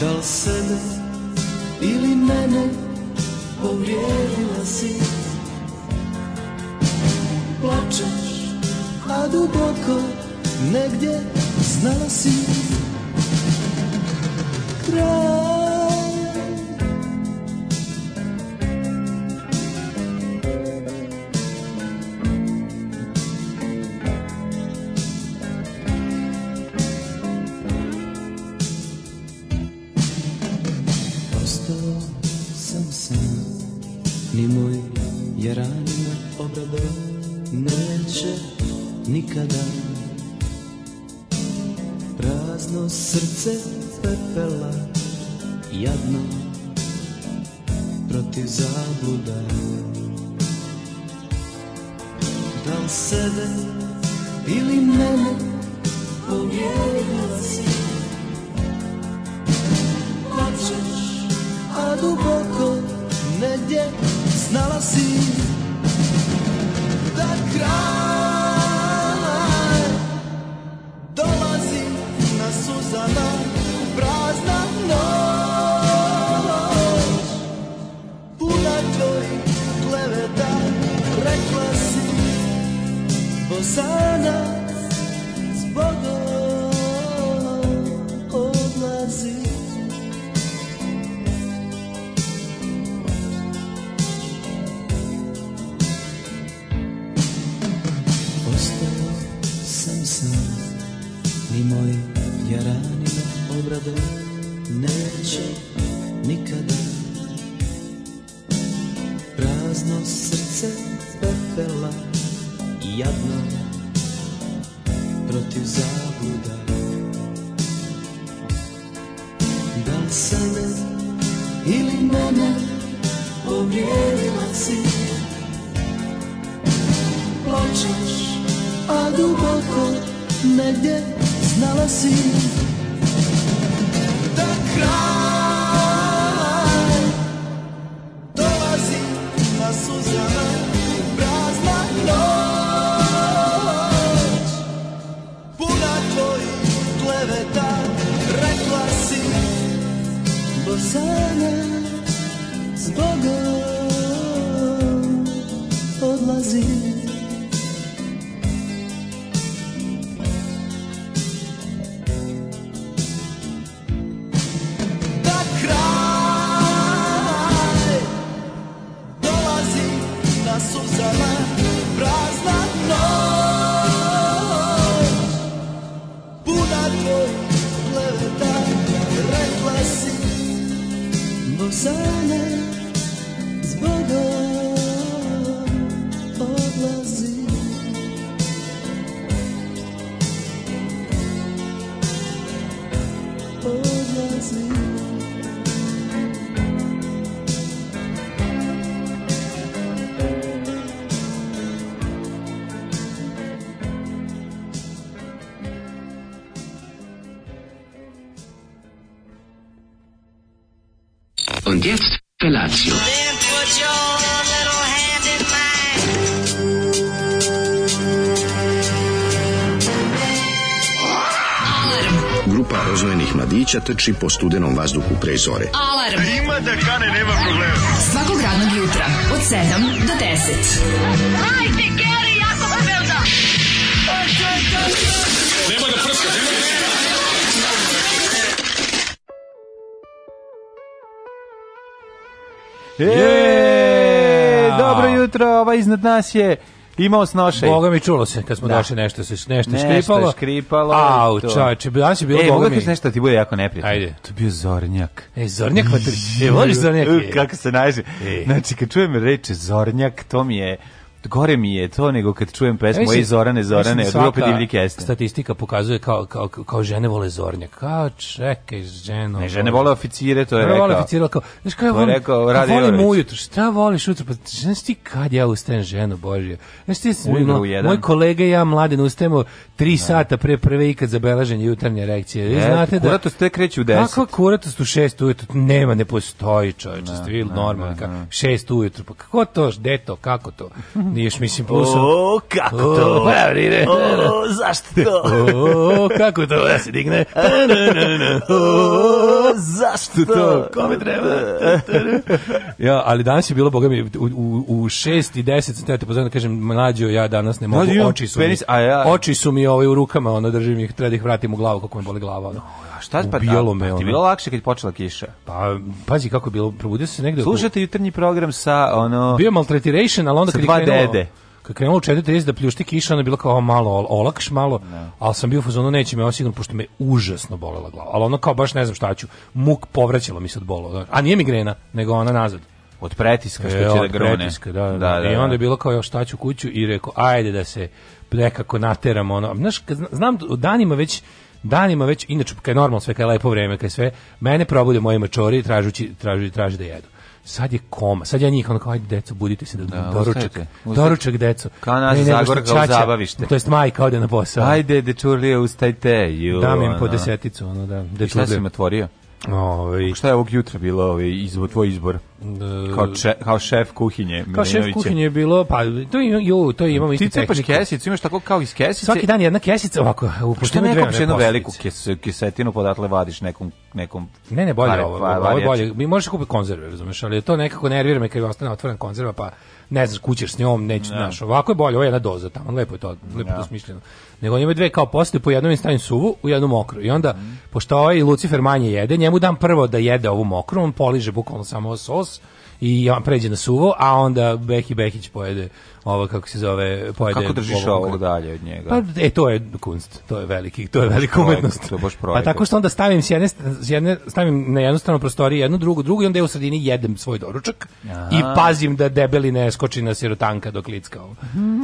Da li sebe ili mene povrijedila si Plačeš, a duboko negdje znala si Kraj sunset ptića trči po studenom vazduhu pre zore. Alarm! A ima da kane, nema problema. Svakog radnog jutra, od 7 do 10. Hajde, Geri, jako se velda! Nema da prska, nema da prska! yeah. dobro jutro, ova iznad nas je Imao snošaj. Boga mi čulo se kad smo da. došli nešto se nešto, nešto škripalo. škripalo. Au, čače, danas je bilo e, boga da mi. nešto da ti bude jako neprijatno. Ajde. To je bio Zornjak. E, Zornjak, pa tri. E, voliš Zornjak? Kako se najže. Znači, kad čujem reče Zornjak, to mi je gore mi je to nego kad čujem pesmu Ej Zorane Zorane od grupe Divlji Kesne. Statistika pokazuje kao, kao, kao žene vole zornjak. Kao čekaj ženo. Ne, žene vole oficire, to je žene rekao. Vole oficire, kao, znaš kao, to rekao, radi volim ujutru, šta voliš ujutru? Pa znaš ti kad ja ustajem ženu, Bože. Znaš ti, no, moj kolega i ja mladen ustajemo 3 da. sata pre prve ikad za beleženje jutarnje erekcije. Vi znate da... Kuratost te kreće u 10. Kakva kuratost u 6 ujutru? Nema, ne postoji čovječe, da, ste vi da, normalni. 6 ujutru, pa kako to, gde to, kako to? Niješ, mislim, plus... O, kako to? Pa O, o zašto to? O, kako to da se digne? O, zašto to? Kome treba? ja, ali danas je bilo, boga mi, u, u, u šest i deset sam da te pozvao da kažem, mlađo, ja danas ne mogu, oči su mi, oči su mi ovaj, u rukama, ono, držim ih, treba da ih vratim u glavu, kako mi boli glava, ono. Pa šta pa da, ubijalo pa me ono. Ti bilo lakše kad je počela kiša. Pa pazi kako je bilo, probudio se negde. Slušate oko... jutarnji program sa ono Bio maltretiration, al onda kad dva krenulo, dede. Kad krenulo 4:30 da pljušti kiša, onda je bilo kao malo olakš malo, da. al sam bio fuzono fazonu neće me osigurno pošto me užasno bolela glava. Al ona kao baš ne znam šta ću. Muk povraćalo mi se od bola. Da. A nije migrena, nego ona nazad. Od pretiska što e, će da grone. Pretiska, da, da, da, da, I onda je bilo kao ja šta ću kuću i rekao ajde da se nekako nateramo ono. Znaš, znam danima već danima već, inače kad je normalno sve, kad je lepo vreme, kad je sve, mene probude moje mačori tražući, tražući, traži da jedu sad je koma. Sad ja njih ono kao, ajde deco, budite se da, da doručak. Doručak, deco. Kao nas ne, Zagorka u zabavište. To jest majka ode na posao. Ajde, dečurlije, ustajte. Ju, da mi im po deseticu, ono da. Dečurlije. I šta si im otvorio? Ovaj šta je ovog jutra bilo, ovaj izbor tvoj izbor? Da, da, da. Kao, če, kao šef kuhinje. Kao šef kuhinje je bilo, pa to jo, to imamo isto. Ti cepaš kesicu, imaš tako kao iz kesice. Svaki dan jedna kesica ovako, upušteno pa dve. Što ne jednu veliku kes, kesetinu podatle pa vadiš nekom nekom. Ne, ne, bolje ovo, ovo bolje. Mi možeš kupiti konzerve, razumeš, ali to nekako nervira me kad je ostane otvoren konzerva, pa ne znaš, kućeš s njom, nećeš, ne. Da. znaš, ovako je bolje, ovo je jedna doza tamo, lepo je to, lepo je to da. smišljeno. Nego njemu dve kao posle, po jednom im stavim suvu, u jednu mokru. I onda, mm. pošto ovaj Lucifer manje jede, njemu dam prvo da jede ovu mokru, on poliže bukvalno samo sos i on pređe na suvo, a onda Behi Behić pojede ovo kako se zove pojede kako držiš ovo dalje od njega pa e to je kunst to je veliki to je velika umetnost to baš projekt pa tako što onda stavim s jedne, s jedne stavim na jednu stranu prostorije jednu drugu drugu i onda je u sredini jedem svoj doručak Aha. i pazim da debeli ne skoči na sirotanka dok licka ovo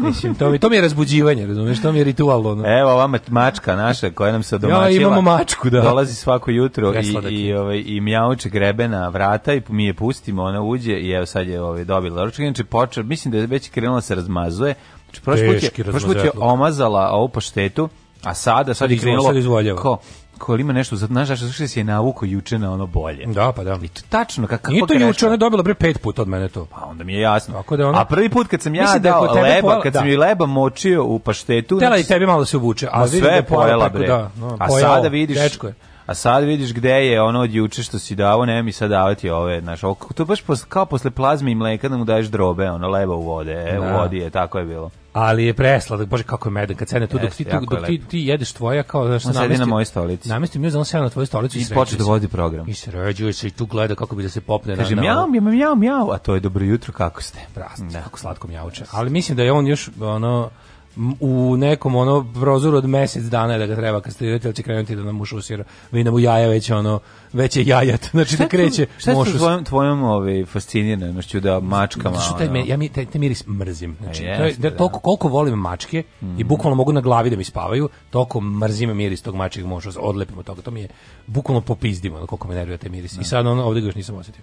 mislim to mi to mi je razbuđivanje razumeš to mi je ritual ono evo vama mačka naša koja nam se domaćila ja imamo mačku da dolazi svako jutro i i ovaj i mjauče grebe na vrata i mi je pustimo ona uđe i evo sad je ovaj dobila doručak inače počeo mislim da je već krenula sa se razmazuje. Znači, prošli put je, prošli put je omazala ovu paštetu, a sada, sad je krenulo... Ko, ko ima nešto, znaš da što se je navuko juče na ono bolje. Da, pa da. I to tačno, kako Nije to juče, ona je dobila pre pet puta od mene to. Pa onda mi je jasno. Tako da ona... A prvi put kad sam ja Mislim da dao da leba, pojela, kad da. sam i leba močio u paštetu... Tela i znači tebi malo da se obuče. A sve da je pojela, bre. Da, no, a sada vidiš... Dečko je A sad vidiš gde je ono od juče što si davo, ne mi sad davati ove, znaš, ovo, to baš posle, kao posle plazme i mleka da mu daješ drobe, ono, leba u vode, e, u da. vodi je, tako je bilo. Ali je presladak, bože kako je medan, kad sedne tu, dok, ti, tu, dok ti, ti jedeš tvoja, kao znaš, on namesti, na mojoj stolici. Namesti mi on sedne na tvojoj stolici i, i počne da vodi program. I sređuje se i tu gleda kako bi da se popne. Kaže, na, mjau, mjau, mjau, mjau, a to je dobro jutro, kako ste? Prast, da. kako slatko mjauče. Ali mislim da je on još, ono, u nekom ono prozoru od mjesec dana da ga treba kastrirati, ali će krenuti da nam ušusira. Vi nam u jaja već ono, već je jajat, znači šta da kreće tu, Šta mošus. tvojom, tvojom ovaj, fasciniranošću da mačkama? Znači, taj, ja mi, taj, taj miris mrzim. Znači, A, to je, da, toliko, da. koliko volim mačke mm. i mhm. bukvalno mogu na glavi da mi spavaju, toliko mrzim miris tog mačeg mošusa, odlepimo toga, to mi je bukvalno popizdimo koliko me nervira taj miris. Da. I sad ono, ovde ga još nisam osjetio.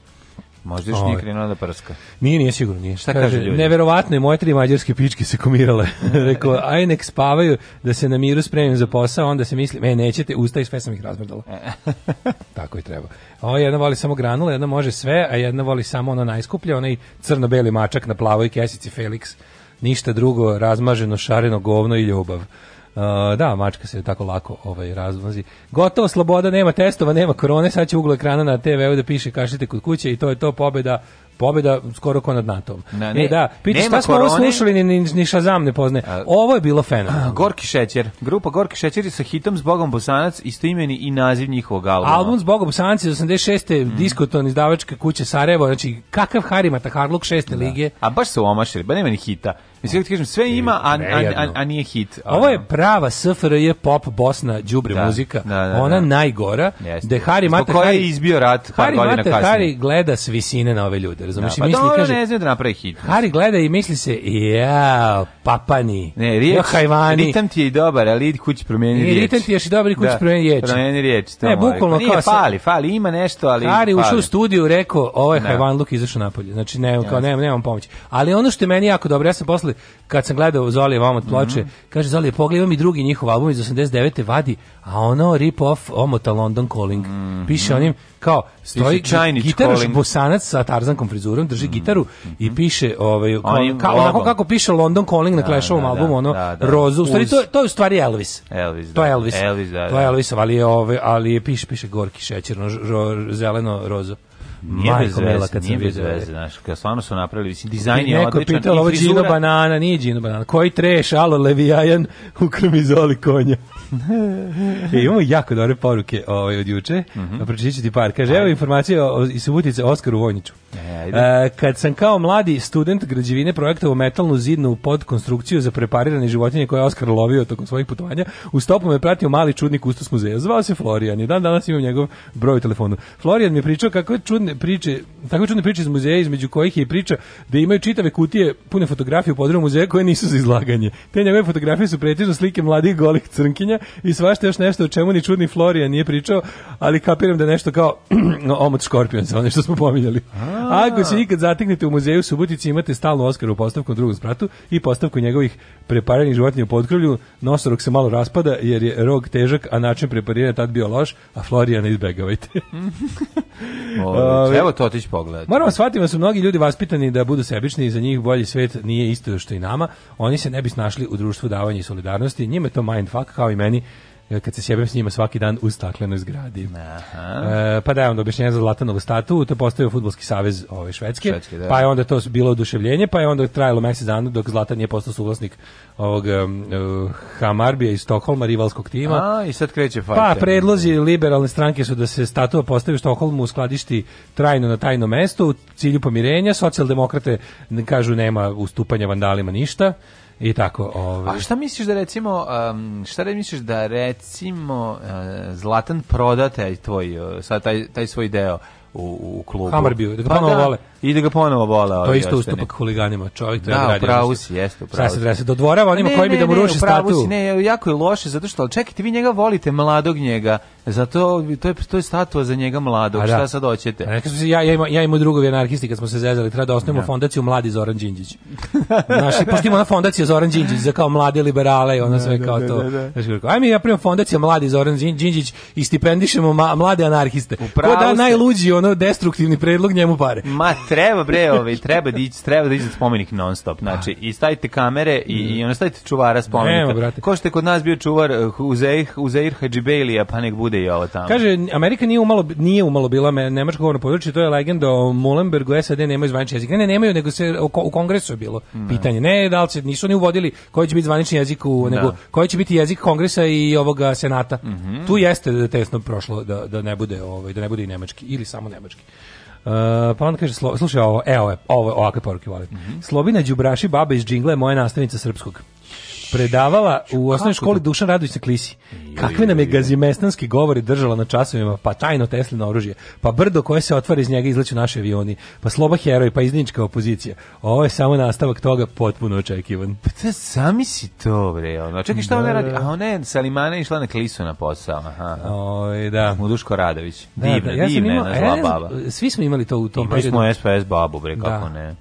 Možda još nije ovaj. krenuo da prska. Nije, nije sigurno, nije. Šta kaže, ljudi? Neverovatno je, moje tri mađarske pičke se komirale. Rekao, aj nek spavaju da se na miru spremim za posao, onda se mislim, e, nećete, usta i sve sam ih razmrdala. E. Tako i treba. O, jedna voli samo granule, jedna može sve, a jedna voli samo ono najskuplje, onaj crno-beli mačak na plavoj kesici Felix. Ništa drugo, razmaženo, šareno govno i ljubav. Uh, da, mačka se tako lako ovaj razvozi. Gotovo sloboda, nema testova, nema korone, sad će uglo ekrana na TV-u da piše kašite kod kuće i to je to pobeda pobjeda skoro ko nad NATO-om. E, ne, e, da, pita šta smo korone. ovo slušali, ni, ni Šazam ne poznaje. Ovo je bilo fenomenalno. Gorki šećer. Grupa Gorki šećer sa hitom Zbogom Bosanac, isto imeni i naziv njihovog albuma. Album Zbogom Bosanac iz 86. Mm. Diskoton izdavačke kuće Sarajevo, znači kakav Harima Harluk šeste da. lige. A baš se omašili, ba nema ni hita. Mislim, ti kažem, sve ima, a, a, a, a nije hit. Ono. Ovo je prava SFRJ pop Bosna đubre da, muzika. Da, da, Ona da. najgora. Jeste. Da Hari Mata koji je izbio rat par Hari godina Mata, kasnije. Hari gleda s visine na ove ljude, razumiješ? Da, pa misli, kaže, ne znaju da napravi hit. Hari gleda i misli se, ja, papani, ne, riječ, ja, hajvani. Ritam ti je dobar, ali idi kući promijeni riječ. Ritam ti je i dobar i kući da, promijeni riječ. Promijeni riječ. To ne, bukvalno pa kao... Nije, fali, fali, ima nešto, ali... Hari ušao u studiju, rekao, ovo je da. hajvan, luk izašao napolje. Znači, ne, kao, nemam nemam pomoći. Ali ono što meni jako dobro, ja sam posle posle, kad sam gledao Zoli vam od ploče, mm -hmm. kaže Zoli, pogledaj, mi drugi njihov album iz 89. vadi, a ono rip off omota London Calling. Mm -hmm. Piše onim, kao, stoji gitaraš bosanac sa tarzankom frizurom, drži mm -hmm. gitaru i mhm. piše, ovaj, kao, kao onako kako piše London Calling na da, Clashovom da, da, albumu, ono, da, da, rozu. U to, to je u stvari Elvis. Elvis, To je Elvis. Elvis da, da. To je Elvis, ali je, ovaj, ali je, piše, piše gorki šećer, no, ro, zeleno rozo. Nije Majko bez veze, kad nije bez veze, znaš, kad stvarno su napravili, mislim, dizajn je odličan. Neko pitao, ovo Gino Banana, nije Gino Banana, koji treš, alo, levijajan, ukrmizoli konja. e, imamo jako dobre poruke ovaj, od juče, mm -hmm. Pa pročitit ću ti par. Kaže, evo informacija o, iz Subutice Oskaru Vojniću. E, e, kad sam kao mladi student građevine projekta metalnu zidnu podkonstrukciju za preparirane životinje koje je Oskar lovio tokom svojih putovanja, u stopu me pratio mali čudnik ustos muzeja. Zvao se Florian i dan danas imam njegov broj u telefonu. Florijan mi je pričao kako je čudni čudne priče, takve čudne priče iz muzeja između kojih je priča da imaju čitave kutije pune fotografije u podrumu muzeja koje nisu za izlaganje. Te njegove fotografije su pretežno slike mladih golih crnkinja i svašta još nešto o čemu ni čudni Florijan nije pričao, ali kapiram da je nešto kao omot škorpion za ono što smo pominjali. A ako se ikad zateknete u muzeju u Subotici imate stalnu Oskaru postavku u drugom spratu i postavku njegovih preparanih životinja u podkrvlju, nosorog se malo raspada jer je rog težak, a način prepariranja tad bio loš, a Florijana izbegavajte. Ove, Evo to otići pogled. Moramo shvatiti da su mnogi ljudi vaspitani da budu sebični i za njih bolji svet nije isto što i nama. Oni se ne bi snašli u društvu davanja i solidarnosti. Njime to mindfuck kao i meni kad se sjebem s njima svaki dan u staklenoj zgradi. Aha. E, pa da, onda objašnjenje za Zlatanovu statu, to je postavio futbolski savez ove ovaj, Švedske, Švedske da. pa je onda to bilo oduševljenje, pa je onda trajalo mesec dana dok Zlatan nije postao suvlasnik ovog uh, Hamarbija iz Stokholma, rivalskog tima. A, i sad kreće fajte. Pa, predlozi liberalne stranke su da se statua postavi u Stokholmu u skladišti trajno na tajno mesto u cilju pomirenja, socijaldemokrate kažu nema ustupanja vandalima ništa, i tako. Ovaj. A šta misliš da recimo, šta da misliš da recimo uh, Zlatan prodatelj tvoj, e, sad taj, taj svoj deo, u, u klubu. Hamar bio, da ga pa ponovo da, I da ga ponovo vole. To je isto da ustupak huliganima, čovjek treba da, da, radi. Da, pravo si, jeste, pravo si. Sada se dodvorava onima ne, koji bi da mu ruši statu. Ne, ne, jako je loše, zato što, ali čekajte, vi njega volite, mladog njega, zato to je, to je statua za njega mladog, A da. šta sad hoćete? A nekako, ja, ja, ima, ja imam drugovi anarhisti kad smo se zezali, treba da osnovimo ja. fondaciju Mladi Zoran Đinđić. Znaš, pošto na fondaciju Zoran Đinđić za kao mlade liberale i ono sve da, kao to. ajme, ja primam fondaciju Mladi Zoran Đinđić i stipendišemo mladi anarhiste. Ko da najluđi ono destruktivni predlog njemu pare. Ma treba bre, ovaj treba da ići, treba da ići spomenik non stop. Znači pa. i stavite kamere i i onda stavite čuvara spomenika. Ko ste kod nas bio čuvar Huzeih, Huzeir Hadžibelija, pa nek bude i ovo tamo. Kaže Amerika nije umalo nije umalo bila nemačko govorno područje, to je legenda o Mulenbergu, SAD nema zvanični jezik. Ne, ne, nemaju, nego se u kongresu je bilo ne. pitanje. Ne, da li se nisu ni uvodili koji će biti zvanični jezik, u, da. nego koji će biti jezik kongresa i ovoga senata. Mm -hmm. Tu jeste da tesno prošlo da, da ne bude ovaj da ne bude i nemački ili samo samo nemački. Uh, pa onda kaže, slušaj ovo, evo je, ovo, ovakve poruke volim. Mm -hmm. Slobina Đubraši, baba iz džingla je moja nastavnica srpskog predavala u osnovnoj školi Dušan Radović na klisi. Kakve nam je gazimestanski govori držala na časovima, pa tajno Teslino oružje, pa brdo koje se otvara iz njega izleću naši avioni, pa sloba heroj, pa iznička opozicija. Ovo je samo nastavak toga potpuno očekivan. Pa te sami si to, bre. Ono. Čekaj, šta da. ona radi? Da. A ona je Salimana je išla na klisu na posao. Aha. Oj, da. U Duško Radović. Divna, da, da. ja divna, zla e, baba. Ja, svi smo imali to u tom periodu. Imali smo SPS babu, bre, kako da. ne.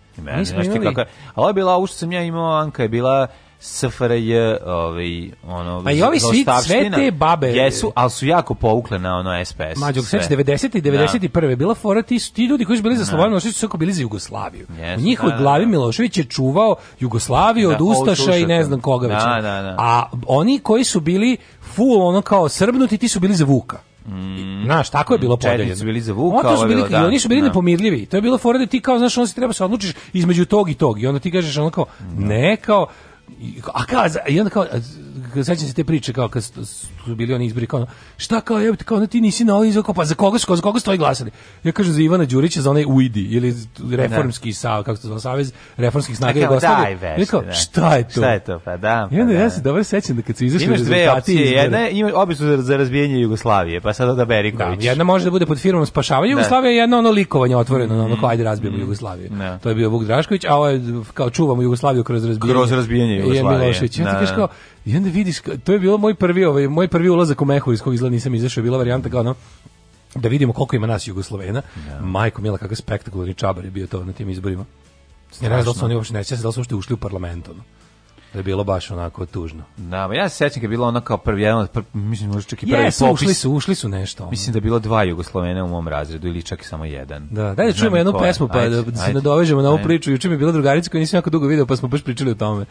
smo imali... kako... A ovo je bila, ovo što sam ja imao, Anka je bila SFRJ, ovaj ono Pa i ovi svi sve te babe jesu, al su jako povukle na ono SPS. Mađo, sve 90 i 91. Da. bila fora ti ti ljudi koji su bili za da. Sloveniju, oni su bili za Jugoslaviju. Yes, U njihovoj da, da, glavi da, Milošević je čuvao Jugoslaviju da, od ustaša i ne znam koga da, već. A oni koji su bili full ono kao srbnuti, ti su bili za Vuka. Mm. Znaš, tako je bilo podeljeno. su bili za Vuka. Oni su bili, da, oni su bili da. nepomirljivi. To je bilo fora da ti kao, znaš, on se treba se odlučiš između tog i tog. I onda ti kažeš ono kao, ne, kao, a kao, i onda kao, sećam se te priče kao kad su bili oni izbori kao šta kao jebote kao ti nisi na ovim pa za koga su za koga stoji glasali ja kažem za Ivana Đurića za onaj UIDI ili reformski da. sa kako se zove savez reformskih snaga Jugoslavije e, ja rekao da. šta je to šta je to pa da pa, i onda pa da. ja se dobro sećam da kad su izašli imaš dve opcije jedna ima obje za, za razbijanje Jugoslavije pa sad da beri da, jedna može da bude pod firmom spašavanja da. Jugoslavije jedna ono likovanje otvoreno mm. ono kao mm, ajde razbijemo mm. Jugoslaviju to je bio Vuk Drašković a ovo je kao čuvamo Jugoslaviju kroz razbijanje kroz razbijanje Jugoslavije. Milošević. Ja da, ti kažeš da. kao, i onda vidiš, to je bilo moj prvi, ovaj, moj prvi ulazak u Mehu iz kog izgleda nisam izašao, je bila varijanta kao ono, da vidimo koliko ima nas Jugoslovena. Yeah. Da. Majko Mila, kakav spektakularni čabar je bio to na tim izborima. Ja ne znam da su oni uopšte neće, da su uopšte ušli u parlament. Ono. Da je bilo baš onako tužno. Da, ja se sećam da je bilo ono kao prvi jedan, pr, mislim možda čak i prvi yes, popis. ušli su, ušli su nešto. Ono. Mislim da je bilo dva Jugoslovene u mom razredu ili čak i samo jedan. Da, daj da čujemo jednu pesmu pa ajde, da se nadovežemo na ovu ajde. priču. Juče mi je bila drugarica koju nisam jako dugo video, pa smo baš pričali o tome.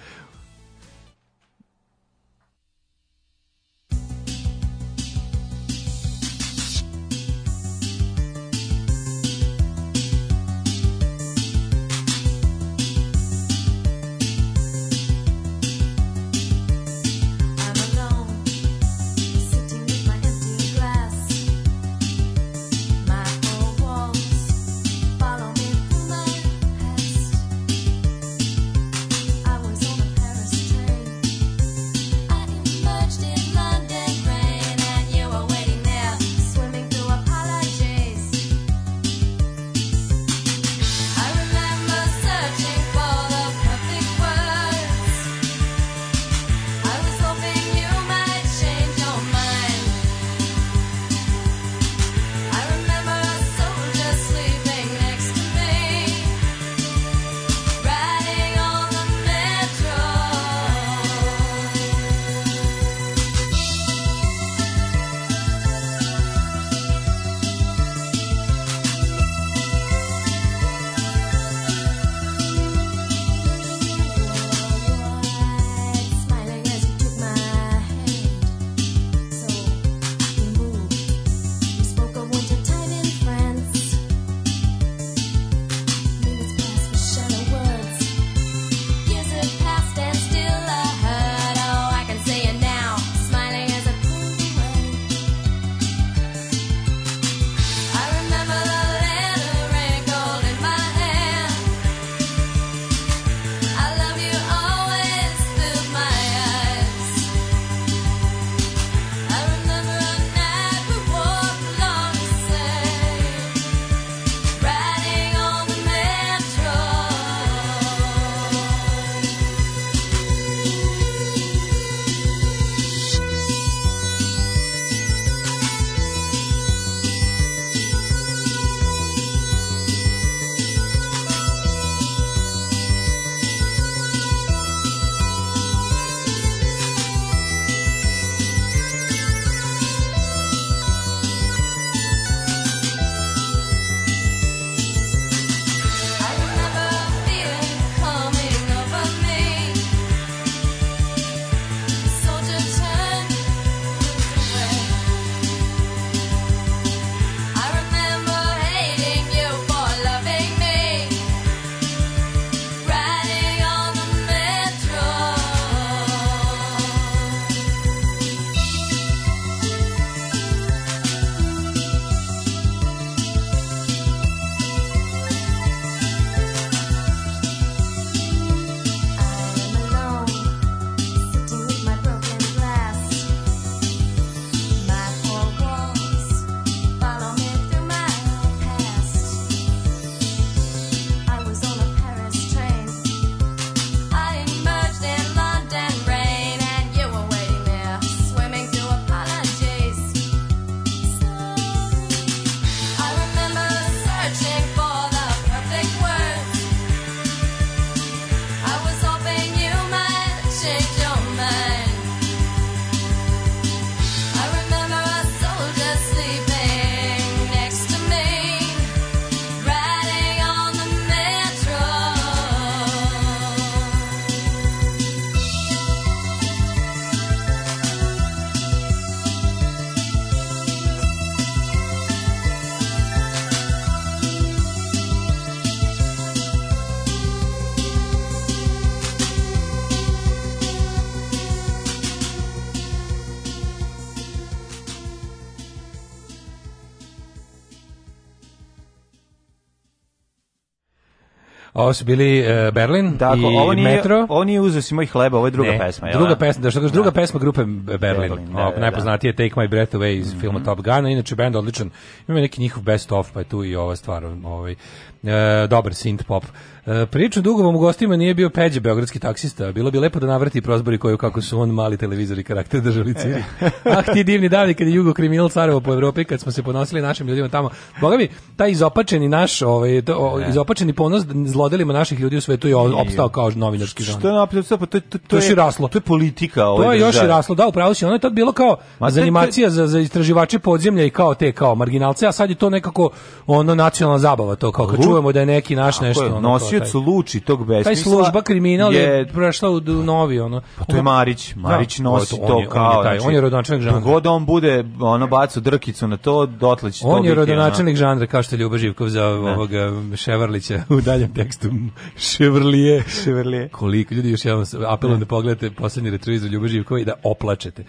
Ovo su bili uh, Berlin dakle, i ovo nije, Metro. Oni nije uzeo si moj hleba, ovo je druga ne, pesma. Druga da? pesma, da što da. druga da. pesma grupe Berlin. Berlin da, da, da, najpoznatije da. Take My Breath Away iz mm -hmm. filma Top Gun, inače bend odličan. Ima neki njihov best of, pa je tu i ova stvar. Ovaj. E, dobar synth pop. E, priču vam u gostima nije bio Peđe, beogradski taksista. Bilo bi lepo da navrati prozbori koju kako su on mali televizori karakter držali ciri. ah, ti divni davni kad je jugo kriminal carevo po Evropi, kad smo se ponosili našim ljudima tamo. Boga mi, taj izopačeni naš, ovaj, to, o, e. izopačeni ponos zlodelima naših ljudi u svetu je opstao kao novinarski žan. Što je napisao? Pa to, to, to, to je, još i raslo. To je politika. Ovaj to je još i raslo, da, upravo si. Ono je tad bilo kao Ma, zanimacija za, za istraživače podzemlja i kao te, kao marginalce, a sad je to nekako ono nacionalna zabava, to kao čujemo da je neki naš nešto. Je, ono, nosioc luči tog besmisla. Taj služba kriminal je, je prošla u, novi ono. Pa to je Marić, da. Marić da, nosi to, to on kao. On je, taj, on je znači, rodonačelnik žanra. God on bude ono bacu drkicu na to, dotle će On je rodonačelnik žanra kao što je Ljuba Živkov za da. ovog eh, Ševarlića u daljem tekstu Ševrlije, Ševrlije. Koliko ljudi još jednom apelujem da, da pogledate poslednji retrovizor Ljuba Živkova i da oplačete.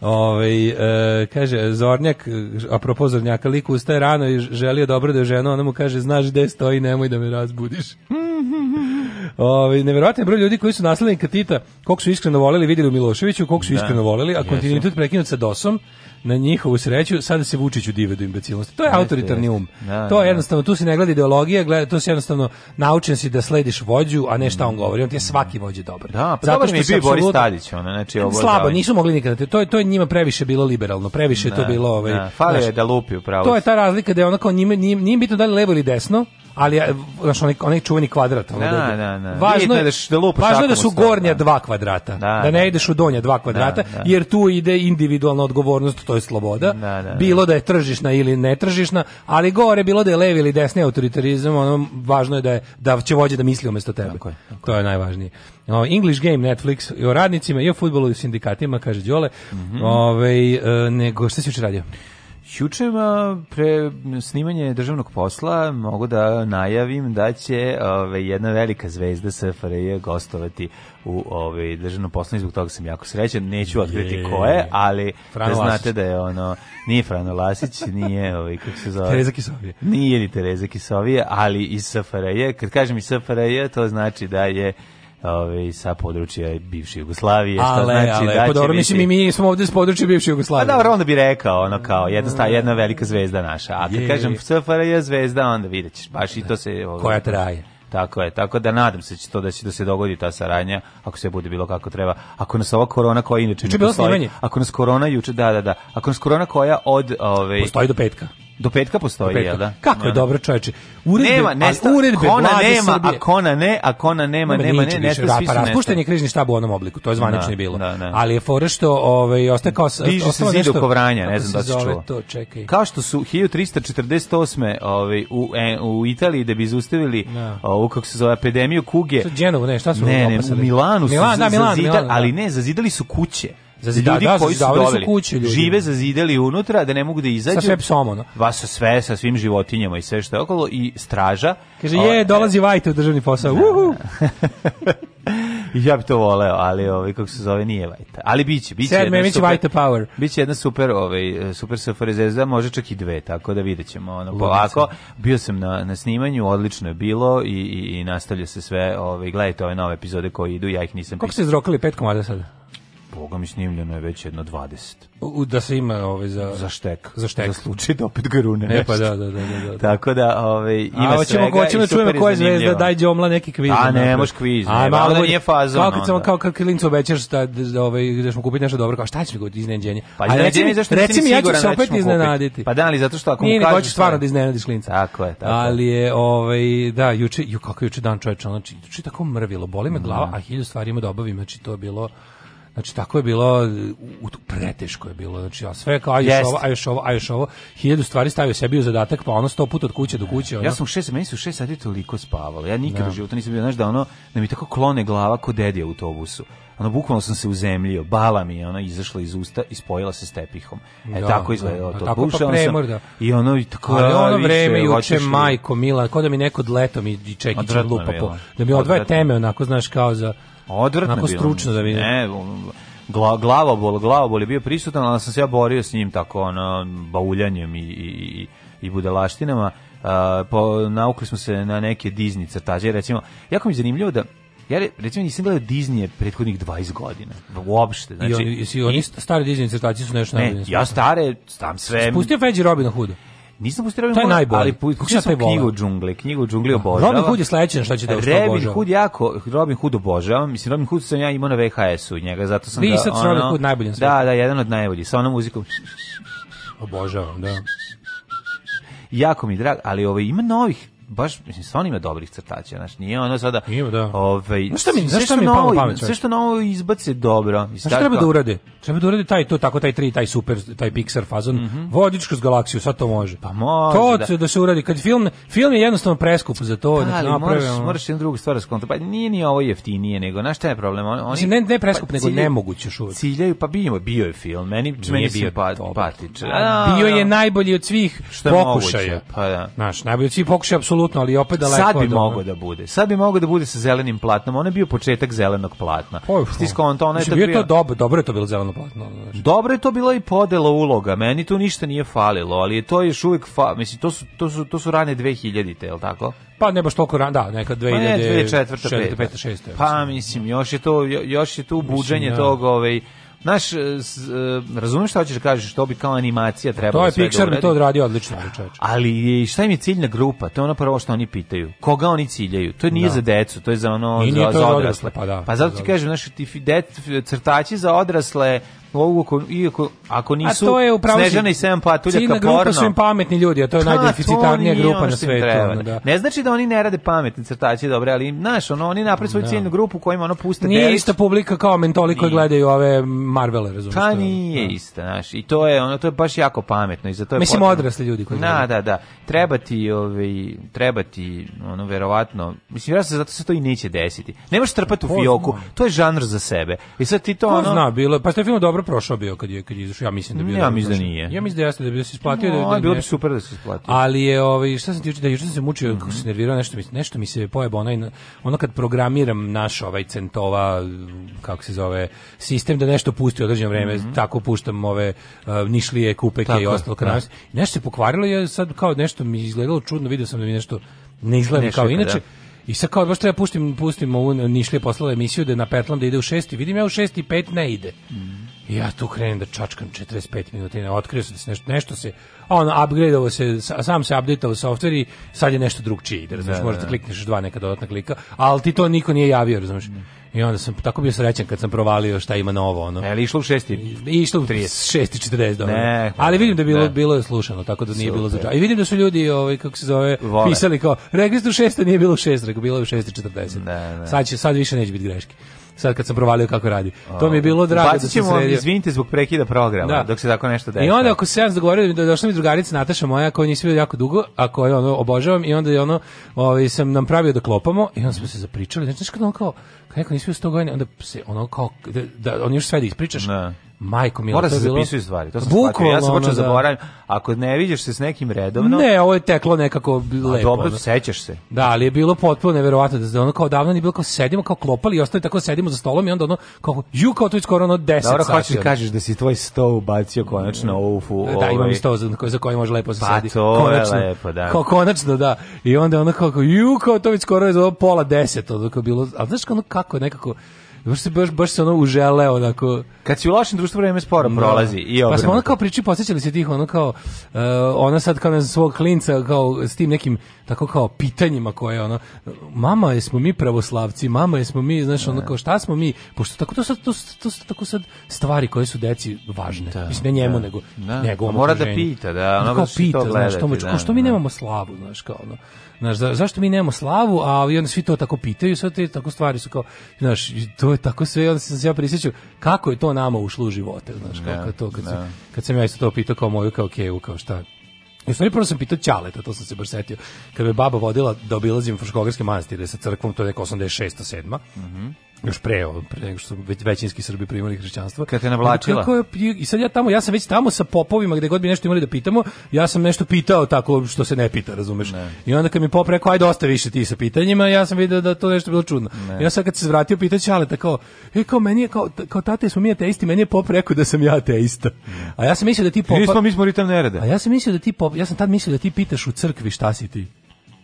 Ovaj e, kaže Zornjak, apropo Zornjaka, lik ustaje rano i želio dobro da je žena, ona mu kaže, znaš gde je stoji, nemoj da me razbudiš. Ovaj neverovatni broj ljudi koji su naslednika Katita, koliko su iskreno voleli, vidjeli u Miloševiću, koliko su da. iskreno voleli, a kontinuitet prekinut sa DOS-om, na njihovu sreću, sada se Vučić dive do imbecilnosti. To je autoritarni um. Da, da, to je da. jednostavno, tu se ne gleda ideologija, gleda, to se jednostavno naučen si da slediš vođu, a ne šta on govori. On ti je svaki vođa dobar. Da, pa Zato što je bio Boris Tadić, ona, znači ovo slabo, nisu mogli nikada. To je to je njima previše bilo liberalno, previše da, to bilo ovaj. Da, fale je da lupi upravo. To je ta razlika da je onako njima nije bitno da li levo ili desno ali e, znaš onaj, onaj čuveni kvadrat ono da, da, da, da. važno je da, da, lupaš važno da su gornja da. dva kvadrata da, da ne da. ideš u donja dva kvadrata jer tu ide individualna odgovornost to je sloboda bilo da je tržišna ili netržišna, ali gore bilo da je levi ili desni autoritarizam ono važno je da je, da će vođa da misli umesto tebe tako je, tako. to je najvažnije English Game Netflix i o radnicima i o futbolu i o sindikatima kaže Đole mm -hmm. Ove, ovaj, nego šta si juče radio Jučer pre snimanje državnog posla mogu da najavim da će ove, jedna velika zvezda SFRJ gostovati u ove, državnom poslu i zbog toga sam jako srećen. Neću otkriti ko je, ali Frano da znate Lasić. da je ono, nije Frano Lasić, nije Ove, kako se zove. Tereza Kisovije. Nije ni Tereza Kisovije, ali i SFRJ. Kad kažem iz SFRJ, to znači da je ovaj sa područja bivše Jugoslavije ale, šta znači ale, da pa dobro mislim i mi smo ovde s područja bivše Jugoslavije pa dobro onda bi rekao ono kao jedna sta mm. jedna velika zvezda naša a kad je. kažem SFRJ zvezda onda videćeš baš i to se ovaj, koja traje tako je, tako da nadam se da to da će da se dogodi ta saradnja, ako se bude bilo kako treba. Ako nas ova korona koja inače ne postoji, ako nas korona juče, da, da, da, ako nas korona koja od ove postoji do petka. Do petka postoji, do jel da? Kako je da. dobro, čoveče. Uredbe, nema, nesta, uredbe kona nema, Srbije, a kona ne, a kona nema, nema, nema ne, ne, pa raspušten je križni štab u onom obliku, to je zvanično da, bilo. Da, da. Ali je fora što ovaj ostaje kao Diže se zid oko Vranja, ne znam da se čuo. To, čekaj. Kao što su 1348. ovaj u e, u Italiji da bi zaustavili da. ovu kako se zove epidemiju kuge. Genovo, ne, šta su ne, ne, u Milanu su Milan, da, zazidali, da. ali ne, zazidali su kuće za ljudi da, koji su doveli, su kuće, žive zazideli unutra da ne mogu da izađu. Sa sve psom, ono. Vas sa sve, sa svim životinjama i sve što je okolo i straža. Kaže, o, je, dolazi vajte u državni posao. Da. Uhu! ja bih to voleo, ali ovaj kako se zove nije Vajta. Ali biće, biće Sad, jedna super. Vajta Power. Biće jedna super, ovaj super safari zvezda, može čak i dve, tako da videćemo ono polako. Bio sam na, na snimanju, odlično je bilo i, i, i nastavlja se sve, ovaj gledajte ove nove epizode koje idu, ja ih nisam. Kako pisao. ste izrokali pet komada sada? Boga mi snimljeno je već jedno 20. U, da se ima ovaj za za štek, za štek za slučaj da opet garune. Ne pa da, da, da, da, da. Tako da ovaj ima A, hoćemo, svega. Hoćemo da čujemo koja je zvezda, daj Đomla neki kviz. A ne, možeš kviz. A malo nije faza. Kako kad sam kao kad Klincu obećaš da da ovaj da ćemo kupiti nešto dobro, kao šta će mi kupiti iznenađenje? Pa A reci mi zašto reci mi ja ću se opet iznenaditi. Pa da, ali zato što ako mu kažeš. Ne, hoćeš stvarno da iznenadiš Klinca. Tako je, tako. Ali je ovaj da, juče, ju kako juče dan čoveče, znači juče tako mrvilo, boli me glava, a hiljadu stvari ima da obavim, znači to je bilo Znači, tako je bilo, u, preteško je bilo, znači, a sve kao, a još ovo, a još ovo, a još ovo, hiljadu stvari stavio sebi u zadatak, pa ono sto puta od kuće do kuće. Ono. Ja sam šest, meni su šest sati toliko spavalo, ja nikad da. u životu nisam bio, znaš da ono, da mi tako klone glava ko dedi u autobusu. Ono, bukvalno sam se uzemljio, bala mi je ona izašla iz usta i spojila se s tepihom. E, da, tako da. izgledalo da, to. Tako pa premor, da. I ono, i tako, Ali ono više, vreme juče, majko, mila, kao da mi neko letom i, i čekićem lupa po, da mi odvaje teme, onako, znaš, kao za Odvratno Onako stručno da vidim. Ne, gla, glavobol, glavobol je bio prisutan, ali sam se ja borio s njim tako, ono, bauljanjem i, i, i budalaštinama. Uh, po, naukli smo se na neke Disney crtaže, recimo, jako mi je zanimljivo da ja recimo nisam gledao Disney prethodnih 20 godina. Uopšte, znači I oni, i, oni stari Disney crtači su nešto ne, najbolje. Ja stare, tam sve. Spustio Feđi Robina Hooda. Nisam pustio Robin Hood, ali pustio sam knjigu džungle, knjigu džungle da. obožavam. Robin Hood je sledeće na šta će da obožavam. Robin Hood jako, Robin Hood obožavam, mislim Robin Hood sam ja imao na VHS-u njega, zato sam Vi ga... Vi sad ono, Robin Hood najbolji na Da, da, jedan od najboljih, sa onom muzikom. Obožavam, da. Jako mi drag, ali ovaj, ima novih baš mislim stvarno ima dobrih crtaća, znači nije ono sada ima da. Ovaj no šta mi sve što mi novo, pamet, sve što novo izbace dobro. I šta treba da pa- urade? Treba da urade taj to tako taj 3 taj super taj Pixar fazon mm -hmm. vodič kroz galaksiju, sad to može. Pa može. To da. da se uradi kad film film je jednostavno preskup za to, pa, znači da naprave. Moraš, moraš jednu drugu stvar da skonto. Pa nije ni ovo jeftinije nego, znaš šta je problem? On, oni ne ne preskup pa, nego cilje, nemoguće što Ciljaju pa bio bio je film, meni nije meni bio pa, patič. Bio je najbolji od svih pokušaja. Pa da. znaš najbolji od svih pokušaja apsolutno, ali opet daleko. Sad bi mogao da bude. Sad bi mogao da bude sa zelenim platnom. On je bio početak zelenog platna. Pa, Stisko on to, ona je znači, bio Je to dobro, dobro je to bilo zeleno platno. Znači. Dobro je to bilo i podela uloga. Meni tu ništa nije falilo, ali to je još uvek fa... mislim to su to su to su rane 2000-te, je l' tako? Pa ne baš toliko rano, da, neka 2000, pa ne, 2004, 2005, 2006. Pa mislim, još je to još je to buđenje tog, ovaj Naš, e, e, razumeš šta hoćeš da kažeš, što bi kao animacija trebalo sve da To je Pixar bi to odradio odlično. Ovaj Čovječ. Ali šta im je ciljna grupa? To je ono prvo što oni pitaju. Koga oni ciljaju? To nije da. za decu, to je za ono, za, za, odrasle. Pa, da, pa zato ti kažem, znaš, ti crtači za odrasle Ovu, iako, ako nisu a to je upravo Snežana i Sejan Patuljaka porno. Ciljna su pametni ljudi, a to je pa najdeficitarnija grupa na svetu. Ono, da. Ne znači da oni ne rade pametni crtači, dobre, ali znaš, ono, oni naprave svoju da. ciljnu grupu kojima ono puste Nije delić. ista publika kao mentoli koji gledaju ove Marvele, razumiješ? Ta pa nije da. ista, znaš, i to je, ono, to je baš jako pametno. I za to je Mislim, potrebno. odrasli ljudi koji Da, da, da. Treba ti, ovaj, treba ti, ono, verovatno, mislim, vjerojatno zato se to i neće desiti. Nemaš trpati u fioku, to je žanr za sebe. I sad ti to, ono... Zna, bilo, pa što je film dobro dobro prošao bio kad je kad je izašao. Ja mislim da bio. Ja mislim da nije. Ja mislim da jeste da bi da se isplatio da no, da, da bilo bi super da se isplatio. Ali je ovaj šta sam ti da juče sam se mučio mm -hmm. kako mhm. se nervirao nešto mi nešto mi se pojebao onaj ono kad programiram naš ovaj centova kako se zove sistem da nešto pusti određeno vreme, mm -hmm. tako puštam ove uh, nišlije, kupeke tako, da. i ostalo da. Nešto se pokvarilo je sad kao nešto mi izgledalo čudno, video sam da mi nešto ne izgleda kao inače. Da. I sad kao baš treba pustim, pustim ovu Nišlije poslala emisiju da je na Petlam da ide u šesti. Vidim ja u šesti pet ne ide. Mm ja tu krenem da čačkam 45 minuta i ne otkrio sam da se nešto, nešto se, on upgradeovao se, sam se updateovao softver i sad je nešto drugčije ide, razumiješ, da, možda da. klikneš dva neka dodatna klika, ali ti to niko nije javio, razumiješ. Mm. I onda sam tako bio srećan kad sam provalio šta ima novo ono. E, ali išlo u 6 i išlo u 30 40 dobro. Ne, pa Ali vidim da je bilo ne. bilo je slušano, tako da nije Super. bilo za. I vidim da su ljudi ovaj kako se zove Vole. pisali kao registru 6 nije bilo 6, rekao bilo je 6. 6:40. Sad će sad više neće biti greške sad kad sam provalio kako radi. To mi je bilo drago Bacit da sam ćemo vam, sredio. izvinite zbog prekida programa, Da. dok se tako nešto desi. I onda ako se ja dogovorio, da došla mi drugarica Nataša moja, koju nisi vidio jako dugo, a koju ono, obožavam, i onda je ono, ovaj, sam nam pravio da klopamo, i onda smo se zapričali. Znači, znači kad on kao, kad neko nisi bio sto godina, onda se ono kao, da, da on još sve da ispričaš, Ne. Da. Majko Mila, Mora se bilo... zapisuju stvari. To sam Bukvalno, ja sam počeo da da. zaboravim. Ako ne vidiš se s nekim redovno... Ne, ovo je teklo nekako lepo. A dobro, ono. sećaš se. Da, ali je bilo potpuno neverovatno da se ono kao davno nije bilo kao sedimo, kao klopali i ostali tako sedimo za stolom i onda ono kao ju kao to je skoro ono 10 sati. Dobro, hoćeš da kažeš da si tvoj sto ubacio konačno ovu fu. Da, da ovaj... imam sto za koji za koji može lepo se pa, sedi. To konačno, je lepo, da. Kao konačno, da. I onda ono kao ju kao to je skoro pola 10, to je bilo. A znaš kako ono kako nekako Baš se baš baš se ono užele onako. Kad si u lošem društvu vreme sporo no. Da. prolazi i obrnuto. Pa smo ono kao priči posećali se tih ono kao uh, ona sad kao na svog klinca kao s tim nekim tako kao pitanjima koje ono mama jesmo mi pravoslavci, mama jesmo mi znaš ono da. kao šta smo mi pošto tako to sad to, to, to tako sad stvari koje su deci važne. Da, Mislim ne njemu da, nego da. nego pa mora da pita, da ono kao pita, to gledati, znaš, tomu, da, što mi da. nemamo slavu, znaš kao ono. Znaš, za, zašto mi nemamo slavu, a i onda svi to tako pitaju, sve te tako stvari su kao, znaš, to je tako sve, onda sam se ja prisjećao kako je to nama ušlo u živote, znaš, ne, kako to, kad, ne. sam, kad sam ja isto to pitao kao moju, kao Kevu, kao šta, u stvari prvo sam pitao Ćaleta, to sam se baš setio. Kad me baba vodila da obilazim Fruškogorske manastire sa crkvom, to je neko 86. 7. Mhm. Mm još pre, pre nego što su već, većinski Srbi primili hrišćanstvo. Kad te navlačila. Kako, I sad ja tamo, ja sam već tamo sa popovima gde god bi nešto imali da pitamo, ja sam nešto pitao tako što se ne pita, razumeš. Ne. I onda kad mi pop rekao, ajde ostavi više ti sa pitanjima, ja sam vidio da to nešto bilo čudno. Ne. ja sad kad se vratio, pitaće ale tako, e, kao meni je, kao, kao tate smo mi ateisti, meni je pop rekao da sam ja ateista. Ne. A ja sam mislio da ti pop... Mi smo, mi smo ritam nerede. A ja sam mislio da ti pop, ja sam tad mislio da ti pitaš u crkvi šta si ti.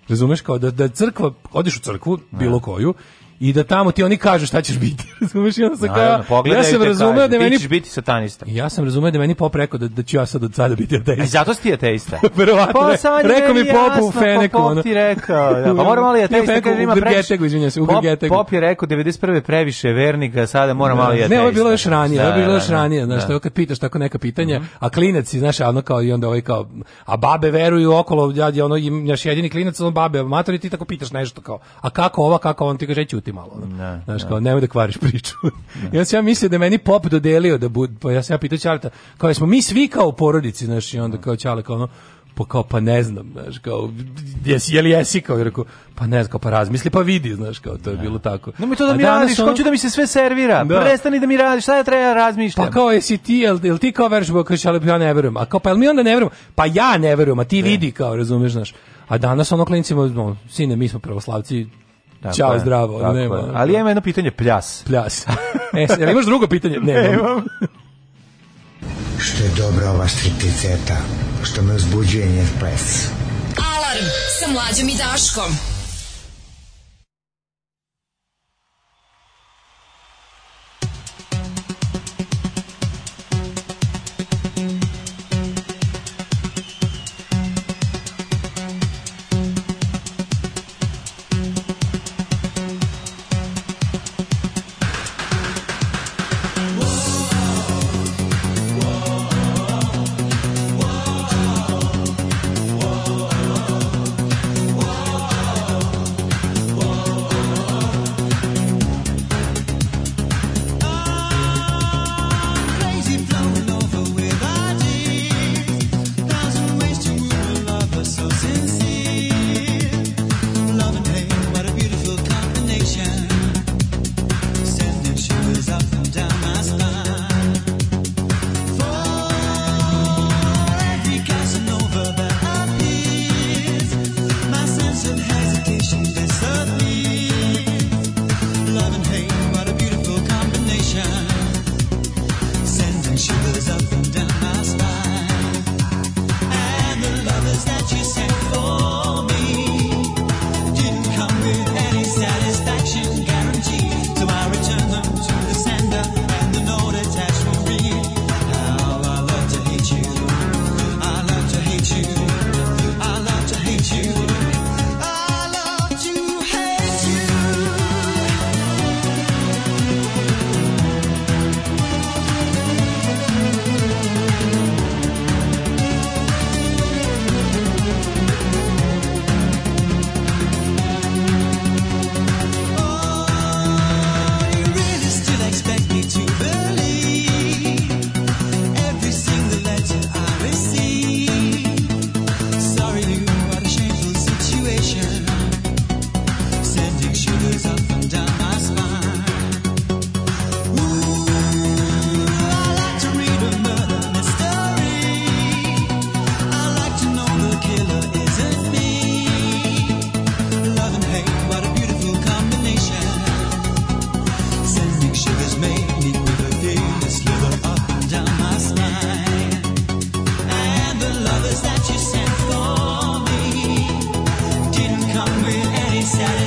Razumeš kao da da crkva, odeš u crkvu bilo koju i da tamo ti oni kažu šta ćeš biti. Razumeš? I onda sam Naravno, kao, ja sam razumeo da meni... Ti ćeš biti satanista. Ja sam razumeo da meni pop rekao da, da ću ja sad od sada biti ateista. I e, zato si ti ateista. Verovatno. Pa, rekao mi popu u pa Feneku. Pa pop ti rekao. Da. Pa moram ali ateista ja, kada ima previše... izvinjam se, u pop, pop je rekao 91. previše vernika, sada moram da. ali ateista. Ne, ovo je bilo još ranije. Da, ovo je bilo da, još ranije. znači što kad pitaš tako neka pitanja, mhm. a klinac, znaš, ono kao i onda ovaj kao, a babe veruju okolo, ja, ono, jedini klinac, on babe, amatori, ti tako pitaš nešto kao, a kako ova, kako on ti kaže, ćuti ti malo. Ono. Ne, Znaš, ne. kao, nemoj da kvariš priču. Ne. ja sam ja mislio da meni pop dodelio, da bud, pa ja sam ja pitao Čaleta, kao, smo mi svi kao u porodici, znaš, i onda kao Ćale, kao ono, pa kao pa ne znam, znaš, kao jesi je li jesi kao rekao, pa ne znam, kao, pa razmisli pa vidi, znaš, kao to je bilo tako. Nemoj to da mi radiš, ono... hoću da mi se sve servira. Da. Prestani da mi radiš, šta ja treba da razmišljam. Pa kao jesi ti, jel, jel ti kao veruješ Boga, ali ja ne verujem. A kao pa jel mi onda ne verujem, Pa ja ne verujem, a ti ne. vidi kao, razumeš, znaš. A danas ono klincima, no, sine, mi smo pravoslavci, Ćao, zdravo. Tako nema. Je. Ali ja imam jedno pitanje, pljas. Pljas. E, jel imaš drugo pitanje? Ne, Nemam. Što je dobra ova stripticeta, što me uzbuđuje njen ples. Alarm sa mlađom i Daškom.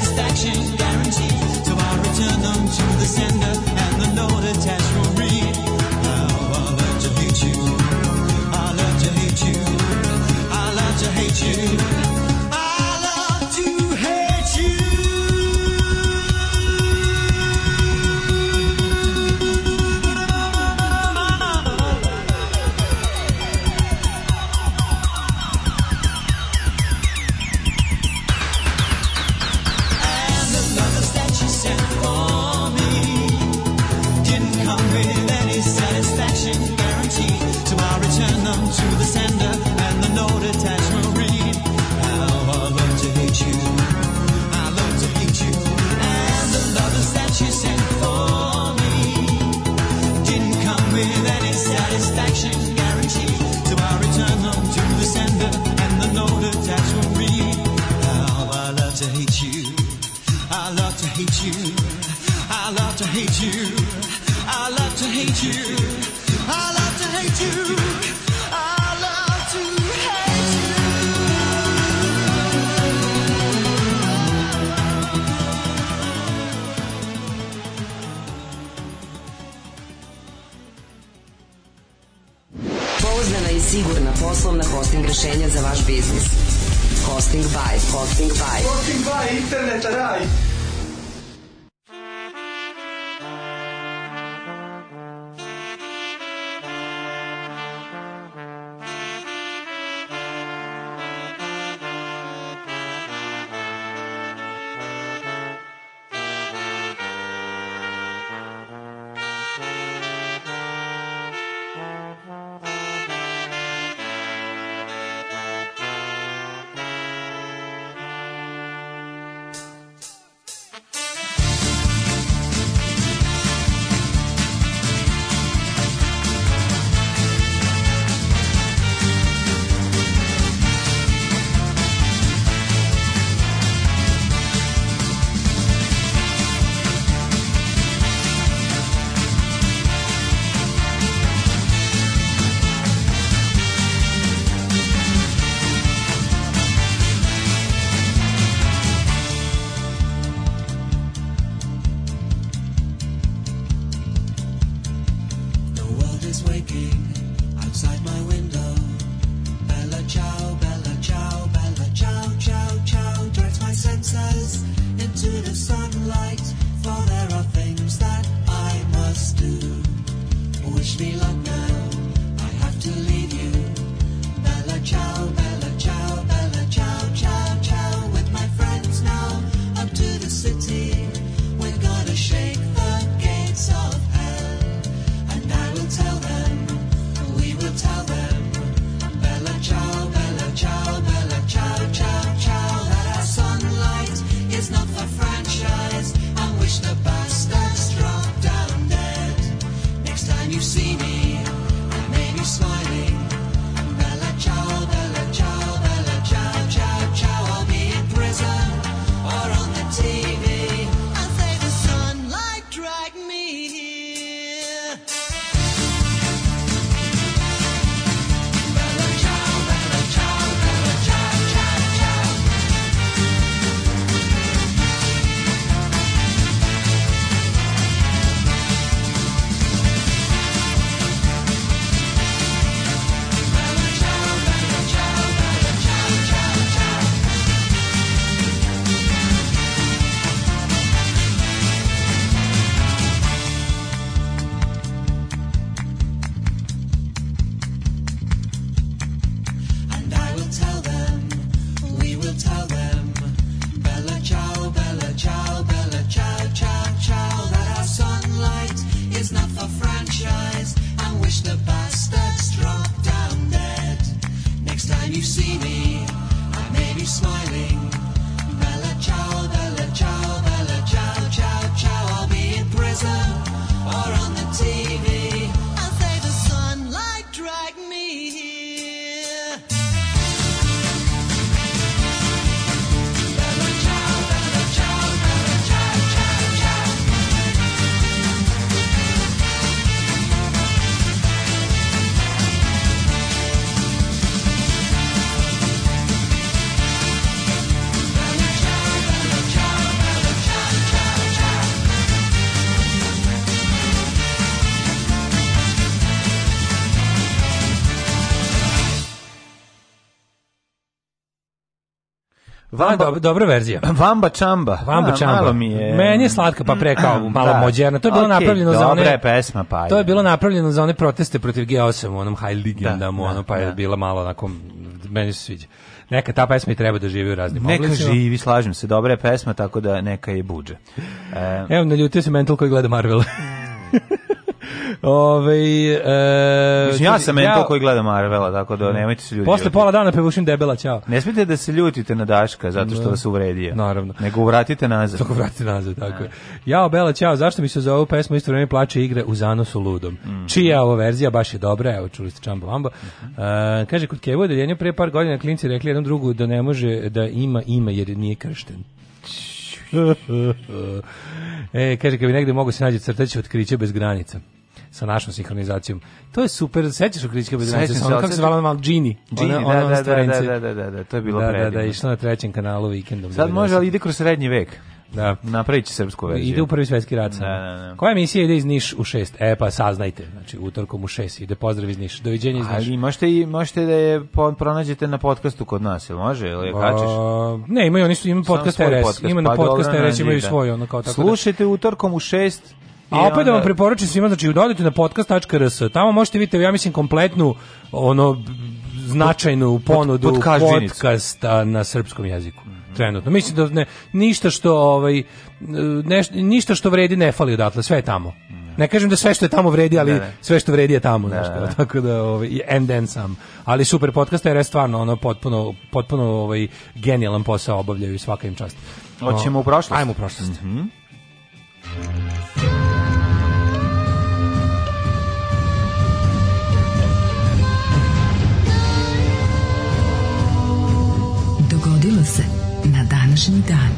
satisfaction. Vamba, Va, dobra, verzija. Vamba Chamba. Vamba čamba. Da, malo mi je. Meni je slatka pa pre kao malo da. mođerna. To je bilo okay, napravljeno za one. pesma pa. Je. To je bilo napravljeno za one proteste protiv G8 u onom High League da, da, ono pa je da. bila malo onako meni se sviđa. Neka ta pesma i treba da živi u raznim neka oblicima. Neka živi, slažem se, dobra je pesma, tako da neka je buđe. E... Evo, naljutio se mental koji gleda Marvel. Ove, ovaj, e, Mislim, ja sam ja, koji gleda Marvela, tako da mhm. nemojte se ljudi. Posle pola dana pevušim debela, ćao. Ne smijete da se ljutite na Daška zato što da. vas uvredio. Naravno. Nego vratite nazad. Tako vratite nazad, tako da. Ja, Bela, ćao, zašto mi se za ovu pesmu isto vreme plače igre u zanosu ludom? Mm. Čija ova verzija baš je dobra, evo čuli ste Čamba Vamba. Mm -hmm. e, kaže, kod Kevo je pre par godina klinci rekli jednom drugu da ne može da ima ime jer nije kršten. e, kaže, kad bi negde mogo se nađe crteće otkriće bez granica sa našom sinhronizacijom. To je super, sećaš u kritičke bedrenice, ono kako se zvala malo Gini. Gini, da, ona da, da da da, da, da, da, to je bilo da, predivno. Da, da, išlo na trećem kanalu vikendom. Sad može, ali ide kroz srednji vek. Da. Napravit će srpsku verziju. Ide u prvi svetski rad. Da, da, da. Koja emisija ide iz Niš u šest? E, pa saznajte. Znači, utorkom u šest ide pozdrav iz Niš. Doviđenja iz Niš. Ali možete, i, možete da je pronađete na podcastu kod nas, ili može? Ili je pa, kačeš? ne, imaju, oni su, imaju podcast RS. Podcast, ima na pa podcast RS, imaju svoj, ono kao tako Slušajte utorkom u šest A opet da vam preporučim svima, znači odite na podcast.rs, tamo možete vidjeti, ja mislim, kompletnu ono značajnu ponudu pod, podcasta na srpskom jeziku trenutno. Mislim da ne, ništa što ovaj ne, ništa što vredi ne fali odatle, sve je tamo. Ne kažem da sve što je tamo vredi, ali ne, ne. sve što vredi je tamo, znaš, tako da ovaj and then sam. Ali super podcast je stvarno ono potpuno potpuno ovaj genijalan posao obavljaju svaka im čast. Hoćemo u prošlost. Hajmo u prošlost. Mm -hmm. dogodilo se na današnji dan.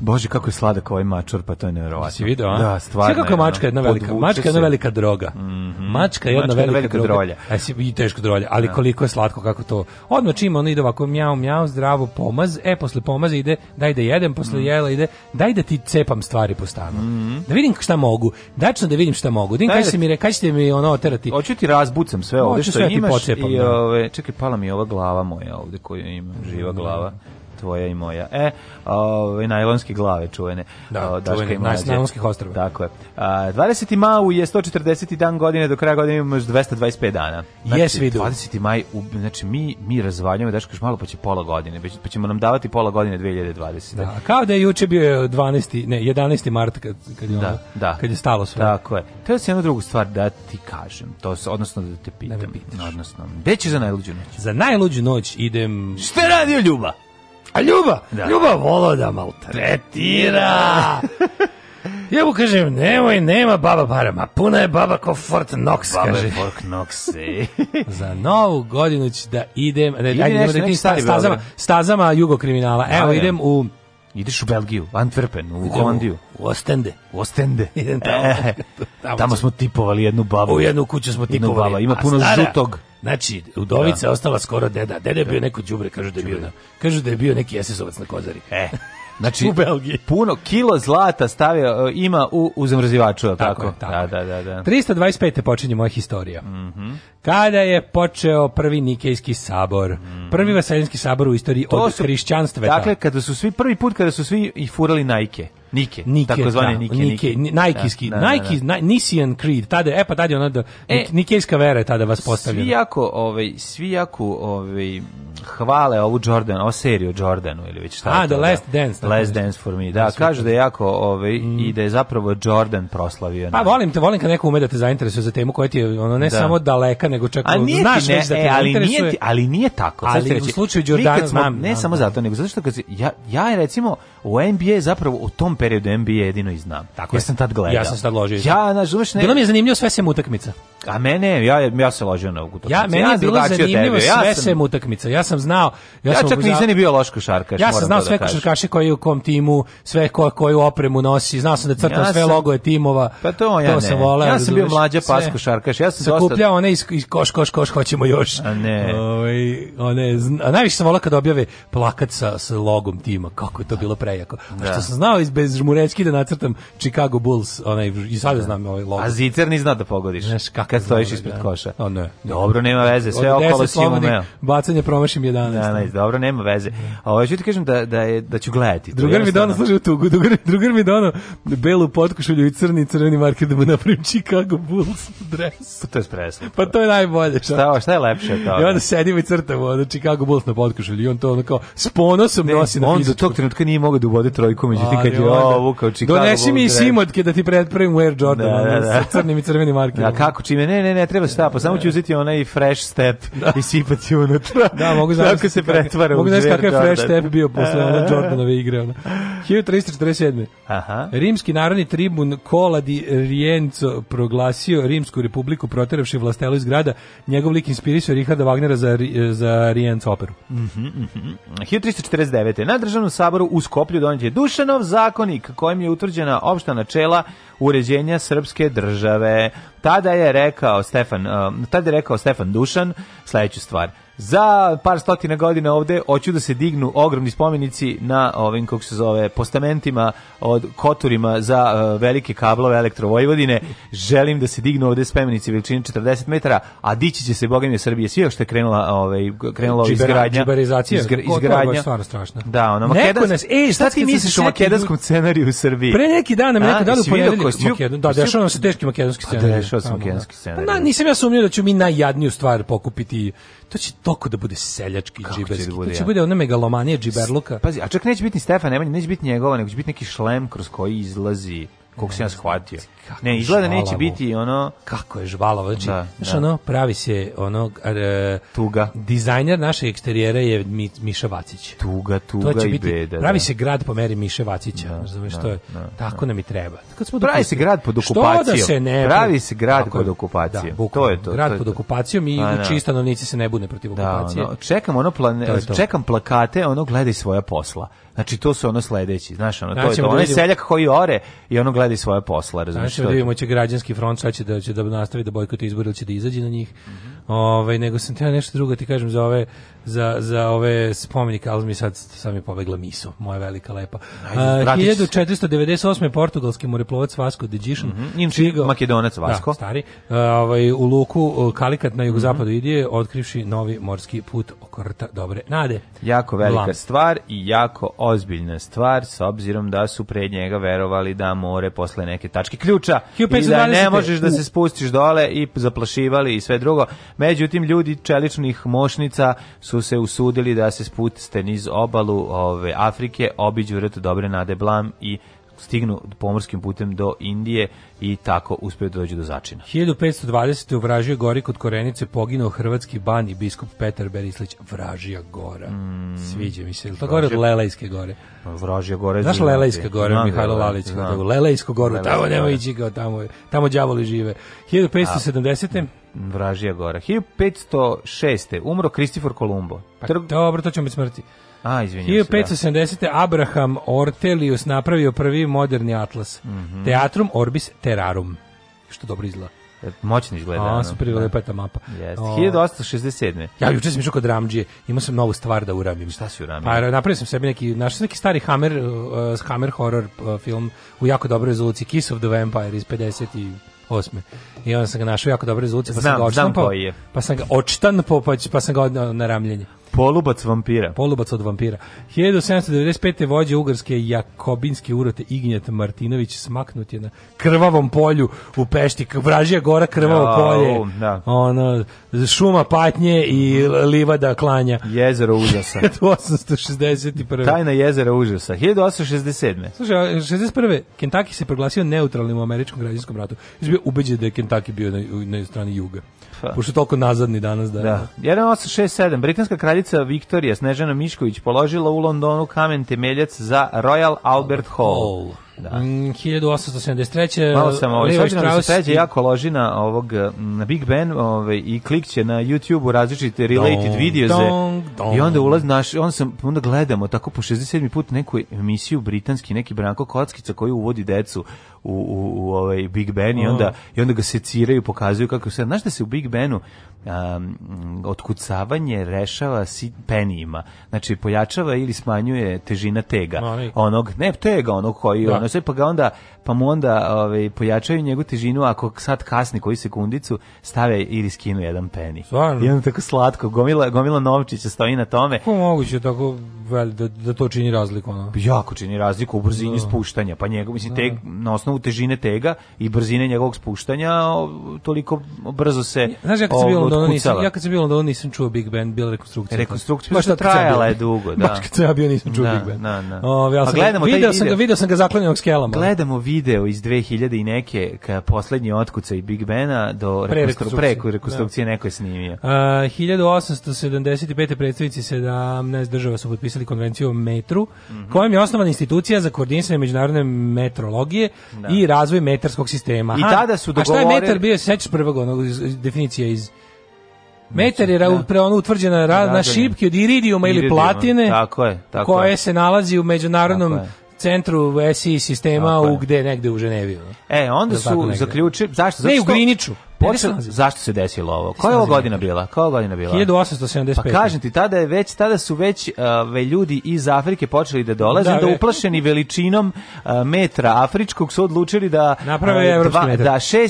Bože, kako je sladak ovaj mačor, pa to je nevjerovatno. Si video, a? Da, stvarno. Sve kako je mačka jedna velika, mačka jedna velika droga. Mm Mačka je jedna mhm. velika, velika drolja. E, si, I teško drolja, ali da. koliko je slatko, kako to. Odmah čim ono ide ovako mjau, mjau, zdravo, pomaz, e, posle pomaza ide, daj da jedem, posle mm. jela ide, daj da ti cepam stvari po stanu. Mm Da vidim šta mogu, dačno da vidim šta mogu. Dim, kaj, da se mi, kaj ćete mi ono oterati? Hoću ti razbucam sve ovde što sve imaš. Ti počepam, i, da. ove, čekaj, pala mi ova glava moja ovde koju ima, živa glava tvoja i moja. E, ove, najlonske glave čuvene. Da, o, čuvene, i mlađe. najlonskih ostrava. Tako je. A, 20. maju je 140. dan godine, do kraja godine imamo još 225 dana. Znači, yes, 20. maj, znači mi, mi razvaljamo, daš kaš malo, pa će pola godine, pa, pa ćemo nam davati pola godine 2020. Da, kao da je juče bio 12. ne, 11. mart kad, kad, je, da, ono, da. kad je stalo sve. Tako je. Treba se jednu drugu stvar da ti kažem, to se, odnosno da te pitam. Da me pitaš. Odnosno, gde ćeš za najluđu noć? Za najluđu noć idem... Šta radio Ljuba? A Ljuba, da. Ljuba volao da maltretira. Ja mu kažem, nemoj, nema baba para, ma puna je baba ko Fort Knox, baba kaže. Baba Fort Knox, e. Za novu godinu ću da idem, ne, Ide ajde, idemo da stazama, stazama jugokriminala. Da, Evo, da. idem u... Ideš u Belgiju, Antwerpen, u Holandiju. U Ostende. U Ostende. Idem tamo. E, tamo, tamo smo tipovali jednu babu. U jednu kuću smo tipovali. Baba. Ima puno žutog Znači, Udovica je da. ostala skoro deda. Deda je da. bio neko đubre, kažu da je bio, na, kažu da je bio neki SS-ovac na Kozari. E. Znači, u Belgiji. Puno kilo zlata stavio, e, ima u, u zamrzivaču, tako? tako, tako. Da, da, da, da, da. 325. počinje moja historija. Mm -hmm. Kada je počeo prvi Nikejski sabor, mm -hmm. prvi vaseljanski sabor u istoriji to od su, hrišćanstva. Dakle, kada su svi, prvi put kada su svi i furali najke. Nike, Nike takozvane da, Nike, Nike, Nikeski, da, Nike, da, da, da. da. Nisian Creed, tada, e pa tada je ona da, e, Nikejska vera je tada vas postavljena. Svi jako, ovaj, svi jako, ovaj, hvale ovu Jordan, ovu seriju Jordanu ili već šta. A, je to, The Last da, Dance. The Last Dance for me, da, da kažu da je jako, ovaj, mm. i da je zapravo Jordan proslavio. Pa volim te, volim kad neko ume da te zainteresuje za temu koja ti je, ono, ne da. samo daleka, nego čak, A nije znaš ne, da te e, ali interesuje. Nije ti, ali nije tako. Ali u slučaju Jordana znam. Ne samo zato, nego zato što kad, ja, ja recimo, u NBA zapravo u tom periodu NBA jedino i znam. Tako ja sam tad gledao. Ja sam se tad ložio. Ja, razumeš, ne. Bilo mi je zanimljivo sve sem utakmica. A mene, ja ja sam ložio na utakmice. Ja, meni ja je bilo zanimljivo tebe. sve sam, sem utakmica. Ja sam znao, ja, ja sam čak nisam ni bio loš košarkaš, Ja sam znao da sve košarkaše koji u kom timu, sve ko, koju opremu nosi, znao sam da crtam ja sve sam, logoje timova. Pa to ja to ne. Sam voleo, ja sam bio mlađa pas košarkaš. Ja sam dosta one iz, iz koš koš koš hoćemo još. A ne. Oj, ovaj, one, a najviše sam voleo kad objave plakat sa, sa logom tima, kako je to bilo pre jako. A što da. sam znao iz bez žmurecki da nacrtam Chicago Bulls, onaj i sada da. znam ovaj logo. A Zicer ni zna da pogodiš. Znaš kako kad stojiš da. ispred koša. O, ne, Dobro, nema veze, sve okolo si umeo. Bacanje promašim 11. Da, ne, dobro, nema veze. A hoću ti kažem da da je da ću gledati. Drugar mi dono služi tu, drugar, drugar mi dono belu potkošulju i crni crveni marker da mu napravim Chicago Bulls dres. Pa to je presno. Pa to je najbolje. Šta, šta je lepše to? I onda sedim i crtam ono Chicago Bulls na potkošulju i on to ono kao s ponosom nosi na fizičku. On do tog trenutka nije mogao mogao da uvode trojku, međutim kad je ovo kao Chicago. Donesi mi i simotke da ti pretpravim u Air Jordan da, da, da. sa crnim i crvenim markerima. Da, kako čime? Ne, ne, ne, treba se štapa, samo da. ću uzeti onaj fresh step da. i sipati unutra. Da, mogu znaš. Kako se pretvara u Mogu znaš kakav je fresh step bio posle one Jordanove igre. Ona. 1347. Aha. Rimski narodni tribun Koladi Rienzo proglasio Rimsku republiku proteravši vlastelu iz grada. Njegov lik inspirisao Richarda Wagnera za, za Rienzo operu. Mm -hmm, mm -hmm. 1349. Na državnom saboru u Skopu koplju donđe Dušanov zakonik kojim je utvrđena opšta načela uređenja srpske države. Tada je rekao Stefan, eh, tada je rekao Stefan Dušan sledeću stvar. Za par stotina godina ovde hoću da se dignu ogromni spomenici na ovim, kako se zove, postamentima od koturima za uh, velike kablove elektrovojvodine. Želim da se dignu ovde spomenici veličine 40 metara, a dići će se, bogem Srbije, sve što je krenula, ovaj, krenulo Džibera, izgradnja. Džiberizacija, izgra, izgradnja. stvarno strašno. Da, ona Makedans... e, šta ti misliš o makedanskom scenariju u Srbiji? Pre neki dan nam neko dali u ponedeljak Makedon. Da, dešava nam se teški makedonski pa da, scenarij. Da, dešava se da. makedonski pa scenarij. Da, nisam ja sumnio da ću mi najjadniju stvar pokupiti to će toko da bude seljački Kako džiberski. da bude, to će ja. bude ona megalomanija džiberluka. Pazi, a čak neće biti Stefan Nemanja, neće biti njegova, nego će biti neki šlem kroz koji izlazi koliko sam ja shvatio. Kako ne, izgleda žvalavo. neće biti ono... Kako je žvalavo, znači, da, znaš, da. ono, pravi se ono... R, e, tuga. Dizajner naše eksterijera je Miša Vacić. Tuga, tuga to će i biti, beda. Da. Pravi da. se grad po meri Miše Vacića, da, razumiješ, da, to je, da, tako nam i treba. Kad smo pravi se grad pod okupacijom. Što da se ne... Pravi se grad tako, pod okupacijom. Da, bukno, to je to. Grad to je pod to. okupacijom i A, pa čiji stanovnici se ne bude protiv okupacije. Ono, čekam, ono plane, to čekam plakate, ono, gledaj svoja posla. Znači, to su ono sledeći, znaš, ono, to je znači, to. Onaj seljak koji ore i ono gleda radi svoje posla, razumiješ. Znači, vidimo će građanski front, sad će da, će da nastavi da bojkote izbore, će da izađe na njih. Mm -hmm. Ovaj nego sam teo nešto drugo da ti kažem za ove za, za ove spomenike, ali mi sad sam je pobegla miso, moja velika lepa. Ajde, A, 1498. portugalski moreplovac Vasco de Gišan. Mm -hmm. Čigo, Makedonac da, Vasco. Da, stari. A, ovaj, u luku Kalikat na jugozapadu mm -hmm. Idije, otkrivši novi morski put oko rta dobre nade. Jako velika Lam. stvar i jako ozbiljna stvar, s obzirom da su pred njega verovali da more posle neke tačke ključa i da ne možeš da se spustiš dole i zaplašivali i sve drugo. Međutim, ljudi čeličnih mošnica su se usudili da se spuste niz obalu ove Afrike, obiđu rt dobre nade blam i stignu pomorskim putem do Indije i tako uspeju da dođu do začina. 1520. u Vražija gori kod Korenice poginuo hrvatski ban i biskup Petar Berislić. Vražija gora. Mm. Sviđa mi se. To gore od Lelejske gore. Vražija gore. Znaš Lelajska gore, znam, Mihajlo Lalić. Znam. Lelajsko goru, tamo nema ići kao tamo. Tamo đavoli žive. 1570. A. Vražija gora. 1506. umro Kristifor Kolumbo. Pa Trg... Pa, dobro, to ćemo biti smrti. A, izvinjam 1570. Da. Abraham Ortelius napravio prvi moderni atlas. Mm -hmm. Teatrum Orbis Terrarum. Što dobro izgleda. E, Moćni izgleda. A, super no. Da. lepa je ta mapa. Yes. O, 1867. Ja juče sam išao kod Ramđije, imao sam novu stvar da uramim. Šta si uramio? Pa napravio sam sebi neki, našao sam neki stari Hammer, uh, Hammer horror uh, film u jako dobroj rezoluciji, Kiss of the Vampire iz 50 i osme. I onda sam ga našao jako dobro zvuci, pa, pa sam ga odštampao. Pa sam ga odštampao, pa, pa sam ga na ramljenje. Polubac vampira. Polubac od vampira. 1795. vođe Ugarske Jakobinske urote Ignjat Martinović smaknut je na krvavom polju u Pešti. Vražija gora krvavo oh, polje. Da. Ono, šuma patnje i livada klanja. Jezero užasa. 1861. Tajna jezera užasa. 1867. Slušaj, 61. Kentucky se proglasio neutralnim u američkom građanskom ratu. Izbio ubeđen da je Kentucky bio na, na strani juga. Pošto je toliko nazadni danas da. Da. 1867 britanska kraljica Viktorija Snežana Mišković položila u Londonu kamen temeljac za Royal Albert Hall. Da. 1873. Mm, Malo sam ovo, ovaj, sad se treće jako loži na, ovog, na mm, Big Ben ovaj, i klikće na YouTube-u različite related videoze i onda ulazi naš, on sam, onda gledamo tako po 67. put neku emisiju britanski, neki Branko Kockica koji uvodi decu u, u, u ovaj Big Ben i onda, i onda ga seciraju, pokazuju kako se... Znaš da se u Big Benu um, otkucavanje rešava si, penijima. Znači, pojačava ili smanjuje težina tega. No, onog, ne, tega onog koji... Da. Ono, sve pa ga onda pa mu onda ovaj, pojačaju njegovu težinu ako sad kasni koji sekundicu stave ili skinu jedan peni. Stvarno? I onda tako slatko, gomila, gomila novčića stoji na tome. Kako moguće tako da, da to čini razliku? Ono? Pa jako čini razliku u brzini da. spuštanja, pa njegov, mislim, da. teg na osnovu osnovu težine tega i brzine njegovog spuštanja toliko brzo se Znaš, ja kad sam bio da Londonu nisam, ja kad sam bio da Londonu nisam čuo Big Ben bila rekonstrukcija. Rekonstrukcija baš trajala je dugo, da. Baš kad sam ja bio nisam čuo na, Big Band. Na, na. O, ja pa sam, gledamo video, video sam ga, video sam ga zaklonjenog skelama. Gledamo video iz 2000 i neke ka poslednji otkuca i Big Bena do pre rekonstrukcije, preko rekonstrukcije da. neko je snimio. A, 1875. predstavnici 17 država su potpisali konvenciju o metru, mm -hmm. kojom je osnovana institucija za koordinisanje međunarodne metrologije, da. i razvoj metarskog sistema. I tada su dogovore... A šta je metar bio, sećaš prvog onog definicija iz... Metar je da. pre ono utvrđena na šipke od iridijuma ili platine tako je, tako koje je. se nalazi u međunarodnom centru SI sistema u gde negde u Ženevi. E, onda su zaključili zašto zato Ne u Griniču. Počeo, zašto se desilo ovo? Koja je godina bila? Koja godina bila? 1875. Pa kažem ti, tada, je već, tada su već uh, ljudi iz Afrike počeli da dolaze, da, da uplašeni veličinom uh, metra afričkog su odlučili da, uh, Naprave uh, metar. da 6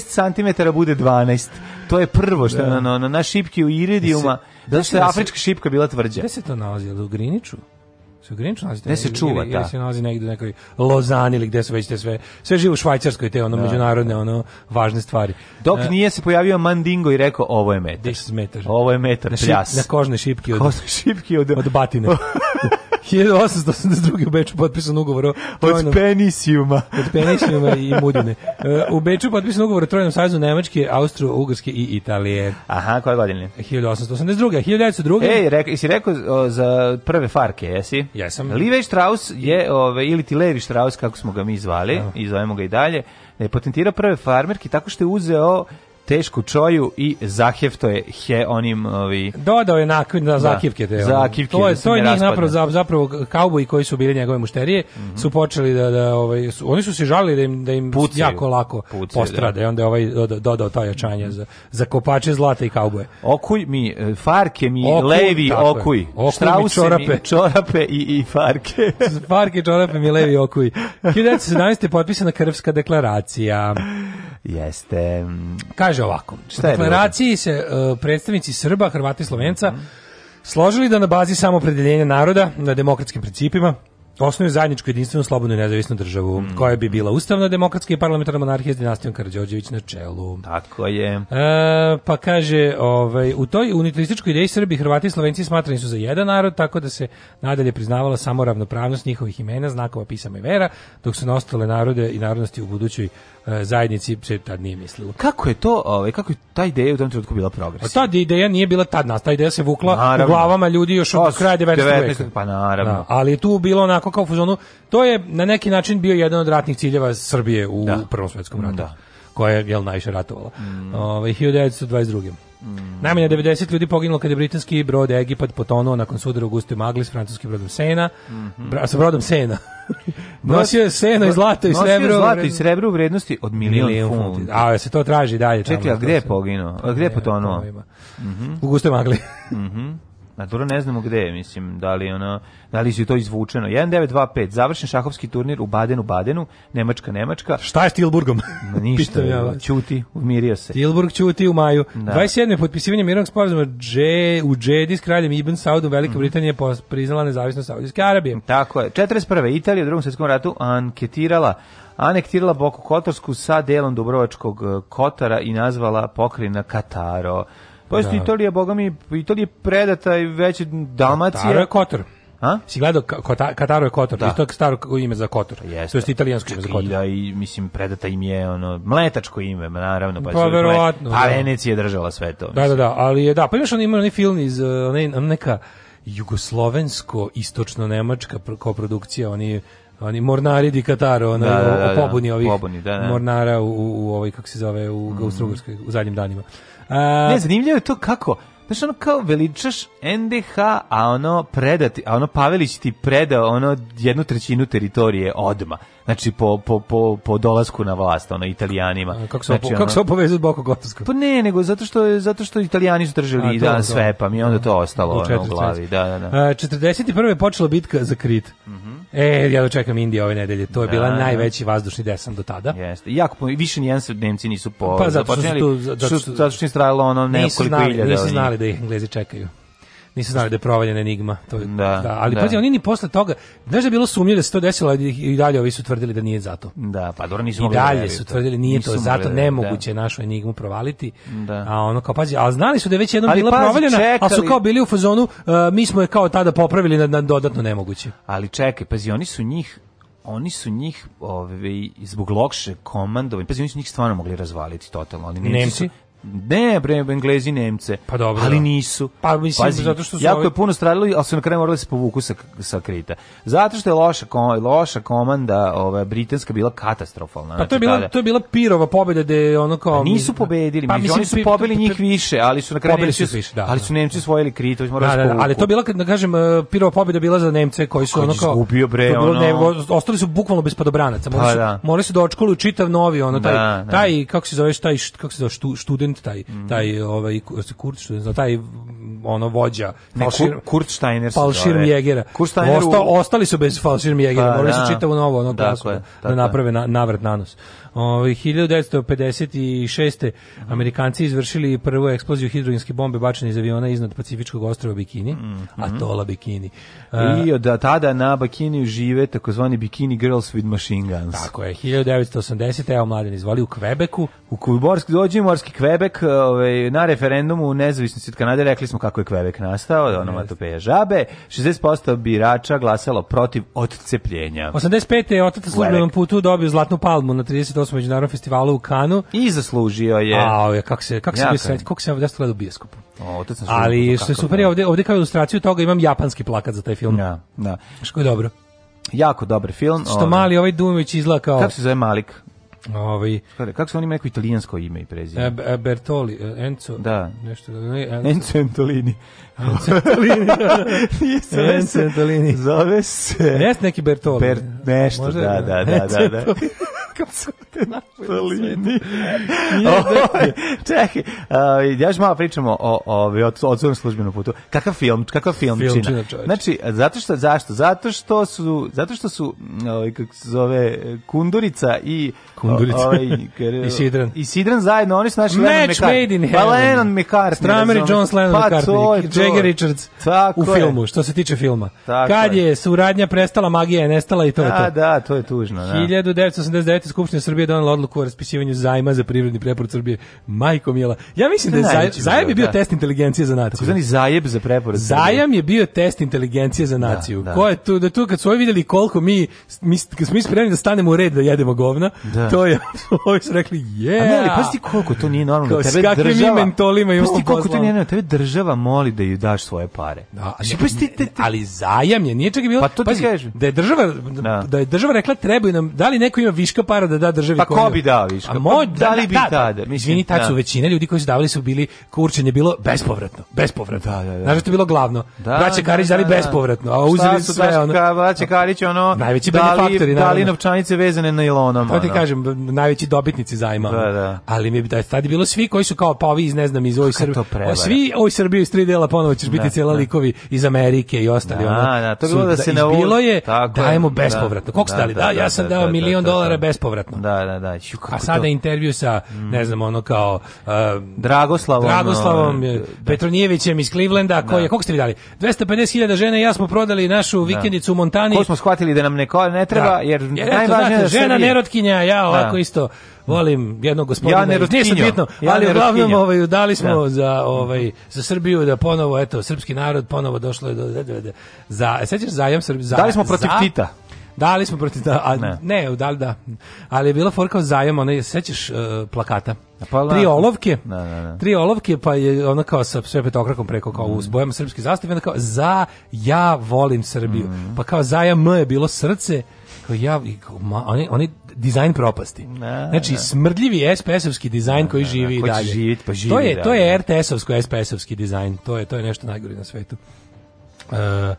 cm bude 12. To je prvo što da. na, na, na šipki u iridijuma, da, da, da, da, da, da, da, da, da, da, da, da, da, da, Se granično nalazi. Gde se čuva ili, ta? Ili se nalazi negde u nekoj Lozani ili gde su već te sve. Sve živo u Švajcarskoj te ono da. međunarodne ono važne stvari. Dok uh, nije se pojavio Mandingo i rekao ovo je metar. This metar. Ovo je metar na pljas. na kožne šipke od kožne šipki od, od batine. 1882. u Beču potpisan ugovor o trojnom... Od penisijuma. Od penisijuma i mudine. E, u Beču potpisan ugovor o trojnom savezu Nemačke, Austro, Ugrske i Italije. Aha, koje godine? 1882. 1902. Ej, reka, si rekao o, za prve farke, jesi? Jesam. Levi Strauss je, ove, ili ti Levi Strauss, kako smo ga mi zvali, i zovemo ga i dalje, je potentirao prve farmerke tako što je uzeo tešku čoju i zahefto je he onim ovi dodao je nakon na da. zakivke te. Zakivke. To je da to je njih napravo zapravo, zapravo kauboji koji su bili njegove mušterije mm -hmm. su počeli da da ovaj su, oni su se žalili da im da im Pucaju. jako lako Pucaju, da. postrade da. onda je ovaj dodao to jačanje za za kopače zlata i kauboje. Okuj mi e, farke mi okuj, levi okuj. okuj Štrause čorape. Mi čorape i i farke. farke čorape mi levi okuj. 1917 je potpisana Krvska deklaracija. Jeste. Mm. Kaže ovako, u deklaraciji se uh, predstavnici Srba, Hrvata i Slovenca mm. složili da na bazi samopredeljenja naroda, na demokratskim principima, osnuju zajedničku jedinstvenu slobodnu i nezavisnu državu, mm. koja bi bila ustavna demokratska i parlamentarna monarhija s dinastijom Karađorđević na čelu. Tako je. E, pa kaže, ovaj, u toj unitarističkoj ideji Srbi, Hrvati i Slovenci smatrani su za jedan narod, tako da se nadalje priznavala samo ravnopravnost njihovih imena, znakova, pisama i vera, dok su na ostale narode i narodnosti u budućoj e, zajednici se tad nije mislilo. Kako je to, ovaj, kako je ta ideja u tom trenutku bila progres? Pa ta ideja nije bila tad nas, ta ideja se vukla naravno. u glavama ljudi još od kraja 19. veka. Pa naravno. Da, ali je tu bilo onako onako kao fuzonu, to je na neki način bio jedan od ratnih ciljeva Srbije u da. Prvom svetskom ratu, da. koja je jel, najviše ratovala. Mm. Ove, ovaj, 1922. Mm. Najmanje 90 ljudi poginulo kada je britanski brod Egipat potonuo nakon sudara u Gustoj Magli s francuskim brodom Sena, mm -hmm. bra, sa brodom Sena. nosio je seno i zlato i srebro. zlato i srebro u vrednosti od milion, funti. A se to traži dalje. Čekaj, a gdje je poginuo? A gdje je potonuo? Mm mhm. -hmm. U Gustoj Magli. mhm. A dobro ne znamo gde mislim, da li ono, da li je to izvučeno. 1925 završen šahovski turnir u Badenu Badenu, Nemačka Nemačka. Šta je s Tilburgom? Ma ništa, ja ćuti, umirio se. Tilburg ćuti u maju. Da. 27. potpisivanje mirovnog sporazuma Dže, u Džedi s kraljem Ibn Saudom Velika mm. Britanija priznala nezavisnost Saudijske Arabije. Tako je. 41. Italija u drugom svetskom ratu anketirala anektirala Boku Kotorsku sa delom Dubrovačkog eh, Kotara i nazvala pokrina Kataro. Pošto da. Italija, boga mi, Italija je predata i već Dalmacija. Kataro je Kotor. A? Si gledao Kota, Kataro je Kotor, da. isto staro ime za Kotor. Jeste. To je italijansko ime za Kotor. da, i, mislim, predata im je ono, mletačko ime, naravno. Pa, pa verovatno. Da. A Venecija je držala sve to. Mislim. Da, da, da, ali je, da, pa još on ima onaj film iz, eh, onaj, neka jugoslovensko, istočno-nemačka koprodukcija, oni oni mornari di Kataro, ona da, da, da, pobuni da, ovih pobuni, da, da. mornara u, u, u ovaj, kako se zove, u mm. u zadnjim danima. A... ne, zanimljivo je to kako Znaš, ono kao veličaš NDH, a ono predati, a ono Pavelić ti preda ono jednu trećinu teritorije odma znači po, po, po, po dolasku na vlast, ono, italijanima. A, kako se znači, kako se povezuje Boko Kotorsko? Pa ne, nego zato što, zato što italijani su držali A, to, da, sve, pa mi onda to da. ostalo ono, četiri, u glavi. Da, da, da. A, e, 41. je počela bitka za Krit. Mm -hmm. E, ja dočekam Indije ove nedelje. To je bila da, da, najveći vazdušni desan do tada. Jeste. Jako, više nijedan se Nemci nisu po, pa, zato što, su, zato što, zato što, zato što, zato što, zato što, zato što, zato što, zato što, zato što, zato nisu znali da je provaljena enigma. To, da, da, ali da. pazi, oni ni posle toga, znaš da je bilo sumnje da se to desilo i dalje ovi su tvrdili da nije zato. Da, pa dobro nisu I da dalje su tvrdili nije to, zato da nemoguće da. našu enigmu provaliti. Da. A ono kao, pazi, ali znali su da je već jednom ali, bila pazi, provaljena, čekali. ali su kao bili u fazonu, uh, mi smo je kao tada popravili na, na dodatno nemoguće. Ali čekaj, pazi, oni su njih oni su njih ove, ovaj, zbog lokše komandovanja, pazi, oni su njih stvarno mogli razvaliti totalno. Oni Nemci? Su, ne, bre, Englezi, Nemce. Pa dobro. Ali da. nisu. Pa mislim Pazi, zato što su jako ovi... je puno stradali, ali su na kraju morali da se povuku sa, sa Krita. Zato što je loša kom, loša komanda, ova britanska bila katastrofalna. Pa to je znači, bila tada. to je bila Pirova pobjeda da je ono kao pa nisu pobedili, pa, mislim, oni su pobili njih više, ali su na kraju Nemci, su više, da, ali da. su Nemci osvojili Krita, da, da, da, ali to bila kad da kažem e, Pirova pobjeda bila za Nemce koji su ono kao izgubio bre, ono. Ne, ostali su bukvalno bez padobranaca. Morali pa su, morali su da očkoluju čitav novi ono taj taj kako se zove taj kako se zove student student, taj, mhm. taj ovaj, Kurt student, taj ono vođa. Ne, falšir, Kurt Steiner Falšir Mjegera. ostali su bez Falšir Mjegera, pa, morali su da. čitavu novo ono tako, da tako da naprave na, navrat nanos. Ovaj 1956. Amerikanci izvršili prvu eksploziju hidrogenske bombe bačene iz aviona iznad Pacifičkog ostrva Bikini, mm -hmm. atola Bikini. I e, od tada na Bikiniju žive takozvani Bikini Girls with Machine Guns. Tako je, 1980. Evo mladen izvali u Kvebeku. U Morski, dođe Morski Kvebek ovaj, na referendumu u nezavisnosti od Kanade rekli smo kako je Kvebek nastao, ono onomatopeja žabe. 60% birača glasalo protiv odcepljenja. 85. je otac službenom putu dobio zlatnu palmu na 30 68. Da međunarodnom festivalu u Kanu. I zaslužio je. A, ja kako se, kako se, kako se, kako se, kako se, kako o, to sam Ali što je super, ovde, ovde kao ilustraciju toga imam japanski plakat za taj film. Ja, da, da. Što je dobro. Jako dobar film. Što ovaj. mali ovaj Dumović izgleda kao... Kako se zove Malik? Ovaj kako se on ima neko italijansko ime i prezime? E, Bertoli, e, Enzo, da. nešto Enzo Antolini. Centolini. Nije Centolini. Zove se... Jes neki Bertoli. Ber, nešto, Može, da, da, da, da. da. da. Kako se te Bertolini. Čekaj, uh, ja još malo pričamo o, o, o, o curom službenom putu. Kakav film, kakav film, film čina? čina znači, zato što, zašto? Zato što su, zato što su, ovaj, kako se zove, Kundurica i... Kundurica. Ovaj, I Sidran. I Sidran zajedno, oni su naši Lennon McCartney. Made in pa Heaven. Pa Lennon McCartney. Strameri Jones, Lennon pa McCartney. Pa to je, Peggy Richards Tako u filmu, što se tiče filma. Tako Kad je suradnja prestala, magija je nestala i to da, je to. Da, to je tužno. Da. 1989. Skupština Srbije donela odluku o raspisivanju zajma za privredni preporod Srbije. Majko Mila. Ja mislim da je zaj, zajam je bio da. test inteligencije za naciju. Zvani zajeb za preporod Zajam je bio test inteligencije za da, naciju. Da, da. Ko je tu, da tu kad su ovi vidjeli koliko mi, mi, kad smo mi spremni da stanemo u red da jedemo govna, da. to je, ovi su rekli, je. Yeah. A ne, ali pasti koliko to nije normalno. Kao, tebe s kakvim država, mi mentolima imamo koliko to nije normalno. Tebe država moli da je daš svoje pare. Da, ali, znači, ali zajam je, nije čak je bilo. Pa to pazi, da je država da. da je država rekla trebaju nam, da li neko ima viška para da da državi Pa ko bi dao viška? A moj, pa da, da, li da, bi da, tada? Da. Mislim, tad su većina ljudi koji su davali su bili kurčenje bilo bespovratno, bespovratno. Da, da, da. Znaš što je bilo glavno? Da, Braća Karić dali bespovratno, a uzeli su sve ono. Braća Karić ono najveći benefaktori, dali novčanice vezane na nailonom. To ti kažem, najveći dobitnici zajma. Da, da. Ali mi da tad bilo svi koji su kao pa ovi iz ne znam iz ove Srbije. Svi ovi Srbije iz tri dela pa ono ćeš biti da, cijela da. likovi iz Amerike i ostali da, ono. Da, to je bilo da se da, ne bilo je dajemo da, bespovratno. Koliko da, ste dali? Da, ja sam dao milion dolara bespovratno. Da, da, da. kako A sada intervju sa mm. ne znam ono kao Dragoslavom Dragoslavom e, Petronijevićem iz Clevelanda koji je koliko ste vi dali? 250.000 žena i ja smo prodali našu vikendicu u Montani. Ko smo shvatili da nam ne ne treba jer najvažnije je žena nerotkinja ja ovako isto volim jednog gospodina. Ja ne nisam bitno, ja ali uglavnom ovaj, dali smo ja. Da. za, ovaj, za Srbiju da ponovo, eto, srpski narod ponovo došlo je do... Da, da, da, za, sećaš zajam Srbije? Za, dali smo protiv za, Tita. Dali smo protiv da, ne, ne da, da. Ali je bila forka zajam, ona je, sećaš uh, plakata? Pa, tri olovke, da, da, da. tri olovke, pa je ona kao sa sve petokrakom preko, kao mm. s bojama srpske zastave, onda kao, za, ja volim Srbiju. Mm. Pa kao, za, ja, m je bilo srce, kao ja, kao, ma, oni, oni dizajn propasti. Na, znači na. smrdljivi SPS-ovski dizajn na, koji živi i dalje. Živit, pa živi to je dalje. to je RTS-ovsko SPS-ovski dizajn. To je to je nešto najgore na svetu. E, uh,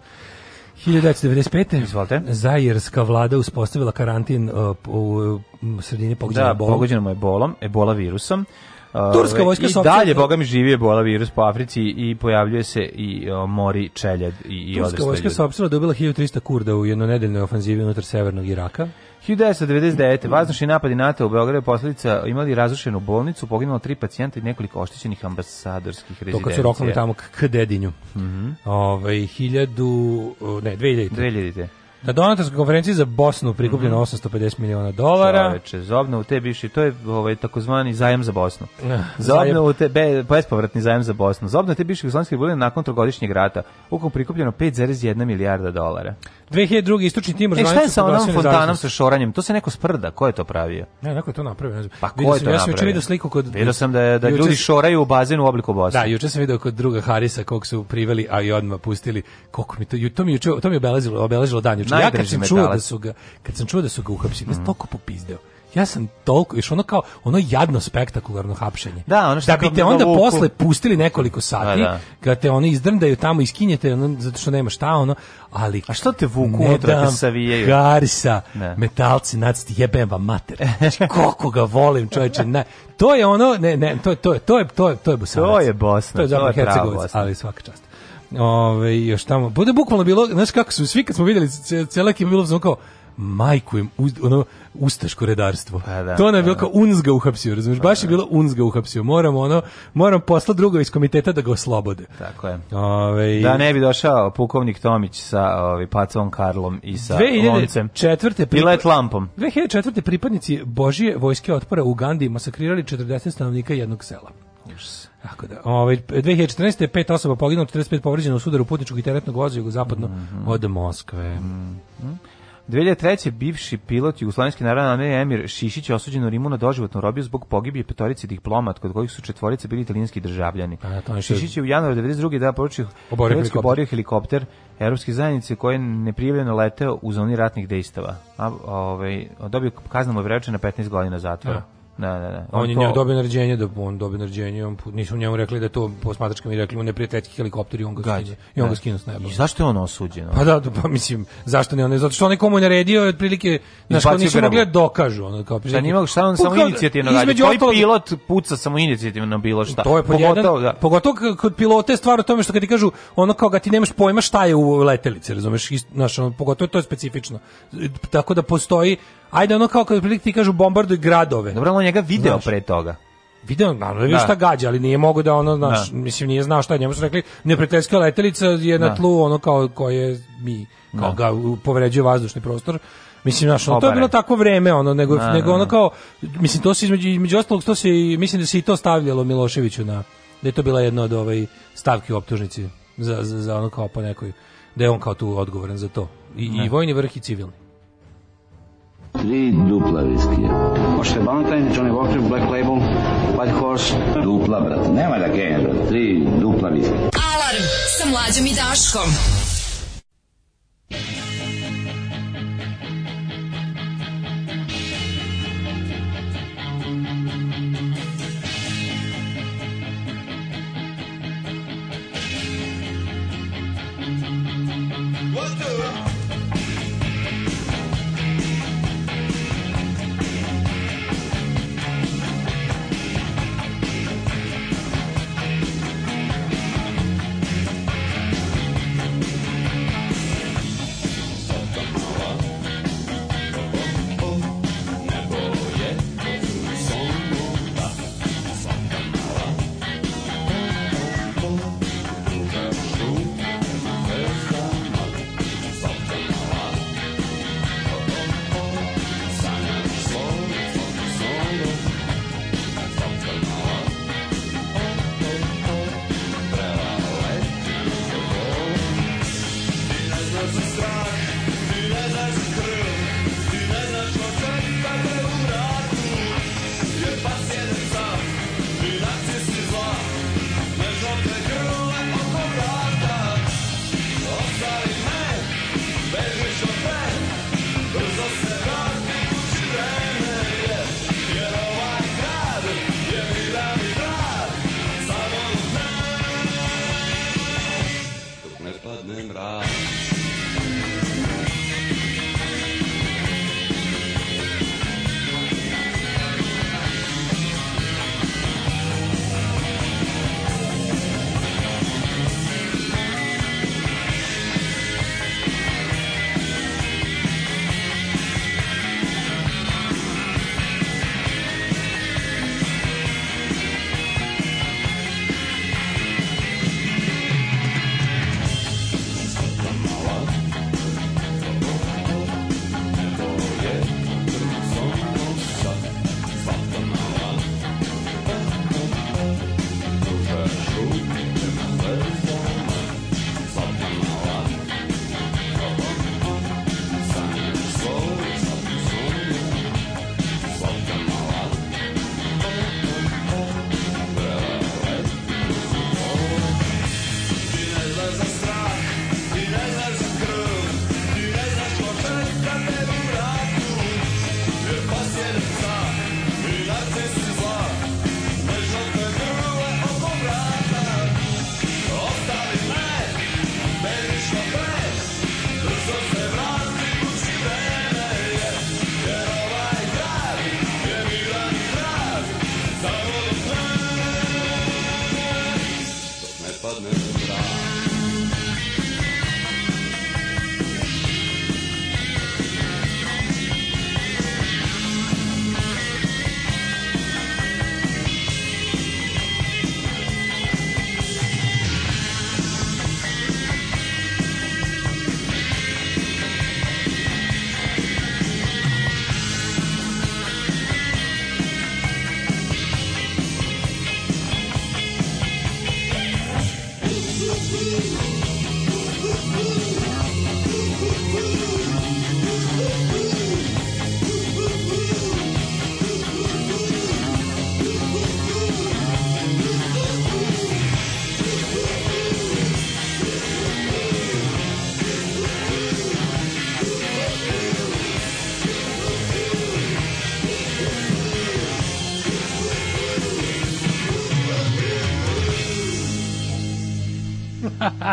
1995. Izvolite. Zajerska vlada uspostavila karantin uh, u, sredini pogođena da, bolom. pogođena je bolom, ebola virusom. Uh, Turska vojska i dalje boga mi živi ebola virus po Africi i pojavljuje se i uh, mori čeljad i i Turska vojska saopštila da ubila 1300 Kurda u jednonedeljnoj ofanzivi unutar severnog Iraka. 1999. Vazdušni napadi NATO u Beogradu posljedica imali razrušenu bolnicu, poginulo tri pacijenta i nekoliko oštećenih ambasadorskih rezidencija. To kad su roknuli tamo k Dedinju. Mm -hmm. Ove, 1000, ne, 2000. 2000. Na donatorskoj konferenciji za Bosnu prikupljeno mm -hmm. 850 miliona dolara. Čoveče, za obnovu te bivši, to je ovaj takozvani zajam za Bosnu. za obnovu te be, bespovratni zajam za Bosnu. Za obnovu te bivše jugoslovenske republike nakon trogodišnjeg rata ukupno prikupljeno 5,1 milijarda dolara. 2002. istočni Timor e, šta je sa onom fontanom sa šoranjem? To se neko sprda, ko je to pravio? Ne, neko je to napravio, ne znam. Pa ko je to napravio? Ja sam juče video sliku kod Video sam da da ljudi šoraju u bazenu u obliku bosa. Da, juče sam video kod druga Harisa kog su priveli, a i odmah pustili. Koliko mi to to mi juče to mi obeležilo, obeležilo dan juče. Ja kad sam čuo da su ga, kad sam čuo da su ga uhapsili, da mm. toliko popizdeo ja sam toliko, još ono kao, ono jadno spektakularno hapšenje. Da, ono što da bi te onda vuku. posle pustili nekoliko sati, da, da. kad te ono izdrndaju tamo, iskinjete, ono, zato što nema šta, ono, ali... A što te vuku ne dam savijaju? Garisa, ne. Da. metalci, naciti, jebem vam mater. Koliko ga volim, čovječe, ne. To je ono, ne, ne, to, to, je, to je, to je, to je Bosna. To je Bosna, to je, to je pravo Bosna. Ali svaka čast. Ove, još tamo, bude bukvalno bilo, znaš kako su, svi kad smo videli, celak je bilo kao, majku im, ono, ustaško redarstvo. Pa da, to nam je pa bilo da. kao unzga uhapsio, razumiješ? Pa Baš da. je bilo unzga uhapsio. Moram ono, moram posla drugo iz komiteta da ga oslobode. Tako je. Ove, da ne bi došao pukovnik Tomić sa ovi, Pacom Karlom i sa 2004. Loncem. Četvrte pripa... lampom. 2004. pripadnici Božije vojske otpora u Ugandi masakrirali 40 stanovnika jednog sela. Užas. Tako da, ovaj 2014. je pet osoba poginulo, 45 povređeno u sudaru putničkog i teretnog voza jugozapadno mm -hmm. od Moskve. Mm -hmm. 2003. bivši pilot Jugoslavijski narodne armije Emir Šišić je osuđen u Rimu na doživotnu robiju zbog pogibije petorice diplomat kod kojih su četvorice bili italijanski državljani. A, je Šišić je u januaru 92. da poručio oborio helikopter. oborio helikopter Europske zajednice koji je neprijavljeno leteo u zoni ratnih dejstava. A, ovaj, dobio kaznamo vreće na 15 godina zatvora. A. Da. Da, da, da. On, on je to... njemu dobio naređenje da on dobio naređenje, on nisu njemu rekli da to posmatrački mi rekli mu ne helikopter helikopteri on ga skine. I on ga da. skinu s neba. I zašto je on osuđen? Pa da, da pa mislim, zašto ne on? Zato što on nekomu naredio je otprilike na što nisu mogli da dokažu, ono kao priče. Da nije šta on samo inicijativno radi. Koji otolog... pilot puca samo inicijativno bilo šta. To je po pogotovo, jedan, da. pogotovo kod pilote stvar o tome što kad ti kažu ono kao ga ti nemaš pojma šta je u letelici, razumeš? Naš, ono, pogotovo to je specifično. Tako da postoji ajde ono kao kad prilike ti kažu bombarduj gradove. Dobro, on njega video znaš. pre toga. Video, naravno, je da. šta gađa, ali nije mogo da ono, znaš, da. mislim, nije znao šta je, njemu su rekli, nepreteska letelica je na da. tlu ono kao koje mi, kao da. ga povređuje vazdušni prostor. Mislim naš, ono, to je bilo tako vreme ono nego da, nego da, ono kao mislim to se između između ostalog to se mislim da se i to stavljalo Miloševiću na da je to bila jedna od ovaj stavki u optužnici za, za, za ono kao po nekoj da je on kao tu odgovoran za to i, i vojni vrh i civilni. Tri dupla viskija. Možete Valentine, Johnny Walker, Black Label, White Horse. Dupla, brate. Nema da genja, brate. Tri dupla viskija. Alarm sa mlađom i Daškom.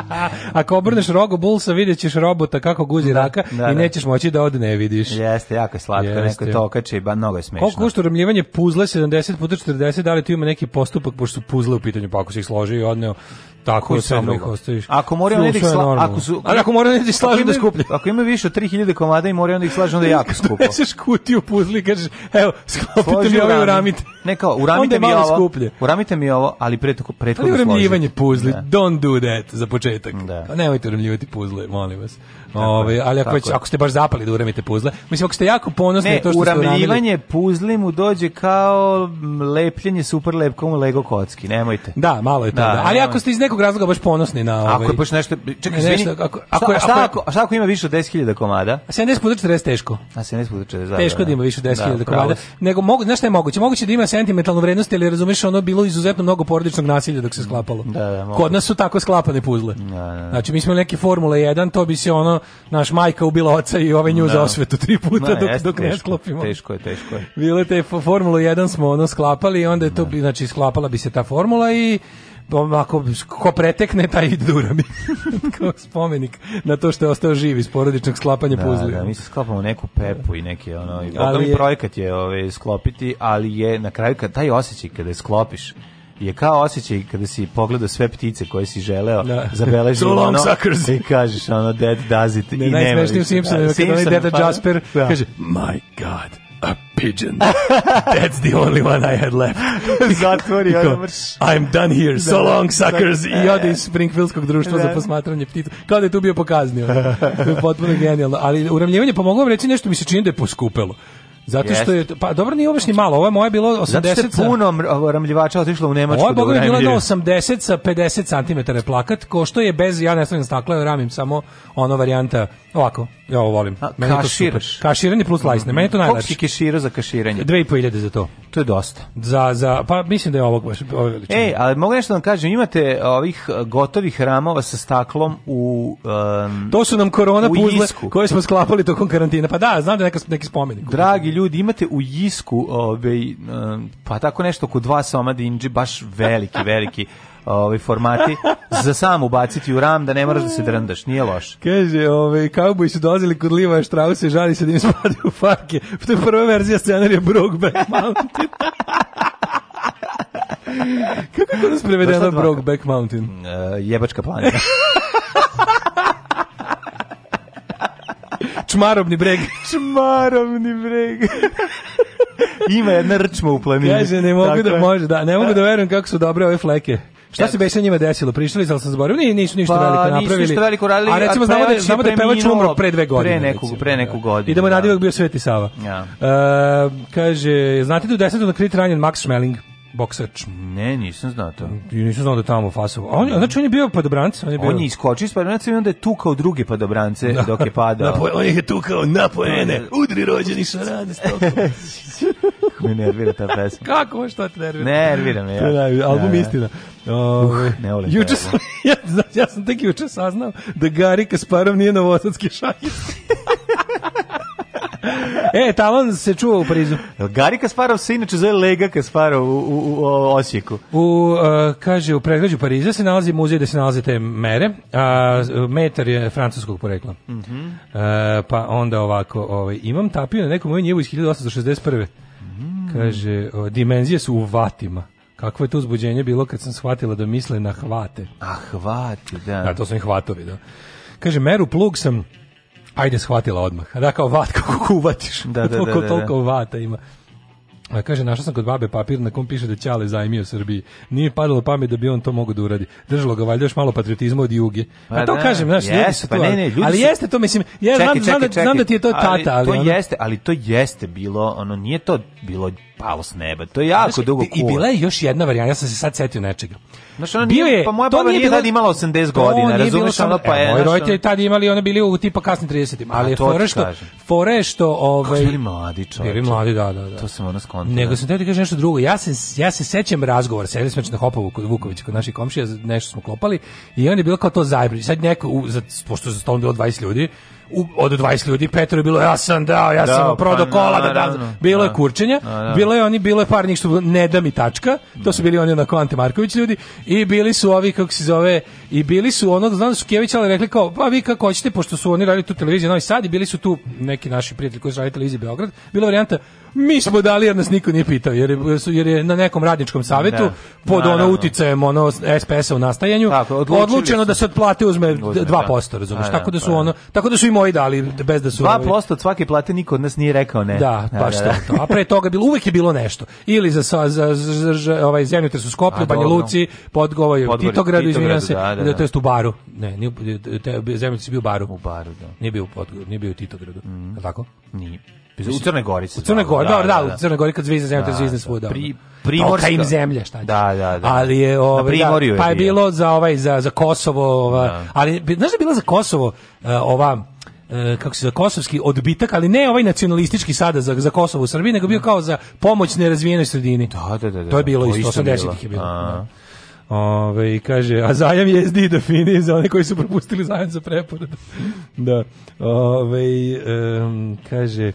Ako obrneš rogo bulsa, vidjet ćeš robota kako guzi da, raka da, i da. nećeš moći da od ne vidiš. Jeste, jako je slatko, Jeste. neko je to okače i ba, mnogo je smešno. Koliko košta uramljivanje puzle 70 puta 40, da li tu ima neki postupak, pošto su puzle u pitanju, pa ako si ih složio i odneo Tako je, samo ih ostaviš. Ako moraju onda ih ako su ali ako moraju da ih slažu da skuplje. Ako ima više od 3000 komada i moraju onda ih slažu onda jako skupo. Neseš kutiju puzli, kažeš, evo, sklopite mi ovo ovaj i uramite. Ne kao, uramite mi ovo. Skuplje. Uramite mi ovo, ali pre tako prethodno složite. uramljivanje puzli, da. don't do that za početak. Da. Pa nemojte uramljivati puzle, molim vas. Ove, ovaj, ali ako, već, ako ste baš zapali da uramite puzle, mislim ako ste jako ponosni ne, to što uramljivanje puzli mu dođe kao lepljenje super lepkom u Lego kocki, nemojte. Da, malo je to. Da, da. Ali ako ste iz nekog razloga baš ponosni na ovaj. Ako je baš nešto, čekaj, ne, nešto, ako, ako, šta, šta, ako, šta ako ima više od 10.000 komada? A 70 puta 40 teško. A 70 puta 40. Da, teško da, da ima da. više od 10.000 da, komada. Nego mogu, znaš šta je moguće? Moguće da ima sentimentalnu vrednost, ali razumeš ono bilo izuzetno mnogo porodičnog nasilja dok se sklapalo. Da, da, Kod nas su tako sklapane puzle. Da, da, da. Znači mi smo neke formule 1, to bi se ono naš majka ubila oca i ovaj nju za da. osvetu tri puta no, dok, jest, dok teško, ne sklopimo. Teško je, teško je. Bile te Formulu 1 smo ono sklapali i onda je to, no. Da. znači sklapala bi se ta formula i ako ko pretekne taj dura mi kao spomenik na to što je ostao živ iz porodičnog sklapanja da, puzli. Da, mi se sklapamo neku pepu i neke, ono i je... projekat je ovaj sklopiti, ali je na kraju kad taj osjećaj kada je sklopiš je kao osjećaj kada si pogledao sve ptice koje si želeo, da. zabeleži so ono suckers. i kažeš ono, dead does it. Ne, I najsmešniji u Simpsonu, da, kada onaj deda pa, Jasper da. kaže, my god, a pigeon. That's the only one I had left. Zatvori, ono mrš. I'm done here, so da. long suckers. Da. I ode iz Springfieldskog društva za posmatranje ptica. Kao da je tu bio pokaznio. Potpuno genijalno. Ali uravnjivanje, pomoglo vam reći nešto, mi se čini da je poskupelo. Zato što je pa dobro nije uopšte malo, ovo je moje bilo 80 Zato što je puno ramljivača otišlo u Nemačku. Ovo je boga bilo na 80 sa 50 cm plakat, ko što je bez ja ne znam stakla, ramim samo ono varijanta ovako. Ja ovo volim. meni kašir. to super. Kaširanje plus lajsne, mm -hmm. meni to najlepše. Koliko kešira za kaširanje? 2.500 za to. To je dosta. Za, za, pa mislim da je ovog baš ove veličine. Ej, ali mogu nešto da vam kažem, imate ovih e, gotovih ramova sa staklom u um, To su nam korona puzle koje smo sklapali tokom karantina. Pa da, znam da neka neki spomenik. Dragi ljudi, imate u Jisku, ovaj, eh, pa tako nešto kod dva soma dinđi, baš veliki, veliki ovaj formati za sam ubaciti u ram da ne moraš da se drndaš, nije loše. Kaže, kao ovaj, kauboj su dozili kod Liva Štrausa i žali se da im spadaju u farke. To je prva verzija scenarija Brokeback Mountain. Kako je kod nas prevedeno Brokeback Mountain? Uh, jebačka planina. Čmarobni breg. Čmarobni breg. Ima jedna rčma u planini. Kaže, ne mogu Tako da, je. može, da, ne mogu da e. verujem kako su dobre ove fleke. Šta se beše njima desilo? Prišli sam sam zaboravio, nisu, ništa pa, veliko napravili. Nisu ništa veliko radili. A recimo znamo da znamo da je pevač umro pre dve godine. Pre nekog, recimo. pre nekog da. godina. Idemo da nadivak bio Sveti Sava. Ja. Uh, kaže, znate da u 10. na krit ranjen Max Schmeling? boksač. Ne, nisam znao to. I nisam znao da tamo fasovo. A on znači on je bio padobranac, on je bio. On je iskočio iz padobranca i onda je tukao druge padobrance da. dok je padao. Napo, on je tukao na poene. Da, da. Udri rođeni šarane stokom. me nervira ta pesma. Kako što te nervira? Nervira me. Ja. Da, album da, istina. Ove, uh, ovaj, ne volim. Juče sam, ja, ja sam tek juče saznao da Gari Kasparov nije novosadski šahist. e, tamo se čuva u Parizu. Gari Kasparov se inače zove Lega Kasparov u, u, u Osijeku. U, uh, kaže, u predgrađu Pariza se nalazi muzej gde se nalaze te mere, a metar je francuskog porekla. Mm -hmm. uh, pa onda ovako, ovaj, imam tapio na nekom mojem njevu iz 1861. Mm. Kaže, o, dimenzije su u vatima. Kakvo je to uzbuđenje bilo kad sam shvatila da misle na hvate. A hvate, da. Da, to su i hvatovi, da. Kaže, meru plug sam ajde shvatila odmah. da, kao vat, kako kuvatiš. Da, da, toliko, da, da, Toliko da. vata ima. A kaže, našao sam kod babe papir na kom piše da Ćale zajmio Srbiji. Nije padalo pamet da bi on to mogao da uradi. Držalo ga valjda još malo patriotizma od Juge. Pa A pa to da, kažem, znaš, yes, ljudi su pa to, ne, ne, ljudi ali su... jeste to, mislim, ja čekaj, znam, čekaj, znam, čekaj, da- znam da ti je to ali, tata. Ali, to ono... jeste, ali to jeste bilo, ono, nije to bilo palo s neba. To je jako znaš, dugo kuva. I bila je još jedna varijanta, ja sam se sad setio nečega. Znaš, ona bio nije, je, pa moja baba nije, bila, tad imala 80 godina, razumiješ, ono pa je... E, Moji roditelji tad imali, ona bili u tipa kasni 30-ima, ali je fore što... Fore što... Ovaj, bili mladi čovječ. Bili mladi, da, da, da. To sam ono skontio. Nego da. sam te ti kažem nešto drugo. Ja se, ja se sećam razgovor, sedeli smo na Hopovu kod Vukovića, kod naših komšija, nešto smo klopali, i on je bilo kao to zajebri. Sad neko, u, za, pošto za stolom bilo 20 ljudi, u, od 20 ljudi petoro je bilo ja sam dao, ja sam dao, prodao pa, kola da dam. Da. Bilo je da. kurčenja, da, bilo je oni, bilo je par njih što ne da mi tačka. To su bili oni na Ante Marković ljudi i bili su ovi kako se zove I bili su onog znam da su Kević ali rekli kao, pa vi kako hoćete, pošto su oni radili tu televiziju Novi Sad i bili su tu neki naši prijatelji koji su radili televiziju Beograd, bila varijanta, mi smo dali jer nas niko nije pitao, jer, je, jer je na nekom radničkom savetu da. pod Naravno. ono uticajem ono, SPS-a u nastajanju, tako, odlučeno su. da se odplate uzme, uzme 2%, da. razumeš tako da, da su pa da. ono, tako da su i moji dali, bez da su... 2% ovaj... od svake plate niko od nas nije rekao ne. Da, pa da, to. A pre toga bilo, uvek je bilo nešto. Ili za, za, za, za ovaj, zemljotres u Skoplju, Banja Luci, Podgovaju, Titogradu, izvinjam se, Da da, da, da. to jest u Baru. Ne, nije, te, zemljotres je bio u Baru. U Baru, da. Nije bio u, Podgor, nije bio u Titogradu, mm. je tako? Nije. U Crnoj Gori se. U Crnoj Gori, da, da, da, u da. Crnoj Gori kad zvizda zemlja, da, zvizda svuda. Pri primorska im zemlja, šta ćeš. Da, da, da. Ali je ovaj da, pa je bio. bilo za ovaj za za Kosovo, ovaj, da. ali znaš da je bilo za Kosovo uh, ova E, kako se za kosovski odbitak, ali ne ovaj nacionalistički sada za, za Kosovo u Srbiji, nego bio kao za pomoć nerazvijenoj sredini. Da, da, da, da. To je bilo to isto, 80-ih je bilo. A. Da. Ove, i kaže, a zajam jezdi do fini za one koji su propustili zajam za preporod. da. Ove, um, kaže,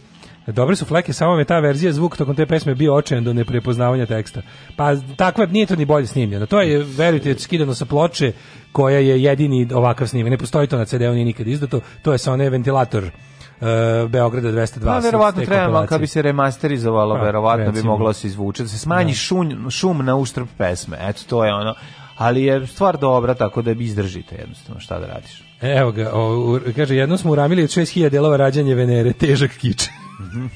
Dobre su fleke, samo me ta verzija zvuk tokom te pesme bio očajan do neprepoznavanja teksta. Pa takva nije to ni bolje snimljeno. To je, verujte, skidano sa ploče koja je jedini ovakav snimak. Ne postoji to na CD-u, nije nikad izdato. To je sa onaj ventilator Eh, Beograda 220. Pa verovatno treba kad bi se remasterizovalo, pa, verovatno recimo. bi moglo se izvući da se smanji da. šum, šum na uštrb pesme. Eto to je ono ali je stvar dobra tako da bi izdržite jednostavno šta da radiš. Evo ga, o, kaže jedno smo uramili od 6000 delova rađanje Venere, težak kič. Mhm.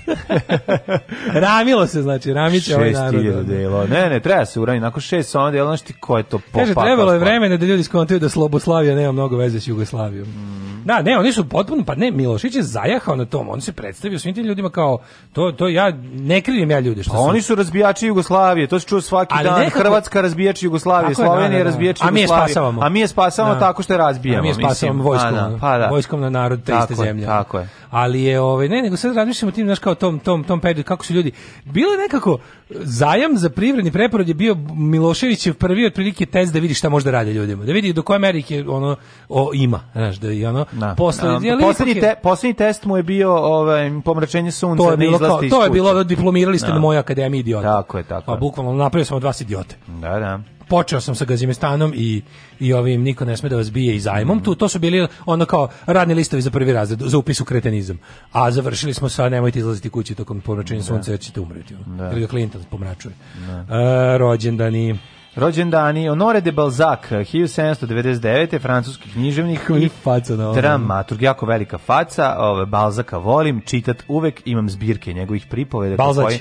Ramilo se znači, ramić ovaj narod. 6000 delo. Ne, ne, treba se uraniti. Nakon šest sona delo, znači ko je to popakao. Kaže, trebalo je vreme da ljudi skontaju da Sloboslavija nema mnogo veze sa Jugoslavijom. Mm. Da, ne, oni su potpuno, pa ne, Milošić je zajahao na tom. On se predstavio svim tim ljudima kao, to, to ja, ne krivim ja ljude. Što pa su... oni su razbijači Jugoslavije, to se čuo svaki Ali dan. Nekako... Hrvatska razbijači Jugoslavije, Slovenija da, da, da. razbijači Jugoslavije. A mi je spasavamo. A mi je spasavamo tako što je razbijamo. A mi je spasavamo vojskom, pa pa vojskom na narod te iste zemlje. Tako je ali je ovaj ne nego sad razmišljamo tim znaš kao tom tom tom period kako su ljudi bilo je nekako zajam za privredni preporod je bio Miloševićev prvi otprilike test da vidi šta može da radi ljudima da vidi do koje Amerike ono o, ima znaš da i ono da. Da, poslednji posle um, poslednji, te, poslednji test mu je bio ovaj pomračenje sunca to je bilo kao, to je bilo da diplomirali ste da. na mojoj akademiji idiota tako je tako pa bukvalno napravio sam od vas idiote da da počeo sam sa Gazimestanom i i ovim niko ne sme da vas bije i zajmom. Tu to su bili ono kao radni listovi za prvi razred za upis u kretenizam. A završili smo sa nemojte izlaziti kući tokom pomračenja da. sunca jer ćete umreti. Ono. Da. Ili Clinton pomračuje. Da. E, rođendani. Rođendani Honore de Balzac 1799. francuski književnik i faca na dramaturg, jako velika faca. Ove Balzaka volim, čitat uvek, imam zbirke njegovih pripovedaka Balzać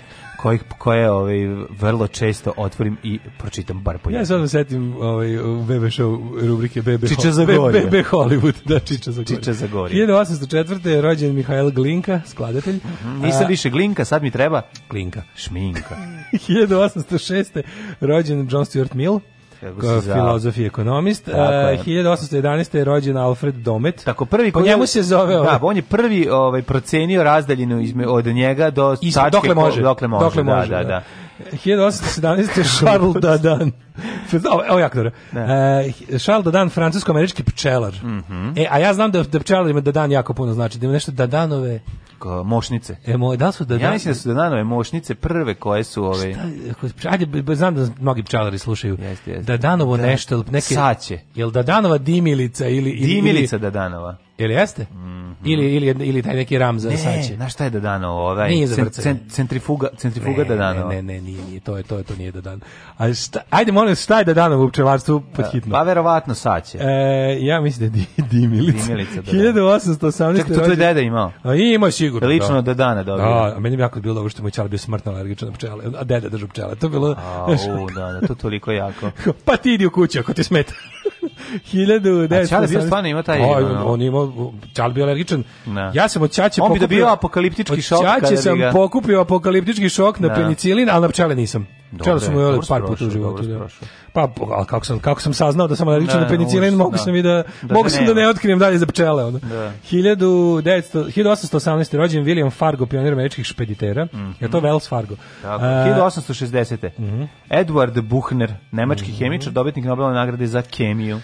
kojih koje ovaj vrlo često otvorim i pročitam bar po jednom. Ja samo setim ovaj u show rubrike BB Čiče za gore. BB Hollywood, da Čiče za gore. Čiče za gore. 1804 je rođen Mihail Glinka, skladatelj. Mm Nisam više Glinka, sad mi treba Glinka, šminka. 1806 rođen John Stuart Mill. Kako se zove? Filozof i ekonomist. Tako 1811. E, je rođen Alfred Domet. Tako prvi po njemu se zove. Da, ovaj. on je prvi ovaj procenio razdaljinu izme od njega do Isto, tačke dokle može, dokle može. Dokle da, može, da, da. da. 1817. Charles Dadan. Ovo jako dobro. Uh, Charles Dadan, francusko-američki pčelar. Mm -hmm. e, a ja znam da, da pčelar ima Dadan jako puno znači, da ima nešto Dadanove mošnice. Emo, da su da, ja mislim da su danove da mošnice prve koje su ove. Šta, ajde, znam da mnogi pčelari slušaju. Jeste, jeste. Da danovo da, nešto neke saće. Jel da danova dimilica ili, ili dimilica da danova. Ili jeste? Mm -hmm. ili, ili, ili taj neki ram za ne, saće. Ne, šta je Dadano? Ovaj, nije za cent, centrifuga, centrifuga ne, Dadano. Ne, ne, ne, nije, nije, to je, to je, to nije Dadano. A šta, ajde, molim, šta je Dadano u pčelarstvu pod e, hitno? Pa verovatno saće. E, ja mislim da je Dimilica. Dimilica, da. 1818. Da. Čekaj, to tvoj deda imao? A, imao sigurno. Lično da. Dadana da, dobio. Da, a meni bi jako bilo dobro što je moj čar bio smrtno alergičan na pčele, a deda držu pčele. To bilo... A, u, da, da, to toliko jako. pa ti idi u kuću ako ti smeta. 1900. Čale bio stvarno ima taj... O, no. on ima, Čale bio alergičan. No. Da. Ja sam od Čače pokupio... On bi da dobio apokaliptički šok. Od Čače sam ga... pokupio apokaliptički šok na no. Da. penicilin, ali na pčele nisam. Čelo sam joj par puta u životu. Da. Pa, ali kako sam, kako sam saznao da sam alergičan na penicilin, mogu da- sam i da, da mogu sam da ne otkrijem dalje za pčele. Onda. Da. 1900, 1818. rođen William Fargo, pionir američkih špeditera. Mm -hmm. Je to Wells Fargo. Tako, 1860. Mm -hmm. Edward Buchner, nemački mm -hmm. hemičar, dobitnik Nobelove nagrade za kemiju.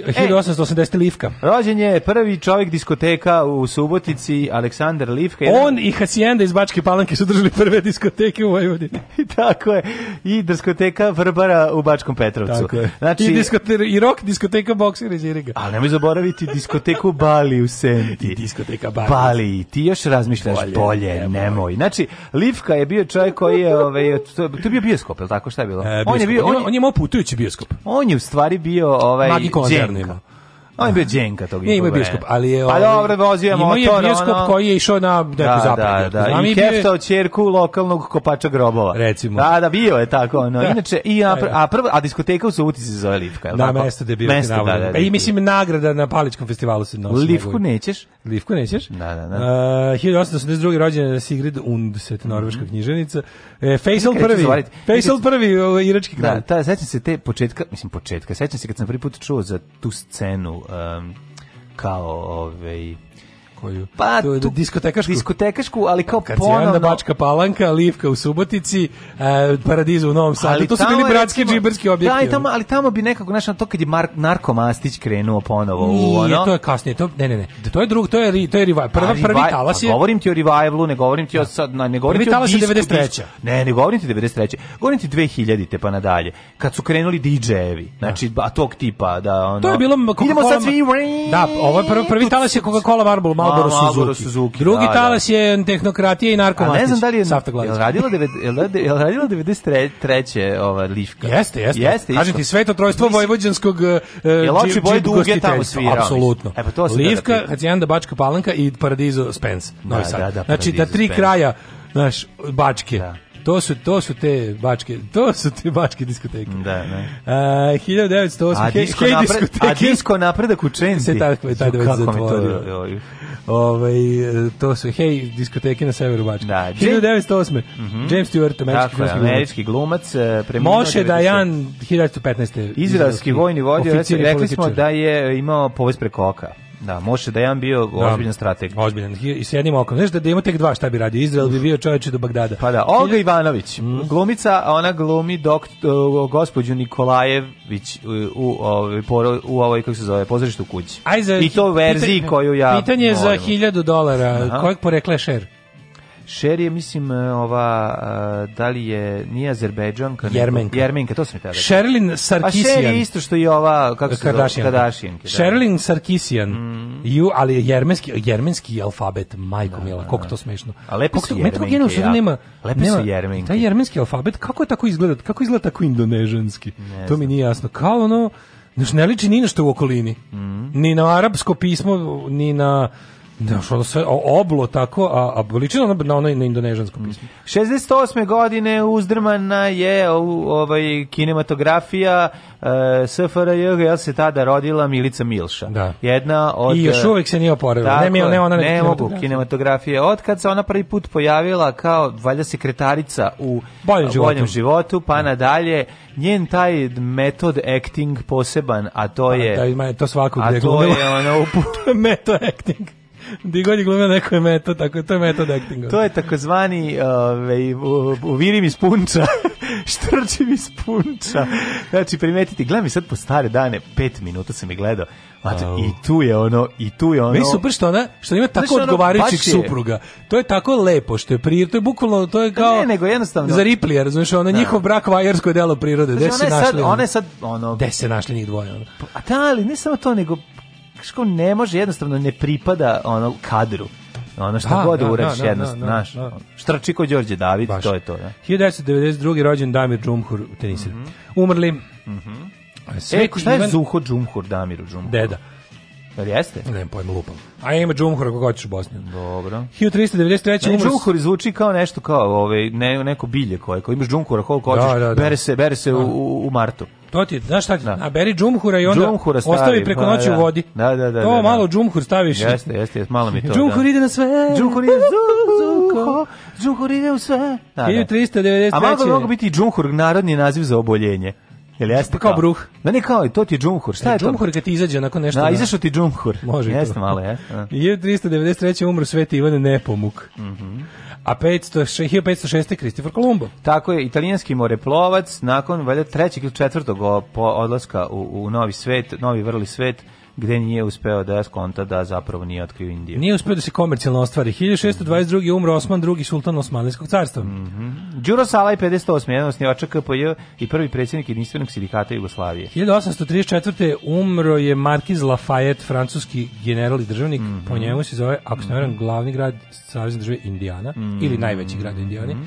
1880. E. Livka. Rođen je prvi čovjek diskoteka u Subotici, Aleksandar Livka. Jedan... On i Hacienda iz Bačke Palanke su držali prve diskoteke u Vojvodini. Tako je. I diskoteka Vrbara u Bačkom Petrovcu. Tako je. Znači... I, diskote... I rock diskoteka Boksira iz Iriga. Ali nemoj zaboraviti diskoteku Bali u Senti. I diskoteka Bali. Bali. Ti još razmišljaš bolje, bolje nemoj. Znači, Livka je bio čovjek koji je... Ovaj, to, je bio bioskop, je li tako? Šta je bilo? E, on, je bio, on, on je imao putujući bioskop. On je u stvari bio... Ovaj, modernima. On je bio Đenka tog Nije imao bioskop, ali je... Pa ovaj- dobro, vozio je motor, Imao je bioskop ono... koji je išao na neku da, zapravo. Da, da, Znam, i keftao čerku lokalnog kopača grobova. Recimo. Da, da, bio je tako. Ono. Da. Inače, i, a, da. a, prvo, a diskoteka u Subotici se zove Livka, je Da, mesto gde je bio. Mesto, da, da, da, I mislim, nagrada na Paličkom festivalu se nosi. Livku nećeš? Lifku nećeš? Da, da, da. Uh, 1882. rođena je Sigrid Undset, norveška mhm. knjiženica. E, Faisal prvi. Faisal prvi, ovaj irački da, kralj. Da, ta, sećam se te početka, mislim početka, sećam se kad sam prvi put čuo za tu scenu um, kao ovaj koju? Pa, tu, tu diskotekašku. Diskotekašku, ali kao Kad ponovno. Kad Bačka Palanka, Livka u Subotici, eh, Paradizu u Novom Sadu, to su bili bratski džiberski objekti. Da, i tamo, ali tamo bi nekako, našao to kad je Mark, Narkomastić krenuo ponovo. u, ono? to je kasnije, to, ne, ne, ne, to je drug, to je, to je revival, prva, prvi talas pa je. govorim ti o revivalu, ne govorim ti o da. sad, ne govorim ti o disku, 93. Ne, ne govorim ti 93. Govorim ti 2000-te pa nadalje, kad su krenuli DJ-evi, znači, a da. tog tipa, da, ono. To je bilo Idemo sad svi, da, ovo je prvi, prvi talas je Coca-Cola Marble, malo Malboro Suzuki. Suzuki. Drugi da, da. talas da. je tehnokratija i narkomatić. ne znam da li je, je radila, devet, je radila 93. ova lifka. Jeste, jeste. jeste Kažem ti, sveto trojstvo vojvođanskog uh, je Loči Boy tamo svira. Apsolutno. E, pa to Livka, da Hacijanda, Bačka Palanka i Paradizo Spence. Da, da, da, znači, da tri kraja, znaš, Bačke. Da To su, to su te bačke, to su te bačke diskoteke. Da, ne da. A, 1908. A disko, hej, napred, a disko napredak u Čenti. Se tako je tada već zatvorio. Ovaj. ovaj, to su, hej, diskoteke na severu Bačke. Da, 1908. Mm -hmm. James Stewart, američki, tako, američki glumac. E, Moše Dajan, 1915. Izraelski vojni vodio, rekli smo da je imao povez preko oka. Da, može da jam on bio da. ozbiljan strateg. Ozbiljan. I s jednim okom. Znaš da, da ima tek dva šta bi radio. Izrael bi bio čovječe do Bagdada. Pa da, Olga Ivanović, mm. glumica, ona glumi dok, uh, gospođu Nikolajević e, u, u, u, ovoj, kako se zove, pozorištu kući. za, I to u verziji koju ja... Pitanje volim. za hiljadu dolara. Aha. Kojeg porekla je šer? Šer je, mislim, e, ova, e, da li je, nije Azerbejdžanka? Jermenka. Jermenka, to sam te Sherilyn Sarkisian. A Šer je isto što i ova, kako se zove, Kardashianke. Sherilyn da. Sarkisian. Mm. Ju, ali jermenski, jermenski alfabet, majko da, mila, da, koliko da. to smešno. A lepe su jermenke, ja. Nema, lepe nema, su jermenke. Taj jermenski alfabet, kako je tako izgleda, kako izgleda tako indonežanski? Ne to mi nije jasno. Kao ono, ne liči ni na što u okolini. Mm. Ni na arapsko pismo, ni na Da, što sve oblo tako, a, a ličino na, na onaj na indonežansko mm. pismo. 68. godine uzdrmana je ovaj, kinematografija e, eh, SFRJ, ja se tada rodila Milica Milša. Da. Jedna od... I još eh, uvijek se nije oporavila. Ne, ne, ona ne, ne mogu kinematografije. Od kad se ona prvi put pojavila kao valja sekretarica u boljem životu. životu, pa da. nadalje njen taj metod acting poseban, a to pa je... Da, ima je to svakog A to je ona ono... metod acting. Di god je glumio neko je metod, tako to je metod actinga. To je takozvani ovaj uviri mi spunča. Štrči mi spunča. Znači primetiti, gledam sad po stare dane, 5 minuta sam je gledao. Mate, oh. i tu je ono, i tu je ono. Meni super što ona, što ima tako znači, odgovarajućih supruga. To je tako lepo što je pri, to je bukvalno, to je pa kao ne, nego jednostavno. Za Ripley, razumiješ, ono da. njihov brak vajersko je delo prirode. Znači, Gde se našli? Ona je sad, ono, Gde se našli njih dvoje? Ono? A pa, ta, da, ali ne samo to, nego Kako ne može, jednostavno ne pripada ono kadru. Ono što da, god da, uradiš da, da jednostavno, da, da. znaš. Štrči ko Đorđe David, Baš. to je to. Da. 1992. rođen Damir Džumhur u teniseru. Mm -hmm. Umrli. Mm -hmm. e, šta je Ivan... Zuho Džumhur, Damiru Džumhur? Deda. Jel jeste? Ne, pojma lupam. A ima Džumhur ako hoćeš u Bosni. Dobro. 1393. Ne, Džumhur zvuči kao nešto kao ovaj, ne, neko bilje koje. Ko imaš Džumhura koliko da, hoćeš, da, da, da. bere se, bere se u, da. u martu. To ti, znaš šta, da. a beri džumhura i onda džumhura stavi, ostavi preko da, noći da, u vodi. Da, da, da. To da, malo džumhur staviš. Jeste, jeste, jeste malo mi to. Džumhur da. ide na sve. Džumhur ide zuko. Džumhur ide u sve. Da, 1393. A malo mogu biti džumhur narodni naziv za oboljenje. Jel jeste pa kao, kao bruh? Da ne kao, to ti je džumhur. Šta e, je džumhur to? Džumhur kad ti izađe onako nešto. Da, na... izašao ti džumhur. Može jeste to. malo, je. Ja. 1393. umro Sveti Ivan Nepomuk. Mhm. Mm a 500, 1506. Kristofor Kolumbo. Tako je, italijanski moreplovac, nakon valjda trećeg ili četvrtog odlaska u, u novi svet, novi vrli svet, gde nije uspeo da skonta da zapravo nije otkrio Indiju. Nije uspeo da se komercijalno ostvari. 1622. umro Osman, II. sultan Osmanlijskog carstva. Mm -hmm. Đuro Salaj, 58. jedan osnivača KPJ i prvi predsjednik jedinstvenog sindikata Jugoslavije. 1834. umro je Markiz Lafayette, francuski general i državnik. Mm -hmm. Po njemu se zove, ako se mhm. glavni grad Savjezne države Indijana, mm -hmm. ili najveći grad Indijani. Mm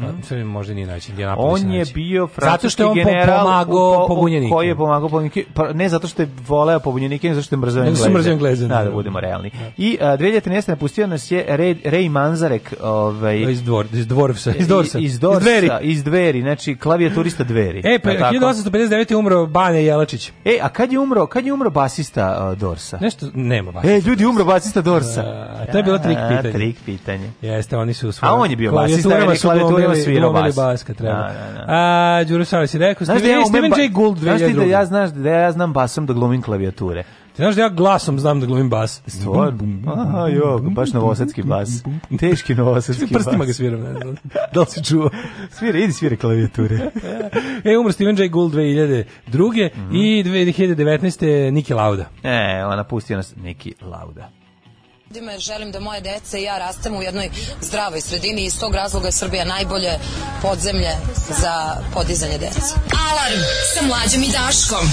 pa, -hmm. možda nije najveći Indijanapolis. On je bio francuski general zato što je on general pomagao pobunjenike. Koji je pomagao pobunjenike? Pa, ne zato što je voleo pobunjenike, Argentinu zašto je mrzeo Engleze. Zašto mrzeo Engleze. Da, da budemo realni. Da. I a, 2013. napustio nas je Ray, Ray Manzarek. Ovaj, iz, dvor, iz Dvorvsa. Iz Dorsa. Iz, iz Dorsa. Iz dveri. Iz dveri, znači klavijaturista dveri. E, pa 1859. je umro Bane Jelačić. E, a kad je umro, kad je umro basista uh, Dorsa? Nešto, nema basista. E, ljudi, umro basista Dorsa. A, to je bilo trik pitanje. A, trik pitanje. Jeste, oni su svoj... A on je bio basista, ali klavijaturima svirao bas. Baska, treba. Da, a, da, da. A, Đuro Savić je rekao, da Steven J. Gould 2002. Znaš ti da ja, znaš, da ja znam basom da glumim klavijature. Ti znaš da ja glasom znam da glumim bas. Stvar. Aha, jo, baš novosadski bas. Teški novosadski bas. Prstima ga sviram, ne znam. Da li si čuo? Svira, idi svira klavijature. e, umro Steven J. Gould 2002. Mm -hmm. i 2019. Niki Lauda. E, ona pustio nas Niki Lauda ljudima želim da moje dece i ja rastemo u jednoj zdravoj sredini i iz tog razloga je Srbija najbolje podzemlje za podizanje dece. Alarm sa mlađom i Daškom.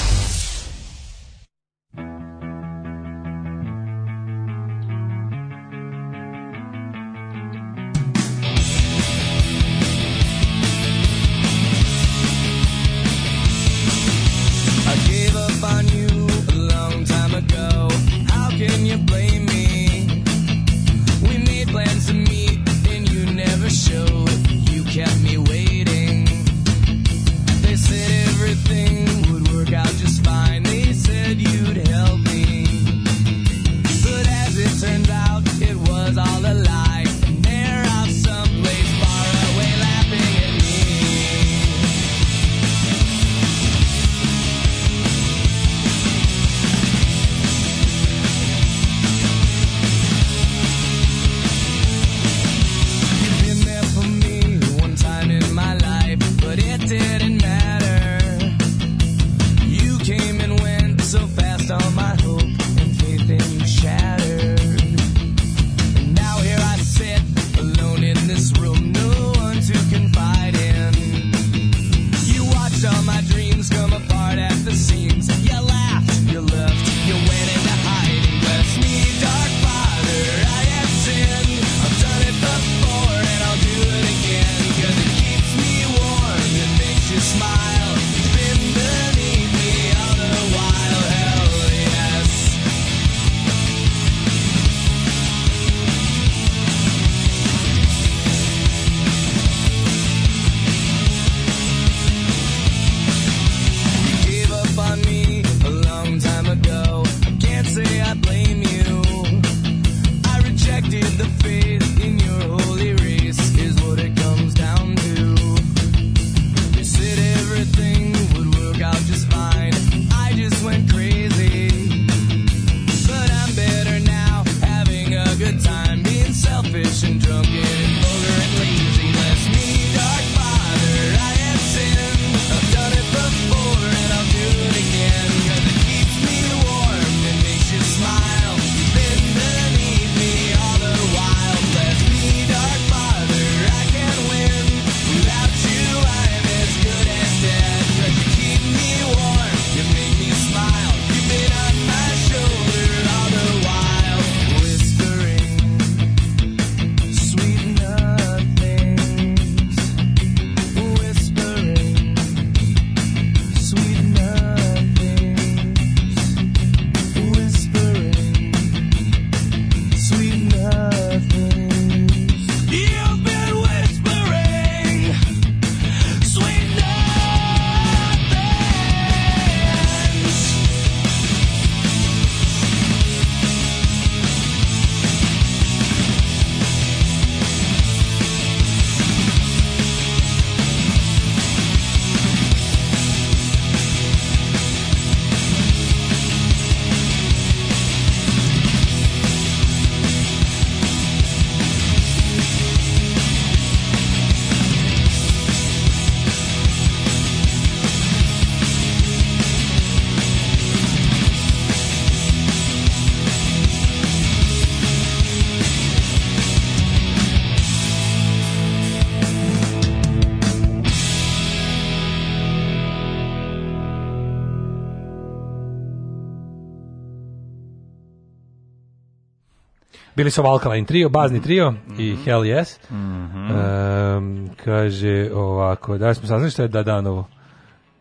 Bili su Valkaline trio, bazni mhm. trio mm -hmm. i mhm. Hell Yes. Mm -hmm. um, kaže ovako, da smo saznali što je Dadanovo.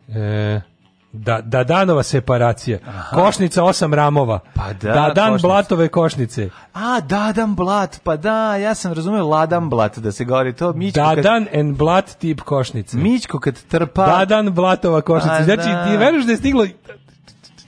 E, da, Dadanova separacija. Aha. Košnica osam ramova. Pa da, Dadan košnic. Blatove košnice. A, Dadan Blat, pa da, ja sam razumio Ladan Blat, da se govori to. Mičko Dadan kad... and Blat tip košnice. Mičko kad trpa... Dadan Blatova košnica. Znači, da. ti veriš da je stiglo...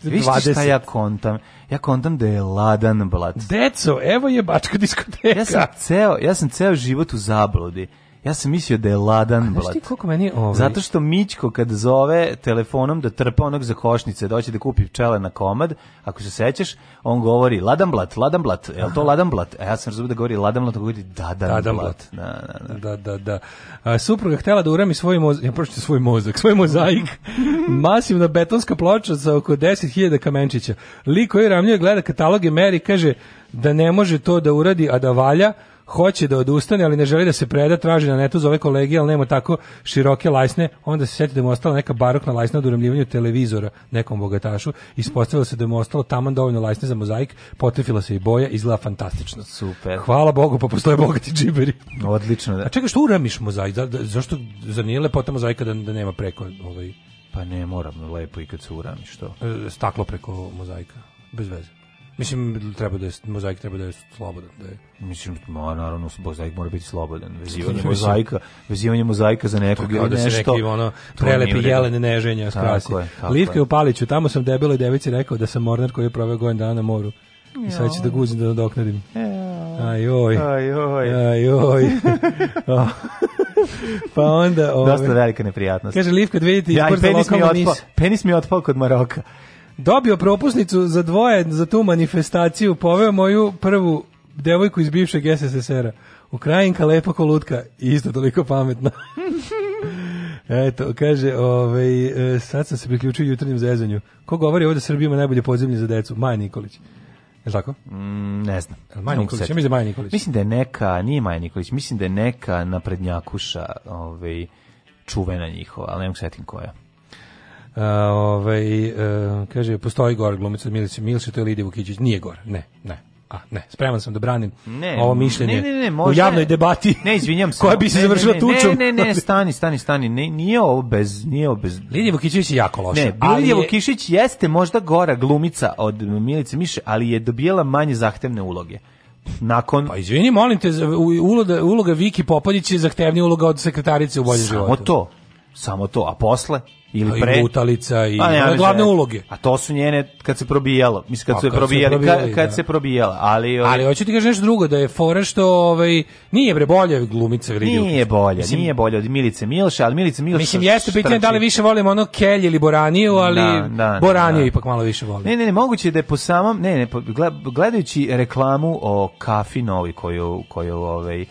Viš šta ja kontam? Ja kontam da je ladan blat. Deco, evo je bačka diskoteka. Ja sam ceo, ja sam ceo život u zablodi. Ja sam mislio da je ladan blat. Znaš koliko meni ovaj... Zato što Mićko kad zove telefonom da trpa onog za košnice, doći da, da kupi pčele na komad, ako se sećaš, on govori ladan blat, ladan blat, je to ladan blat? A e, ja sam razumio da govori ladan blat, on govori dadan, dadan blat. Da, da, da. da, da, da. supruga htela da urami svoj mozak, ja pročite svoj mozak, svoj mozaik, masivna betonska ploča sa oko 10.000 kamenčića. Lik koji ramljuje gleda kataloge Meri kaže da ne može to da uradi, a da valja, hoće da odustane, ali ne želi da se preda, traži na netu zove kolege, ali nema tako široke lajsne, onda se sjeti da mu ostala neka barokna lajsna od uremljivanja televizora nekom bogatašu, ispostavilo se da mu ostalo taman dovoljno lajsne za mozaik, potrefila se i boja, izgleda fantastično. Super. Hvala Bogu, pa postoje bogati džiberi. Odlično. Da. A čekaj, što uramiš mozaik? Da, da, zašto, zar nije lepota mozaika da, da nema preko ovaj... Pa ne, moram lepo i kad se urami, što? E, staklo preko mozaika, bez veze. Mislim, treba da je, mozaik treba da je slobodan. Da je. Mislim, ma, naravno, mozaik mora biti slobodan. Vezivanje mozaika, vezivanje mozaika za nekog ili da nešto. Da rekli, ono, prelepi jelene neženja sprasi. Je, Livka je u Paliću, tamo sam debeloj devici rekao da sam mornar koji je proveo godin dana na moru. I sad ću da guzim da nadoknadim. Ajoj. Ajoj. Ajoj. Ah. pa onda... Ove, Dosta ovaj- velika neprijatnost. Kaže, Livka, da kad vidite izbor ja, za lokalno nis. Penis mi je otpao kod Maroka. Dobio propusnicu za dvoje za tu manifestaciju, poveo moju prvu devojku iz bivšeg SSSR-a. Ukrajinka lepa kolutka isto toliko pametna. Eto, kaže, ovaj, e, sad sam se priključio jutarnjem zezanju. Ko govori ovde da ima najbolje podzemlje za decu? Maja Nikolić. Je tako? Mm, ne znam. Maja Nikolić, ja mislim da je Maja Nikolić. Mislim da je neka, nije Maja Nikolić, mislim da je neka naprednjakuša ovaj, čuvena njihova, ali ne mogu setim koja. Uh, ovaj, e, kaže, postoji gore glumica Milice Milše, to je Lidija Vukićić. Nije gore, ne, ne. A, ne, spreman sam da branim ne, ovo mišljenje ne, ne, možda, u javnoj debati. Ne, izvinjam se. Koja bi se završila tučom. Ne, ne, ne, stani, stani, stani. nije ovo bez... Nije ovo bez... Lidija Vukišić je jako loša. Ne, ali Lidija je... jeste možda gora glumica od Milice Miše, ali je dobijela manje zahtevne uloge nakon pa izvini molim te uloga uloga Viki Popović je zahtevnija uloga od sekretarice u boljem životu samo to samo to a posle ili pa pre i Butalica i pa, ne, glavne uloge. A to su njene kad se probijalo, mislim kad, a, pa, kad da. se probijala kad, kad se probijala, ali ovaj... Ali hoćete ti nešto drugo da je fore što ovaj nije bre bolje glumica ili Nije bolje, mislim, nije bolje od Milice Milša, al Milice Milša. Mislim jeste pitanje da li više volimo ono Kelj ili Boraniju, ali da, da, da, Boraniju da. ipak malo više volim. Ne, ne, ne, moguće da je po samom, ne, ne, gledajući reklamu o kafi novi koju koju ovaj e,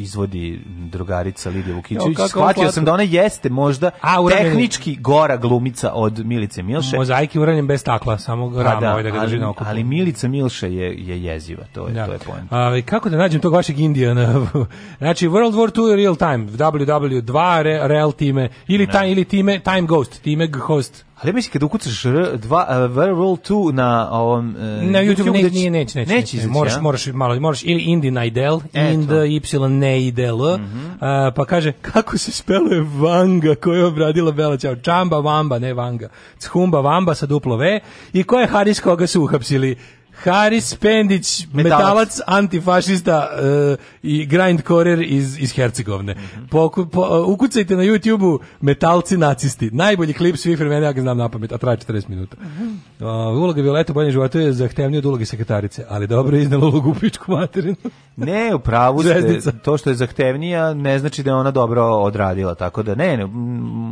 izvodi drugarica Lidija Vukićević. No, Shvatio sam da ona jeste možda A, uranjen... tehnički gora glumica od Milice Milše. Mozaiki uranjen bez stakla, samo pa rama da, ovaj da ga drži na oko. Ali Milica Milša je, je jeziva, to je, da. to je point. A, kako da nađem tog vašeg Indijana? znači, World War II real time, WW2 re, real time, ili, time, ili time, time ghost, time ghost. Ali mislim kad ukucaš R2 World 2 na ovom eh, na YouTube ne, nije neće neće. Neće, moraš moraš malo moraš ili Indi na Idel, Ind Y ne Idel. Mhm. pa kaže kako se speluje Vanga koja je obradila Bela Ćao. Čamba Vamba, ne Vanga. Chumba Vamba sa duplo V i ko je Haris koga su uhapsili Haris Pendić, metalac, metalac antifašista uh, i grindcorer iz, iz Hercegovine. Mm -hmm. Poku, po, eh, ukucajte na YouTube-u metalci nacisti. Najbolji klip svih vremena, ja ga znam na pamet, a traje 40 minuta. Mm -hmm. uh, uloga Violeta Bojne Životu je zahtevnija od uloge sekretarice, ali dobro je iznala ulogu u pičku materinu. ne, u pravu ste, to što je zahtevnija ne znači da je ona dobro odradila, tako da ne, ne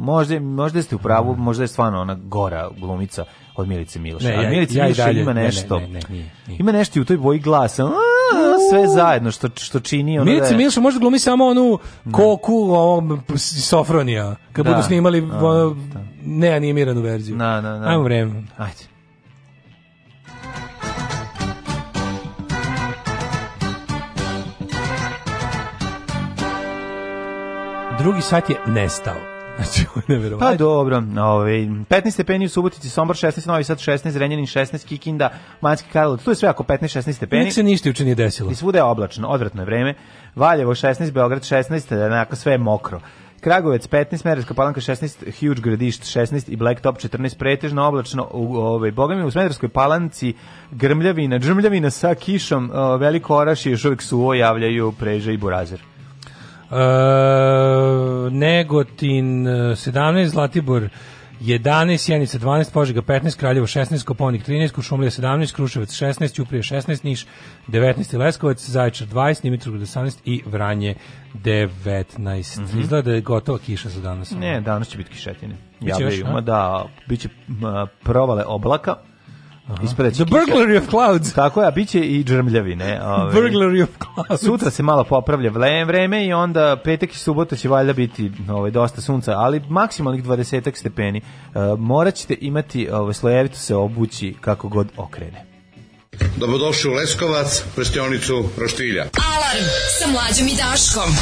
možda, možda ste u pravu, možda je stvarno ona gora glumica od Milice Miloša. Ne, A Milice ja, Miloša dalje, ima nešto. Ne, ne, nije, nije. Ima nešto i u toj boji glasa. A, sve zajedno što što čini ono. Milice da Miloša možda glumi samo onu mm. koku ovom Sofronija kad da, budu snimali da, neanimiranu verziju. Na, na, na. Ajmo vreme. Ajde. drugi sat je nestao. Znači, neverovatno. Pa dobro, ovaj 15 stepeni u Subotici, Sombor 16, Novi Sad 16, Renjanin 16, Kikinda, Manski Karlovac, tu je sve oko 15 16 stepeni. Nik se ništa učini desilo. I svuda je oblačno, odvratno je vreme. Valjevo 16, Beograd 16, onako sve je mokro. Kragovec 15, Smederevska Palanka 16, Huge Gradišt 16 i Blacktop 14 pretežno oblačno u ovaj bogami u Smederevskoj Palanci grmljavina, džmljavina sa kišom, o, veliko i još uvek suvo javljaju preže i burazer. E, Negotin 17, Zlatibor 11, Sjenica 12, Požega 15, Kraljevo 16, Koponik 13, Kušumlija 17, Kruševac 16, Ćuprije 16, Niš 19, Leskovac, Zaječar 20, Dimitrovgrad 18 i Vranje 19. Mm -hmm. Izgleda da je gotova kiša za danas. Ne, danas će biti kišetine. Biće još, da, biće provale oblaka Ispred The Burglary of Clouds. Tako je, a biće i džrmljavine. Ovaj. Burglary of Clouds. Sutra se malo popravlja vreme i onda petak i subota će valjda biti ovaj, dosta sunca, ali maksimalnih 20 stepeni. Uh, morat ćete imati ove, ovaj, slojevito se obući kako god okrene. Dobrodošli u Leskovac, prštionicu Roštilja. Alarm sa mlađom i Daškom.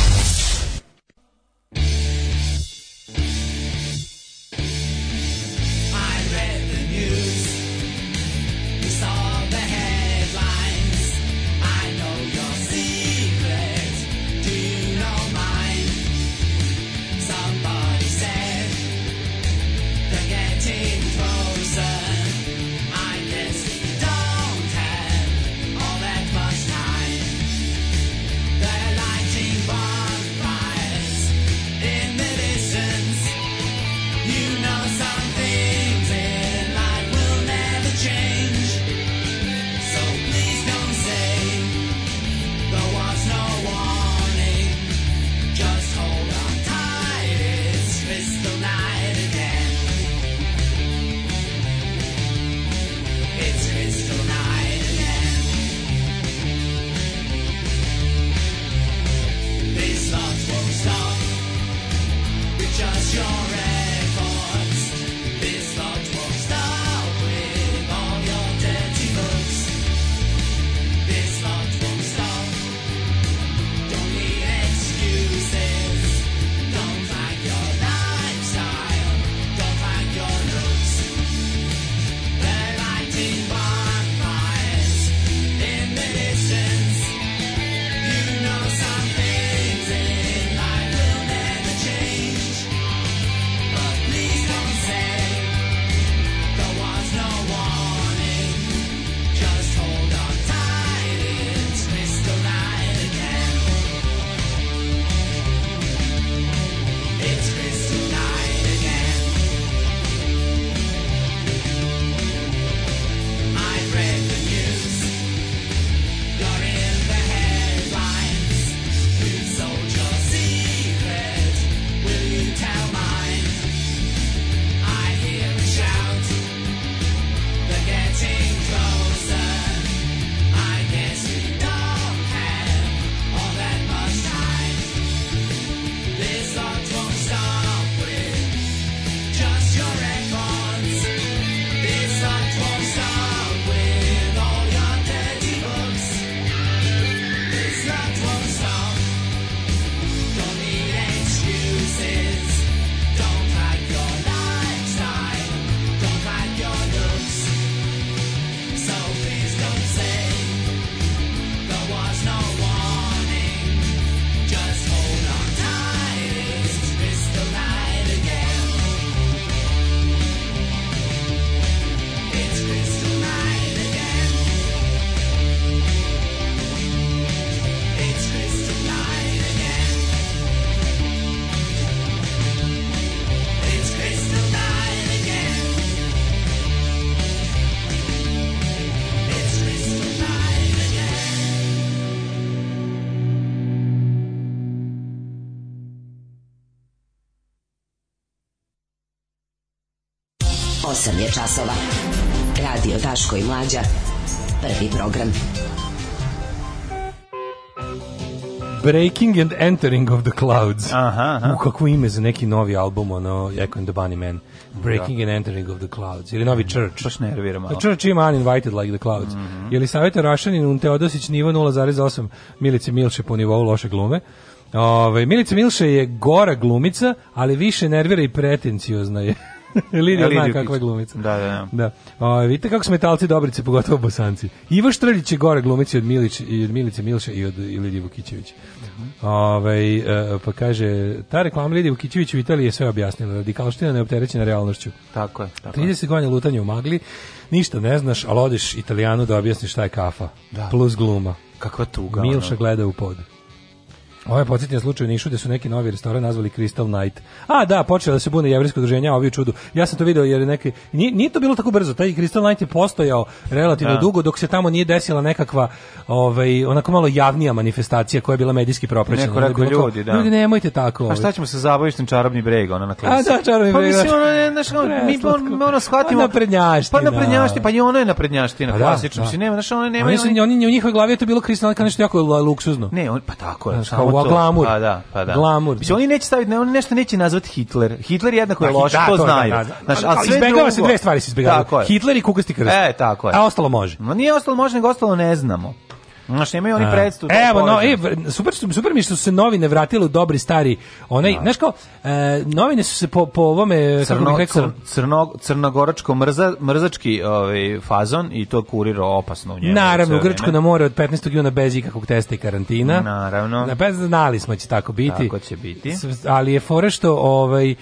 8 je časova. Radio Daško i Mlađa. Prvi program. Breaking and Entering of the Clouds. Aha, aha. U, kako ime za neki novi album, ono, Echo and the Man. Breaking da. and Entering of the Clouds. Ili novi Church. Baš nervira malo. Church ima Uninvited Like the Clouds. Mm -hmm. Jeli savjeta Rašanin, un Teodosić nivo 0,8 Milice Milše po nivou loše glume. Ove, Milice Milše je gora glumica, ali više nervira i pretenciozna je. Lidija zna kakva je glumica. Da, da, da. da. O, vidite kako su metalci dobrice, pogotovo bosanci. Ivo Štrljić je gore glumici od, Milić, i od Milice Milša i od Lidije Vukićević. Uh mhm. -huh. Ove, ovaj, pa kaže, ta reklama Lidije Vukićević u Italiji je sve objasnila. Radikalština ne opterećena realnošću. Tako je. Tako 30 godina lutanje u magli, ništa ne znaš, ali odeš Italijanu da objasniš šta je kafa. Da. Plus gluma. Kakva tuga. Milša ono. gleda u podu. Ovo je podsjetnje slučaj u Nišu gde su neki novi restoran nazvali Crystal Night. A da, počelo da se bude jevrijsko udruženje, a ovi čudu. Ja sam to video jer neki nije, nije to bilo tako brzo. Taj Crystal Night je postojao relativno da. dugo dok se tamo nije desila nekakva ovaj onako malo javnija manifestacija koja je bila medijski propraćena. Neko rekao ljudi, da. Ljudi nemojte tako. Pa ovaj. A šta ćemo se zabavištem čarobni breg, ona na klasi. A da, čarobni breg. Pa mislim ono je znaš, mi pa ono shvatimo pa naprednjaština. Da. Pa naprednjaština, pa i ono je naprednjaština pa, klasično, da, da. nema, znaš, ono nema. Oni, oni, oni, u njihovoj glavi je to bilo Crystal Night kao nešto jako luksuzno. Ne, on, pa tako je ovo, glamur. Pa da, pa da. Glamur. Mislim, oni neće staviti, ne, oni nešto neće nazvati Hitler. Hitler jednako je loš, da, to znaju. Da, da. Znaš, a sve izbegava se dve stvari se izbegavaju. Hitler i kukasti krst. E, tako je. A ostalo može. Ma nije ostalo može, nego ostalo ne znamo. Znaš, nemaju oni predstavu. Evo, no, e, super, super mi što su se novine vratile u dobri stari, onaj, da. znaš kao, e, novine su se po, po ovome, Crno, kako rekao, crno, crnogoračko mrza, mrzački ovaj, fazon i to kurira opasno u njemu. Naravno, u Grčku na more od 15. juna bez ikakvog testa i karantina. Naravno. Na, bez, pa znali smo da će tako biti. Tako će biti. Ali je fora što ovaj, e,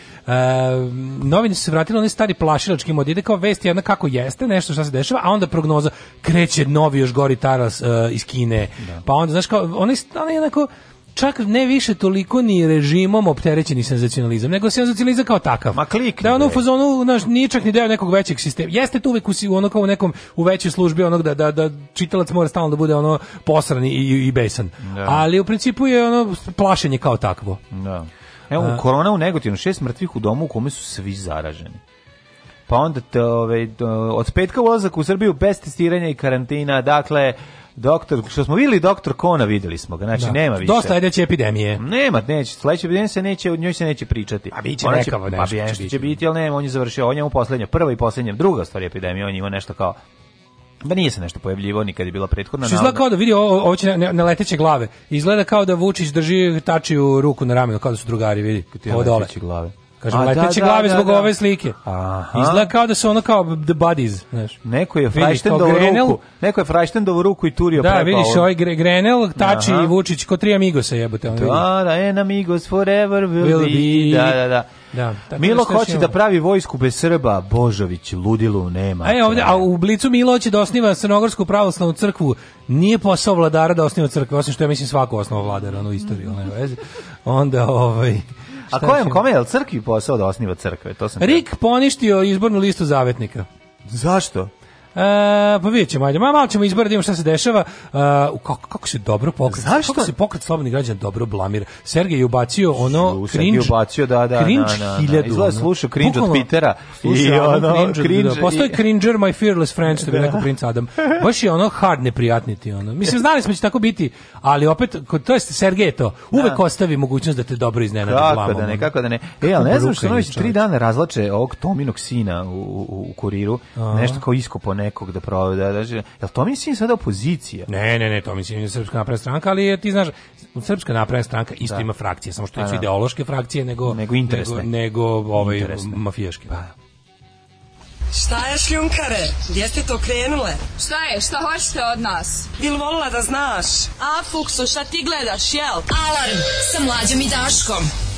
novine su se vratile onaj stari plaširački mod, ide kao vest jedna kako jeste, nešto što se dešava, a onda prognoza kreće novi još gori taras e, iz Kine. Da. Pa onda, znaš, kao, oni onaj onako, čak ne više toliko ni režimom opterećeni senzacionalizam, nego senzacionalizam kao takav. Ma klik. Da je ono u fazonu, naš, nije čak ni deo nekog većeg sistema. Jeste tu uvek u, ono kao u nekom, u većoj službi onog da, da, da čitalac mora stalno da bude ono posran i, i, i besan. Da. Ali u principu je ono plašenje kao takvo. Da. Evo, korona u negativno, šest mrtvih u domu u kome su svi zaraženi. Pa onda, te, ove, ovaj, od petka ulazak u Srbiju bez testiranja i karantina, dakle, Doktor, što smo videli doktor Kona, videli smo ga. Znači da. nema više. Do sledeće epidemije. Nema, neće. Sledeće epidemije se neće, od njoj se neće pričati. A biće Ona nekako će, nešto. Pa nešto će biti, ali ne, on je završio, on je u poslednja, prva i poslednja, druga stvar epidemija, on ima nešto kao Ba da nije se nešto pojavljivo nikad je bila prethodna. Što izgleda kao da vidi ovo, ovo će na, na leteće glave. Izgleda kao da Vučić drži tačiju ruku na ramenu, kao da su drugari, vidi. Ovo dole. glave. Kažem, A, leteće da, glave da, zbog da. ove slike. Aha. Izgleda kao da su ono kao the buddies, znaš. Neko je Frajštendovu ruku, neko je Frajštendovu ruku i turio da, preko. Da, vidiš, ovaj Grenel, Tači i Vučić, ko tri Amigosa jebote. Ono, da, da, en Amigos forever will, will be. Da, da, da. Da, da Milo hoće da pravi vojsku bez Srba, Božović, ludilo nema. A, e, ovde, a u Blicu Milo hoće da osniva Crnogorsku pravoslavnu crkvu. Nije posao vladara da osniva crkve, osim što ja mislim svaku osnovu vladara ono, u istoriji. Ono, veze. Onda, ovaj, A kojem, kome je crkvi posao da osniva crkve? To sam Rik poništio izbornu listu zavetnika. Zašto? E, pa vidjet ćemo, ajde, malo ćemo izbora da imamo šta se dešava. E, kako, kako se dobro pokret, Znaš kako se pokret slobodnih građana dobro blamir. Sergej je ubacio ono cringe, ubacio, da, da, cringe na, da, na, da, na. Da. hiljadu. Izgleda slušao cringe od Pitera. Slušao, I ono, cringe, cringe, da, postoji i... cringer, my fearless friend, što bi rekao princ Adam. Baš je ono hard neprijatniti. Ono. Mislim, znali smo će tako biti, ali opet, to je Sergej to, uvek da. ostavi mogućnost da te dobro iznenadi blamom. Kako da ne, kako da ne. E, ali ne znam što nović tri dana razlače ovog Tominog sina u, u, u kuriru, nešto kao iskopone nekog da provede. Da, daže. Da, jel to mislim sada opozicija? Ne, ne, ne, to mislim je Srpska napredna stranka, ali je, ti znaš, Srpska napredna stranka isto da. ima frakcije, samo što pa nisu da. ideološke frakcije, nego, nego interesne. Nego, nego ovaj, interesne. mafijaške. Pa. Šta je šljunkare? Gdje ste to krenule? Šta je? Šta hoćete od nas? Bil volila da znaš? A, Fuksu, šta ti gledaš, jel? Alarm sa mlađom i Daškom.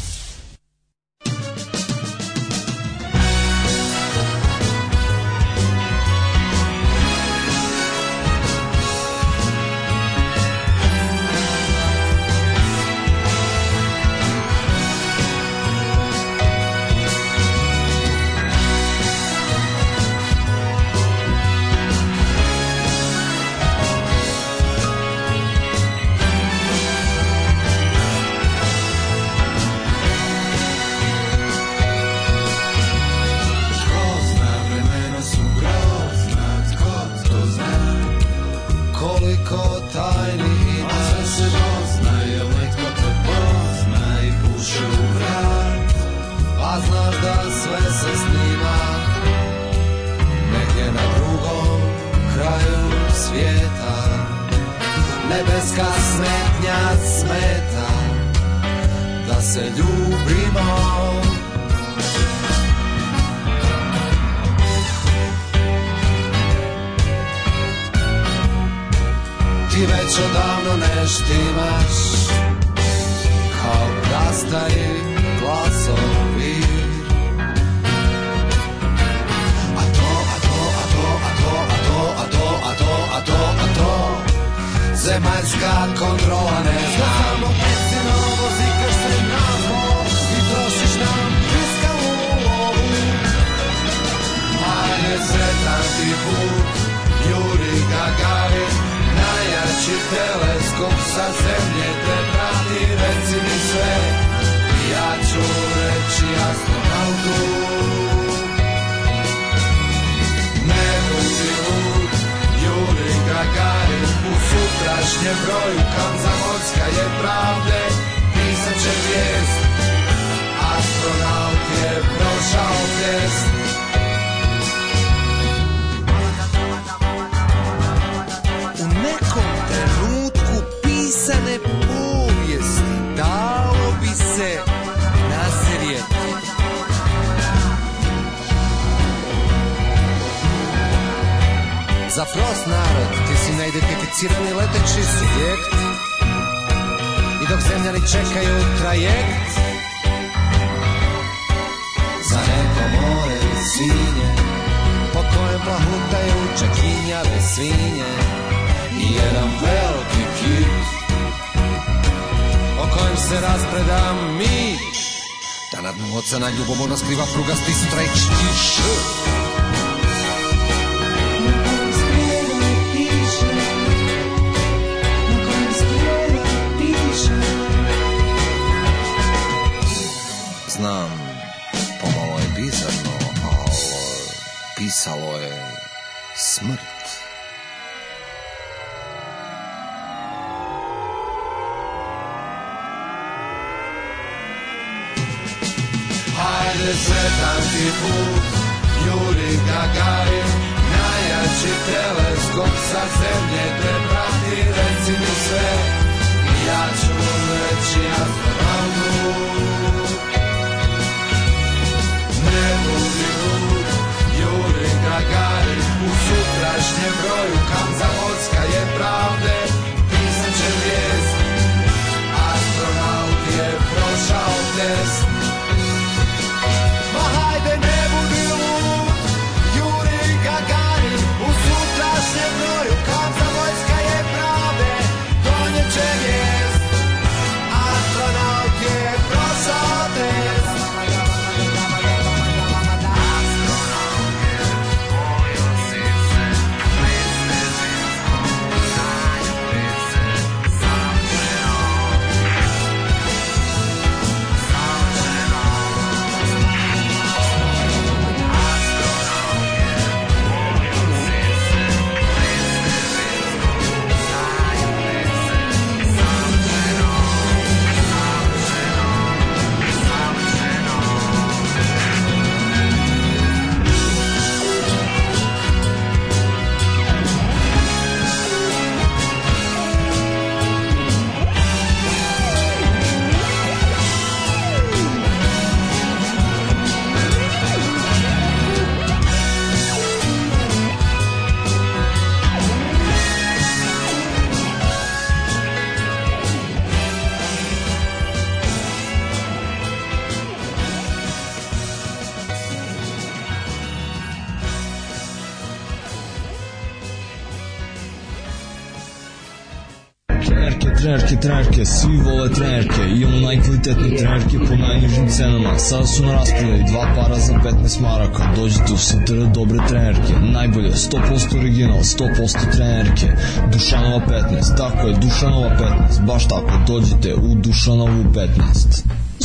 trenerke, trenerke, svi vole trenerke, imamo najkvalitetne trenerke po najnižim cenama, sada su na raspodaju dva para za 15 maraka, dođite u STR dobre trenerke, najbolje, 100% original, 100% trenerke, Dušanova 15, tako je, Dušanova 15, baš tako, dođite u Dušanovu 15.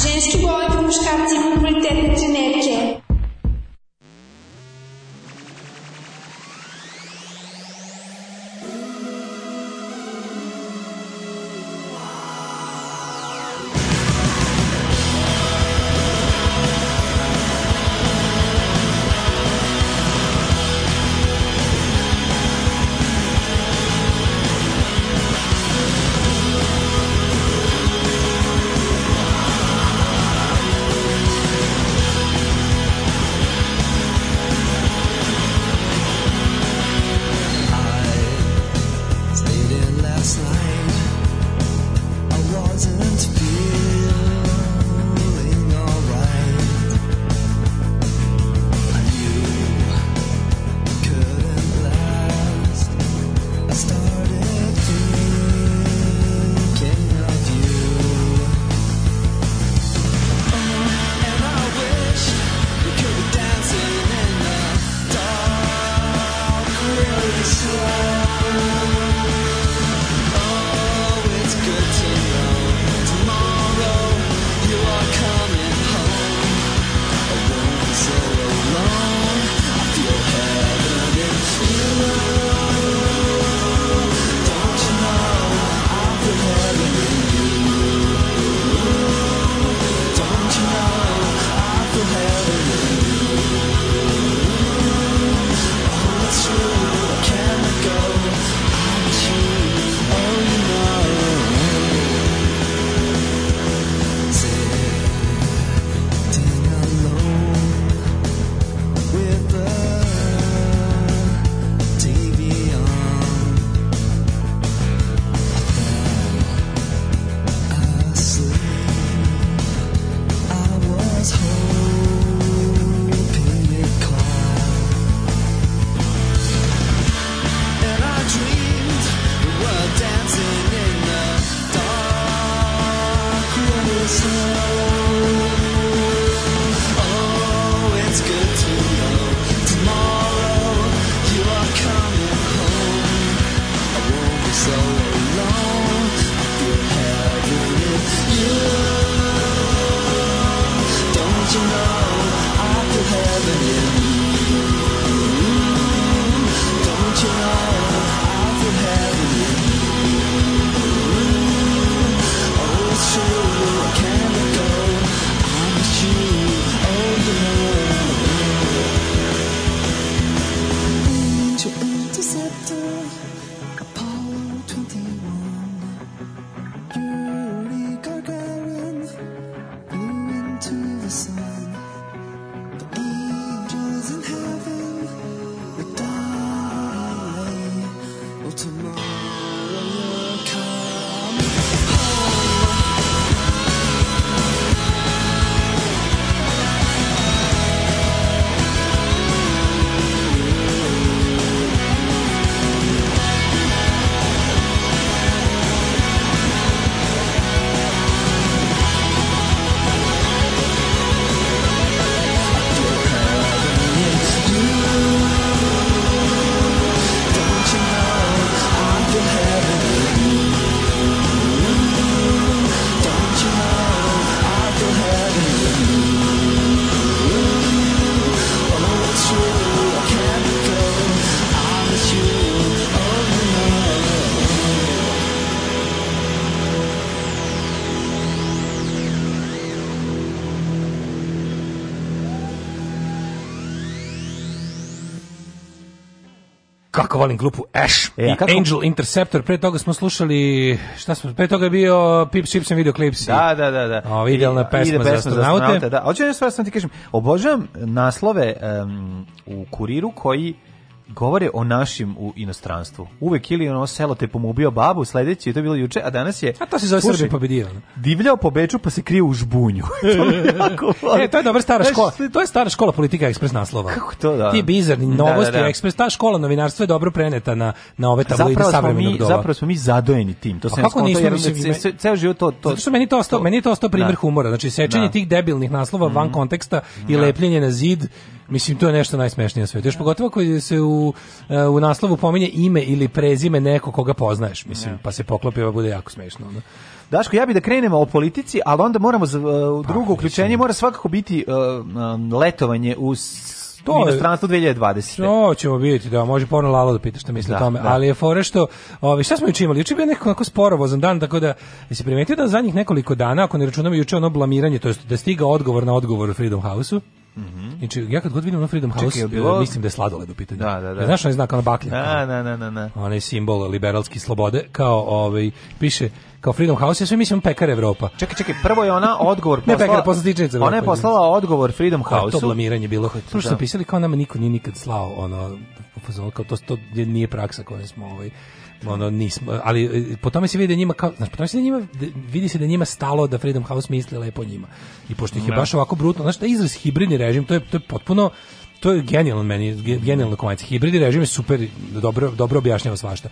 Ženski boli po muškarci i kvalitetne trenerke. jako volim grupu Ash e, i kako? Angel Interceptor. Pre toga smo slušali, šta smo, pre toga je bio Pip Video videoklips. Da, da, da. da. O, idealna pesma, ide pesma za astronaute. Za astronaute da. Hoću jednu stvar sam ti kažem, obožavam naslove um, u kuriru koji govore o našim u inostranstvu. Uvek ili ono selo te pomubio babu, sledeći je to bilo juče, a danas je... A to se zove Srbi pobedio. Da. Divljao po Beču pa se krije u žbunju. to e, to je dobra stara škola. To je stara škola politika ekspres naslova. Kako to da? Ti bizarni novosti, da, da, da. ekspres, ta škola novinarstva je dobro preneta na, na ove pa tabloide savremenog doba. Zapravo smo mi zadojeni tim. To se kako nismo jer mislim, da se, ceo život to... to Zato što meni to ostao, meni to ostao primjer da. humora. Znači, sečenje tih debilnih naslova van mm. konteksta i lepljenje na zid Mislim, to je nešto najsmešnije na svijetu. Još da. pogotovo koji se u, eh, u naslovu pominje ime ili prezime neko koga poznaješ, mislim, da. pa se poklopi, ovo bude jako smešno. Onda. Daško, ja bih da krenemo o politici, ali onda moramo za, uh, drugo pa, uključenje, mora svakako biti uh, letovanje u to strana 2020. To ćemo videti, da, može ponovno Lalo da pita šta misli o da, tome, da. ali je fore što, ovaj šta smo juče imali? Juče je bio nekako sporovozan dan, tako da se primetio da zadnjih nekoliko dana, ako ne računamo juče ono blamiranje, to jest da stiga odgovor na odgovor u Freedom Houseu, Mhm. Znači, ja kad god vidim na Freedom House, Čekaj, bilo... E, mislim da je sladoled u pitanju. Da, da, da. E, znaš onaj znak, ona baklja? Da, da, da, da, da. Onaj simbol liberalski slobode, kao ovaj, piše kao Freedom House, ja sve mislim pekar Evropa. Čekaj, čekaj, prvo je ona odgovor poslala. ne pekar, posla Ona je poslala da. odgovor Freedom House. Pa to blamiranje bilo. Prvo što da. da. pisali kao nama niko nije nikad slao ono, kao to, to nije praksa koju smo ovaj ono nismo, ali e, po tome se vidi da njima kao, znači po tome se da njima da, vidi se da njima stalo da Freedom House misli lepo njima. I pošto ih je da. baš ovako brutno znači taj izraz hibridni režim, to je to je potpuno to je genijalno meni, genijalno komac. Hibridni režim je super, dobro, dobro objašnjava svašta.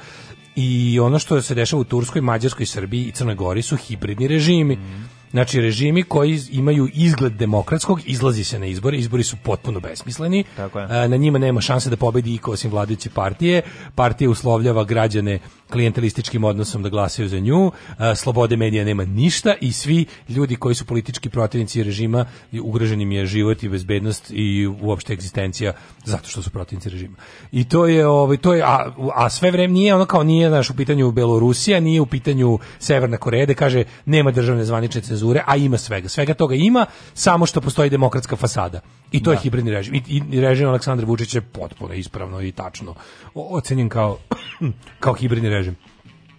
I ono što se dešava u Turskoj, Mađarskoj, Srbiji i Crnoj Gori su hibridni režimi. Mm. Znači, režimi koji imaju izgled demokratskog, izlazi se na izbore, izbori su potpuno besmisleni, Tako je. na njima nema šanse da pobedi iko osim vladajuće partije, partija uslovljava građane klijentelističkim odnosom da glasaju za nju, slobode medija nema ništa i svi ljudi koji su politički protivnici režima, ugroženim je život i bezbednost i uopšte egzistencija zato što su protivnici režima. I to je, ovaj, to je a, a sve vreme nije ono kao nije naš u pitanju Belorusija, nije u pitanju Severna Koreja, da kaže nema državne zvanične cenzure, cenzure, a ima svega. Svega toga ima, samo što postoji demokratska fasada. I to da. je hibridni režim. I, i režim Aleksandra Vučića je potpuno ispravno i tačno ocenjen kao, kao hibridni režim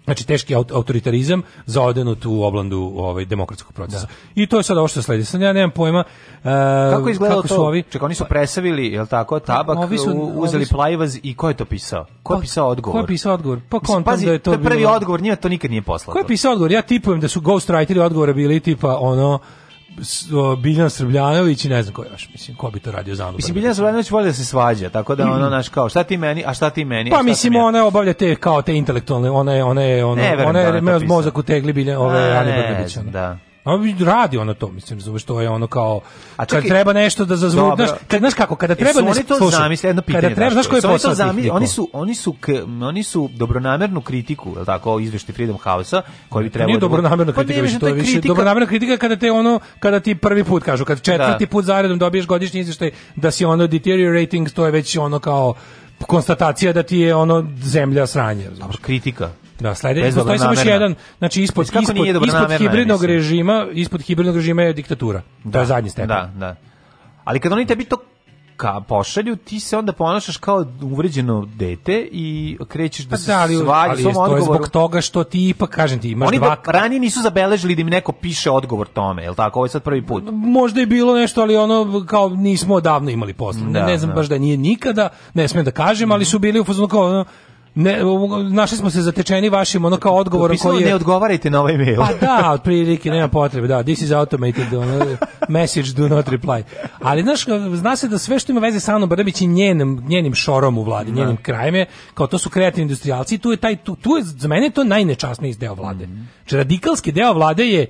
znači teški autoritarizam zaodenut u tu oblandu ovaj demokratskog procesa. Da. I to je sada ovo što sledi. Sad ja nemam pojma uh, kako izgledalo kako su to? Ovi... Čekaj, oni su presavili, je l' tako, tabak, ovi su, uzeli su... plajvaz i ko je to pisao? Ko je pa, pisao odgovor? Ko je pisao odgovor? Pa Mislim, pazi, da je to, to prvi bilo... odgovor, njima to nikad nije poslao. Ko je pisao odgovor? Ja tipujem da su ghostwriteri odgovora bili tipa ono Biljan Srbljanović i ne znam ko još, mislim, ko bi to radio za Mislim, Biljan Srbljanović voli da se svađa, tako da ono, naš, kao, šta ti meni, a šta ti meni? Pa, mislim, ja? ona obavlja te, kao, te intelektualne, ona je, ona je, ona, ne, ona je, da ona je mozak u tegli Biljan, ove, Ane Brnabić. Da, A radi ono to, mislim, zove što je ono kao A čekaj, kad treba nešto da zazvuči, znaš, kad znaš kako, kada treba nešto, oni to slušaj, zamisle, jedno pitanje. Kada treba, znaš koje je posao zamisli, oni su oni su oni su dobronamernu kritiku, je l' tako, izveštaj Freedom House-a, koji bi trebalo Nije da- dobronamerna pa kritika, pa, više, to je više kritika... dobronamerna kritika kada te ono kada ti prvi put kažu, kad četvrti da. put zaredom dobiješ godišnji izveštaj da si ono deteriorating, to je već ono kao konstatacija da ti je ono zemlja sranje. Dobro, kritika. Da, sledeći postoji samo još jedan, znači ispod ispod, ispod hibridnog mislim. režima, ispod hibridnog režima je diktatura. Da, to je da, zadnji stepen. Da, da. Ali kad oni tebi to ka pošalju, ti se onda ponašaš kao uvređeno dete i krećeš da pa se da, ali, svađaš ali, to je zbog toga što ti ipak, kažem ti, imaš Oni dva... Do, ranije nisu zabeležili da im neko piše odgovor tome, je li tako? Ovo je sad prvi put. Možda je bilo nešto, ali ono, kao nismo odavno imali posla. Da, ne, ne znam da. baš da nije nikada, ne smem da kažem, mm -hmm. ali su bili u fazonu kao, ono, ne, našli smo se zatečeni vašim ono kao odgovorom koji je... ne odgovarajte na ovaj mail. Pa da, prilike, nema potrebe, da, this is automated ono, message, do not reply. Ali, znaš, zna se da sve što ima veze sa Anom Brnabić i njenim, njenim šorom u vladi, da. njenim krajem je, kao to su kreativni industrijalci, tu je taj, tu, tu je, za mene je to najnečasniji deo vlade. Mm -hmm. Znači, radikalski deo vlade je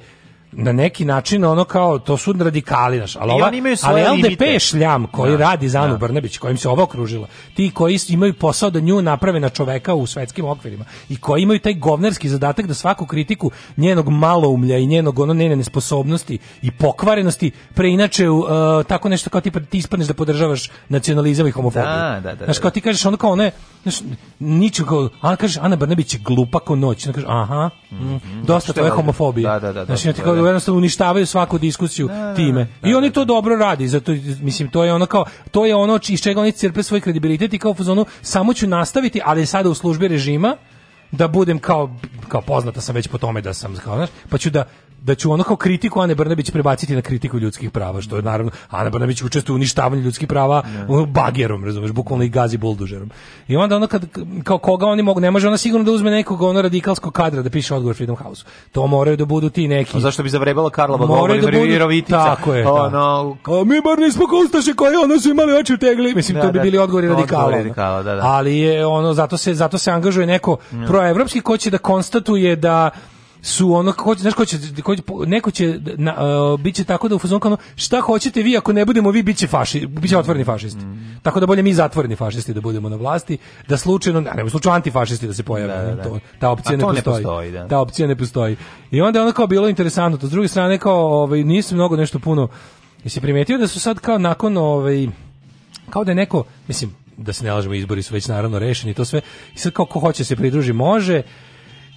na neki način ono kao to su radikali naš, ali, ova, ali LDP je šljam koji da, radi za Anu da. Brnabić, kojim se ovo okružila. Ti koji imaju posao da nju naprave na čoveka u svetskim okvirima i koji imaju taj govnerski zadatak da svaku kritiku njenog maloumlja i njenog ono njene nesposobnosti i pokvarenosti preinače u uh, tako nešto kao ti, ti ispadneš da podržavaš nacionalizam i homofobiju. Da, da, da, znaš, da, kao da. ti kažeš ono kao ono je, znaš, niču kao, Ana, kažeš, Ana Brnabić je glupa ko noć. Ona kaže, aha, mm, mm, dosta tvoje homofobije. Da, da, da, znaš, da, da, Da. jednostavno uništavaju svaku diskusiju da, da, time. I oni to dobro radi, zato mislim to je ono kao to je ono iz čega oni crpe svoj kredibilitet i kao fazonu samo ću nastaviti, ali sada u službi režima da budem kao kao poznata sam već po tome da sam kao znaš, pa ću da da ću ono kao kritiku Ane Brnabić prebaciti na kritiku ljudskih prava, što je naravno Ana Brnabić učestvuje u uništavanju ljudskih prava da. ne. bagerom, razumeš, bukvalno i gazi buldužerom. I onda ono kad kao koga oni mogu, ne može ona sigurno da uzme nekog ono radikalskog kadra da piše odgovor Freedom House. To moraju da budu ti neki. A zašto bi zavrebala Karla Bogomolj da budu, Virovitica? Tako je. Ono, da. mi bar nismo kustaše koji ono su imali oči u tegli, mislim da, to bi da. bili odgovori radikala. radikala da, da. Ali je ono zato se zato se angažuje neko proevropski ko će da konstatuje da su ono hoće znaš ko će, ko će neko će na, uh, e, biće tako da u fazonu kao šta hoćete vi ako ne budemo vi biće faši biće otvoreni fašisti. Mm. Tako da bolje mi zatvoreni fašisti da budemo na vlasti, da slučajno ne, u slučaju antifašisti da se pojave. Da, da, da. To, ta opcija ne postoji. ne postoji. da. Ta opcija ne postoji. I onda je ono kao bilo interesantno, to s druge strane kao ovaj nisi mnogo nešto puno Jesi primetio da su sad kao nakon ovaj kao da je neko, mislim, da se ne lažemo, izbori su već naravno rešeni, to sve. I sad kao ko hoće se pridruži može,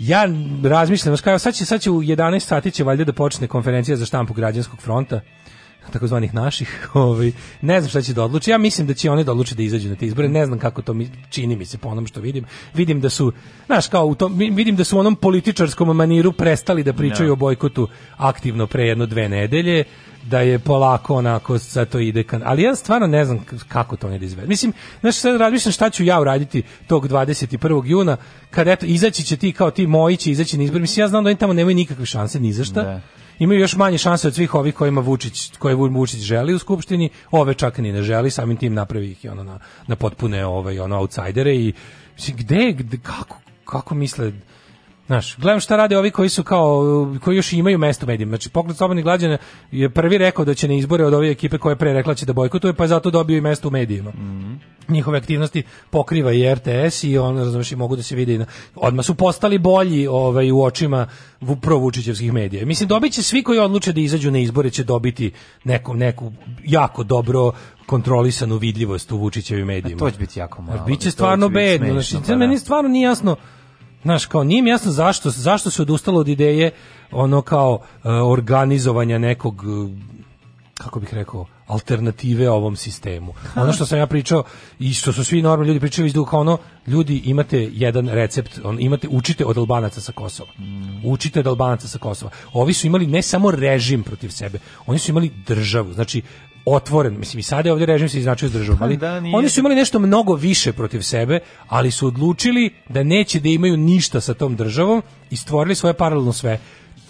Ja razmišljam, sad će, sad će u 11 sati će valjda da počne konferencija za štampu građanskog fronta takozvanih naših, ovaj ne znam šta će da odluči. Ja mislim da će oni da odluče da izađu na te izbore. Ne znam kako to mi čini mi se po onom što vidim. Vidim da su, znaš, kao u tom vidim da su u onom političarskom maniru prestali da pričaju no. Da. o bojkotu aktivno pre jedno dve nedelje da je polako onako sa to ide kan. Ali ja stvarno ne znam kako to ne da izvedu. Mislim, znaš, sad razmišljam šta ću ja uraditi tog 21. juna, kad eto, izaći će ti kao ti moji će izaći na izbor. Mislim, ja znam da oni tamo nemaju nikakve šanse ni za šta. Da imaju još manje šanse od svih ovih kojima Vučić, koje Vučić želi u skupštini, ove čak ni ne želi, samim tim napravi ih i ono na, na potpune ove, ovaj, ono, outsidere i gde, gde kako, kako misle, Znaš, gledam šta rade ovi koji su kao koji još imaju mesto u medijima. Znači pokret slobodnih građana je prvi rekao da će ne izbore od ove ekipe koja je pre rekla će da bojkotuje, pa je zato dobio i mesto u medijima. Mm -hmm njihove aktivnosti pokriva i RTS i on razumeš i mogu da se vidi na, odmah su postali bolji ovaj u očima provučićevskih medija. Mislim dobiće svi koji odluče da izađu na izbore će dobiti neku neku jako dobro kontrolisanu vidljivost u Vučićevim medijima. A to će biti jako malo. Biće stvarno bedno, znači pa da, meni stvarno nije jasno. Znaš, kao nije mi jasno zašto, zašto se odustalo od ideje ono kao uh, organizovanja nekog uh, kako bih rekao alternative ovom sistemu. Ono što sam ja pričao i što su svi normalni ljudi pričali iz duha ono ljudi imate jedan recept, on imate učite od Albanaca sa Kosova. Mm. Učite od Albanaca sa Kosova. Ovi su imali ne samo režim protiv sebe, oni su imali državu. Znači otvoren, mislim i sada je ovdje režim se iznačio s državom, pa ali da, oni su imali nešto mnogo više protiv sebe, ali su odlučili da neće da imaju ništa sa tom državom i stvorili svoje paralelno sve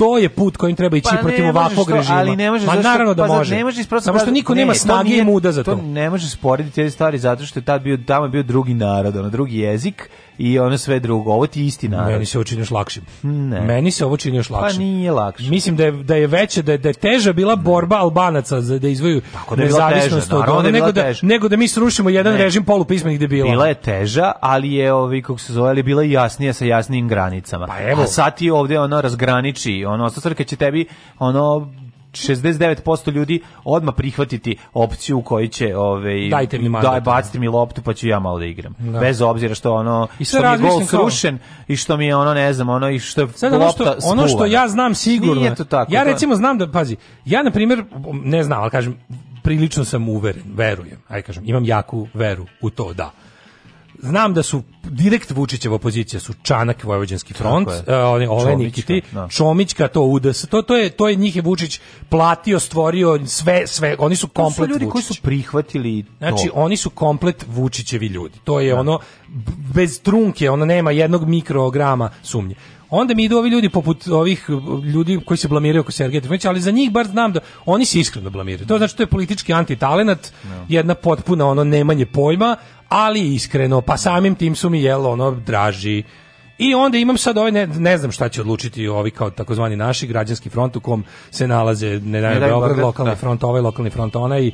to je put kojim treba ići pa protiv ovakvog to, režima. Ali ne može, Ma zašto, naravno da pa može. Ne može Samo što niko ne, nema snage nije, i muda za to. To ne može sporediti te stvari zato što je tad bio, tamo je bio drugi narod, ono, drugi jezik i ono sve drugo. Ovo ti je isti narod. Meni se ovo čini lakšim. Ne. Meni se ovo čini pa lakšim. Pa nije lakše. Mislim da je, da je veće, da je, da je teža bila borba Albanaca za da izvoju Tako da nezavisnost teža, od ono, da nego, da, nego da mi srušimo jedan ne. režim polupismenih debila. Bila je teža, ali je, ovi, kako se zove, ali bila i jasnija sa jasnim granicama. Pa evo. A sad ti ovde ono razgraniči, ono, osta će tebi, ono, 69% ljudi odmah prihvatiti opciju u će ovaj dajte mi mandat, daj bacite mi loptu pa ću ja malo da igram. Da. Bez obzira što ono I što mi je gol srušen kao... i što mi je ono ne znam, ono i što je Sad, lopta ono što, ono što ja znam sigurno. Nije to tako. Ja recimo znam da pazi, ja na primjer ne znam, al kažem prilično sam uveren, verujem. Aj kažem, imam jaku veru u to da znam da su direkt Vučićeva opozicija su Čanak Vojvođanski front, e, oni oni Olenik i ti, da. Čomićka to UDS. To to je to je njih je Vučić platio, stvorio sve sve, oni su komplet to su ljudi Vučić. koji su prihvatili to. Znači oni su komplet Vučićevi ljudi. To je da. ono bez trunke, ono nema jednog mikrograma sumnje onda mi idu ovi ljudi poput ovih e, ljudi koji se blamiraju oko Sergeja Trifunovića, ali za njih bar znam da oni se iskreno blamiraju. To znači to je politički antitalenat, no. Da. jedna potpuna ono nemanje pojma, ali iskreno, pa samim tim su mi jelo ono draži. I onda imam sad ovaj, ne, ne znam šta će odlučiti ovi kao takozvani naši građanski front u kom se nalaze, ne daj, Beograd, lokalni da. front ovaj, lokalni front onaj, uh,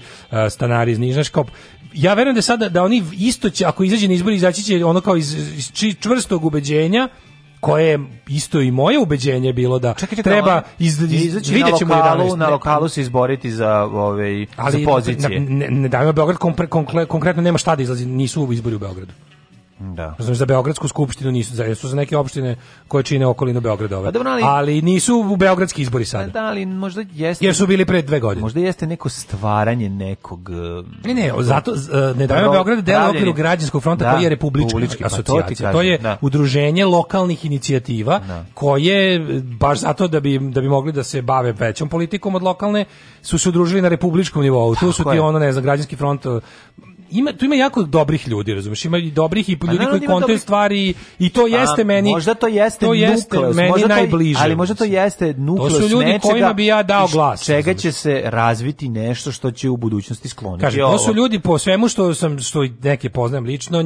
stanari iz Nižnaškop. Ja verujem da sada da oni isto će, ako izađe na izbori, izaći će ono kao iz, iz čvrstog ubeđenja, koje isto i moje ubeđenje bilo da čekaj, čekaj, da treba iz, iz, izaći na da lokalu, na lokalu se izboriti za ove ovaj, za pozicije. Ali ne, ne, ne, Beograd konkretno nema šta da izlazi, nisu izbori u Beogradu. Da. Znači, za Beogradsku skupštinu nisu, za, su za neke opštine koje čine okolinu Beograda ove. Pa dobro, ali, ali, nisu u Beogradski izbori pa sada. Da, ali možda jeste... Jer su bili pre dve godine. Možda jeste neko stvaranje nekog... E, ne, ne, zato e, ne dajemo Beograd dela u okviru građanskog fronta da, koji je republička asocijacija. Pa to, to, je da. udruženje lokalnih inicijativa da. koje, baš zato da bi, da bi mogli da se bave većom politikom od lokalne, su se udružili na republičkom nivou. Tu su ti ono, ne znam, građanski front ima tu ima jako dobrih ljudi, razumiješ? Ima i dobrih i pa, ljudi koji da kontaju dobri... stvari i to jeste A, meni. Možda to jeste to jeste nukleus, meni možda najbliže. ali možda to jeste nukleus nečega. To su ljudi nečega, kojima bi ja dao glas. Čega će se razviti nešto što će u budućnosti skloniti. Kaže, to su ljudi po svemu što sam što neke poznajem lično,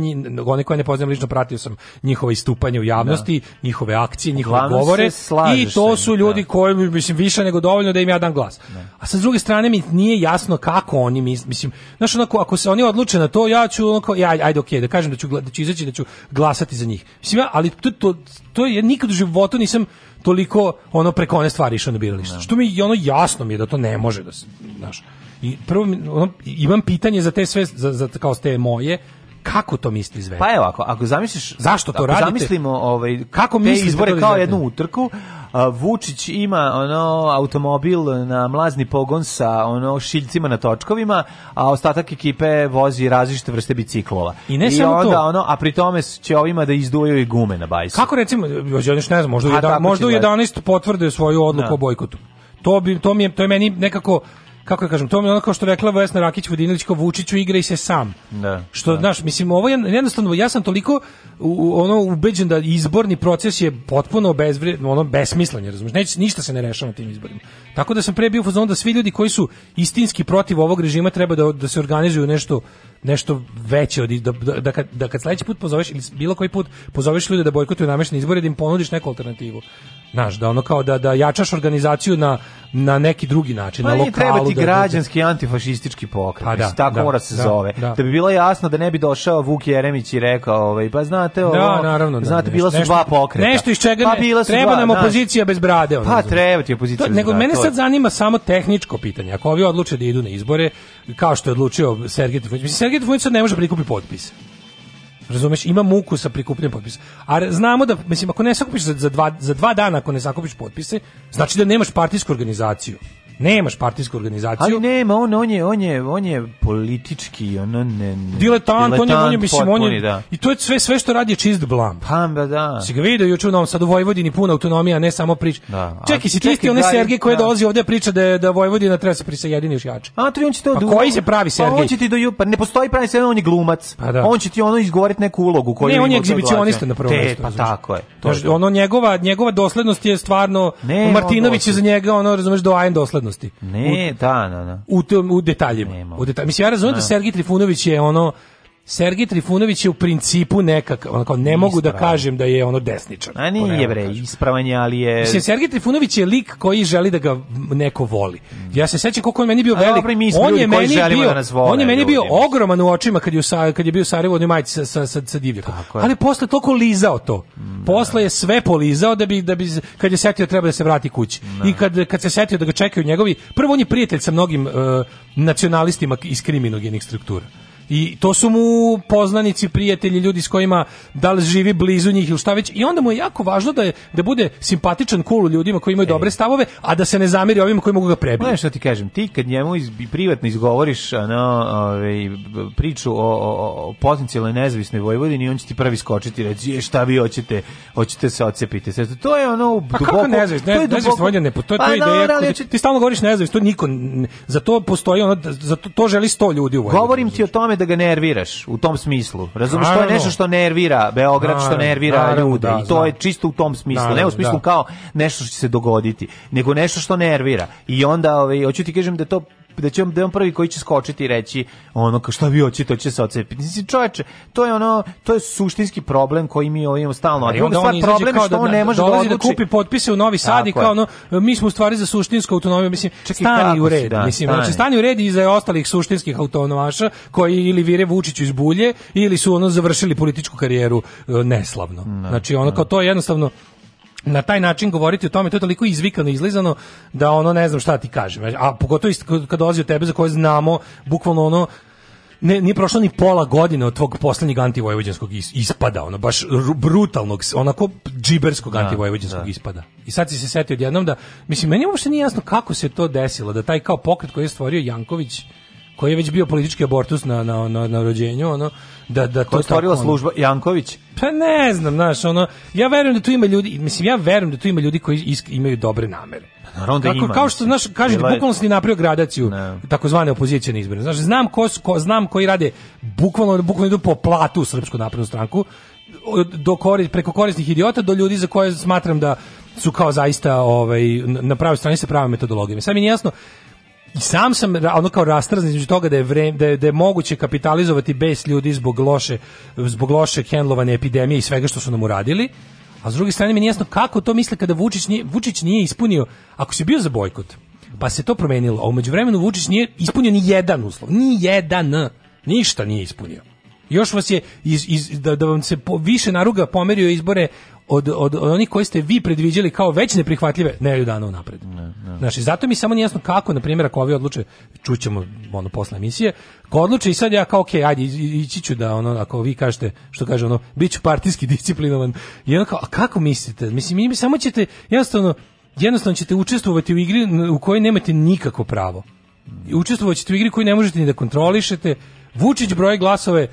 one koje ne poznajem lično pratio sam njihova istupanja u javnosti, da. njihove akcije, njihove Uglavnom govore i to su ljudi da. koji mislim više nego dovoljno da im ja dam glas. Da. A sa druge strane mi nije jasno kako oni mislim, znaš onako ako se oni odluče utiče na to, ja ću ono ja, ajde, okej, okay, da kažem da ću, da ću izaći, da ću glasati za njih. Mislim, ali to, to, to je, nikad u životu nisam toliko ono preko one stvari išao na da biralište. Da. Što mi, ono, jasno mi je da to ne može da se, znaš. I prvo, ono, imam pitanje za te sve, za, za kao ste moje, kako to misli izvesti? Pa evo, ako, ako zamisliš... Zašto to ako radite? zamislimo ovaj, kako te izbore da kao jednu utrku, Vučić ima ono automobil na mlazni pogon sa ono šiljcima na točkovima, a ostatak ekipe vozi različite vrste biciklova. I ne I samo onda, to. Ono, a pri tome će ovima da izduju i gume na bajsu. Kako recimo, ja ne znam, možda, a, jedan, možda u 11 potvrde svoju odluku o da. bojkotu. To, bi, to, mi je, to je meni nekako kako da kažem, to mi je ono kao što rekla Vesna Rakić Vodinilić kao Vučiću igra i se sam. Da. Što, da. znaš, mislim, ovo je jednostavno, ja sam toliko u, ono ubeđen da izborni proces je potpuno bezvred, ono, besmislen, razumiješ, Neć, ništa se ne rešava na tim izborima. Tako da sam pre bio fazon da svi ljudi koji su istinski protiv ovog režima treba da, da se organizuju nešto nešto veće od da, da, da, kad, da kad sledeći put pozoveš ili bilo koji put pozoveš ljude da bojkotuju nameštene izbore da im ponudiš neku alternativu. Znaš, da ono kao da da jačaš organizaciju na na neki drugi način, pa na lokalu. treba ti da, da-, da- građanski da, antifašistički pokret, pa da, tako da, mora se da, zove. Da. da bi bilo jasno da ne bi došao Vuk Jeremić i rekao, ovaj, pa znate ovo, da, naravno, da, znate, nešto, bila su nešto, dva pokreta. Nešto iz čega pa bila su treba dva, nam opozicija bez brade. Ono, pa treba ti opozicija to, bez Nego brade, mene sad zanima samo tehničko pitanje. Ako ovi odluče da idu na izbore, kao što je odlučio Sergej Trifunović, mislim, Sergej Trifunović sad ne može prikupi potpise. Razumeš, ima muku sa prikupljanjem potpisa. A znamo da, mislim, ako ne sakupiš za, za, dva, za dva dana, ako ne sakupiš potpise, znači da nemaš partijsku organizaciju. Nemaš partijsku organizaciju. Ali nema, on, on, je, on, je, on je politički, on ne... ne diletant, on je, on je, mislim, on je... Da. I to je sve, sve što radi je čist blam. Pamba, da, da. Si ga vidio juče u Novom Sadu, Vojvodini puna autonomija, ne samo priča. Da. Čekaj, si tisti onaj Sergej koji da. dolazi ovdje priča da, da Vojvodina treba da se prisajedini još jače. A, tri, on će to... Pa do... koji se pravi pa, Sergej? Pa on će ti do ju... Pa ne postoji pravi Sergej, on je glumac. Pa da. On će ti ono izgovorit neku ulogu koju... Ne, on je egzibicionista na prvom mjestu. Pa tako je. To je ono, njegova, njegova doslednost je stvarno... Ne, Martinović je za njega, ono, razumeš, do ajn doslednost ličnosti. Ne, u, da, da, da. U, u detaljima. U detaljima. Mislim, ja razumijem da Sergij Trifunović je ono Sergi Trifunović je u principu nekakav, onako, ne mogu da Ispravan. da kažem da je ono desničan. A nije bre, ispravan je, ali je... Mislim, Sergi Trifunović je lik koji želi da ga neko voli. Ja se sećam koliko on meni bio velik. Dobro, mi smo on, je koji meni bio, da nas vole, on je meni bio ljudi. ogroman u očima kad je, kad je bio u Sarajevo onoj majici sa, sa, sa, sa divljakom. Ali posle toliko lizao to. Posle je sve polizao da bi, da bi kad je setio treba da se vrati kući. Da. I kad, kad se setio da ga čekaju njegovi, prvo on je prijatelj sa mnogim uh, nacionalistima iz kriminogenih struktura. I to su mu poznanici, prijatelji, ljudi s kojima da li živi blizu njih ili šta već. I onda mu je jako važno da je, da bude simpatičan, cool ljudima koji imaju Ej. dobre stavove, a da se ne zamiri ovima koji mogu ga prebiti. Znaš šta ti kažem, ti kad njemu iz, privatno izgovoriš ano, ove, ovaj, priču o, o, o potencijalnoj nezavisnoj Vojvodini, on će ti prvi skočiti i reći, šta vi hoćete, hoćete da se ocepiti. Sve, to je ono duboko... Pa kako nezavisno? Ne, to je duboko... ne, to, to je pa, ideja. Da, da, ti, ti stalno govoriš nezavisno, to niko, za to postoji, ono, za to, to želi sto ljudi u Vojvodini. Govorim ti o tome da ga nerviraš u tom smislu. Razumeš, to je nešto što nervira Beograd, što nervira naravno, ljude da, i to je čisto u tom smislu, naravno, ne u smislu da. kao nešto što će se dogoditi, nego nešto što nervira. I onda, ovaj, hoću ti kažem da to da će on da on prvi koji će skočiti i reći ono kao šta vi hoćete, će da se ocepiti. Mislim čoveče, to je ono to je suštinski problem koji mi imamo stalno. Ali onda on problem kao što da, on ne može da da kupi potpise u Novi Sad i kao ono mi smo u stvari za suštinsku autonomiju, mislim Čekaj, da, znači, stani u red, da, mislim stani. znači stani u red i za ostalih suštinskih autonomaša koji ili vire Vučiću iz bulje ili su ono završili političku karijeru e, neslavno. Ne, da, znači ono kao to je jednostavno na taj način govoriti o tome, to je toliko izvikano, izlizano, da ono ne znam šta ti kažem. A pogotovo kad dolazi od tebe za koje znamo, bukvalno ono, ne, nije prošlo ni pola godine od tvog poslednjeg antivojvođanskog ispada, ono, baš brutalnog, onako džiberskog da, da. ispada. I sad si se setio odjednom da, mislim, meni uopšte nije jasno kako se to desilo, da taj kao pokret koji je stvorio Janković, koji je već bio politički abortus na, na, na, na rođenju, ono, da, da to stvorila ono, služba Janković? Pa ne znam, znaš, ono, ja verujem da tu ima ljudi, mislim, ja verujem da tu ima ljudi koji isk, imaju dobre namere. Pa naravno da Kako, ima, kao što znaš, da bukvalno si napravio gradaciju takozvane opozicije na izbore. Znaš, znam ko, ko, znam koji rade bukvalno, bukvalno idu po platu u Srpsku naprednu stranku, do korist, preko korisnih idiota do ljudi za koje smatram da su kao zaista ovaj, na pravoj strani sa pravom metodologijom. Sad mi nije jasno I sam sam ono kao rastrzan između toga da je, vre, da je da je moguće kapitalizovati bes ljudi zbog loše zbog loše hendlovanja epidemije i svega što su nam uradili. A s druge strane mi nije jasno kako to misle kada Vučić nije, Vučić nije ispunio ako si bio za bojkot. Pa se to promenilo. A u međuvremenu Vučić nije ispunio ni jedan uslov, ni jedan, ništa nije ispunio. Još vas je iz, iz, da, da vam se po, više naruga pomerio izbore od, od, od onih koji ste vi predviđali kao već neprihvatljive, ne ju dana unapred. Ne, ne. Znači, zato mi samo nije jasno kako, na primjer, ako ovi odluče, čućemo ono posle emisije, ko odluče i sad ja kao, ok, ajde, ići ću da, ono, ako vi kažete, što kaže, ono, bit ću partijski disciplinovan, i ono kao, a kako mislite? Mislim, mi samo ćete, jednostavno, jednostavno ćete učestvovati u igri u kojoj nemate nikako pravo. Učestvovat ćete u igri koju ne možete ni da kontrolišete, Vučić broj glasove,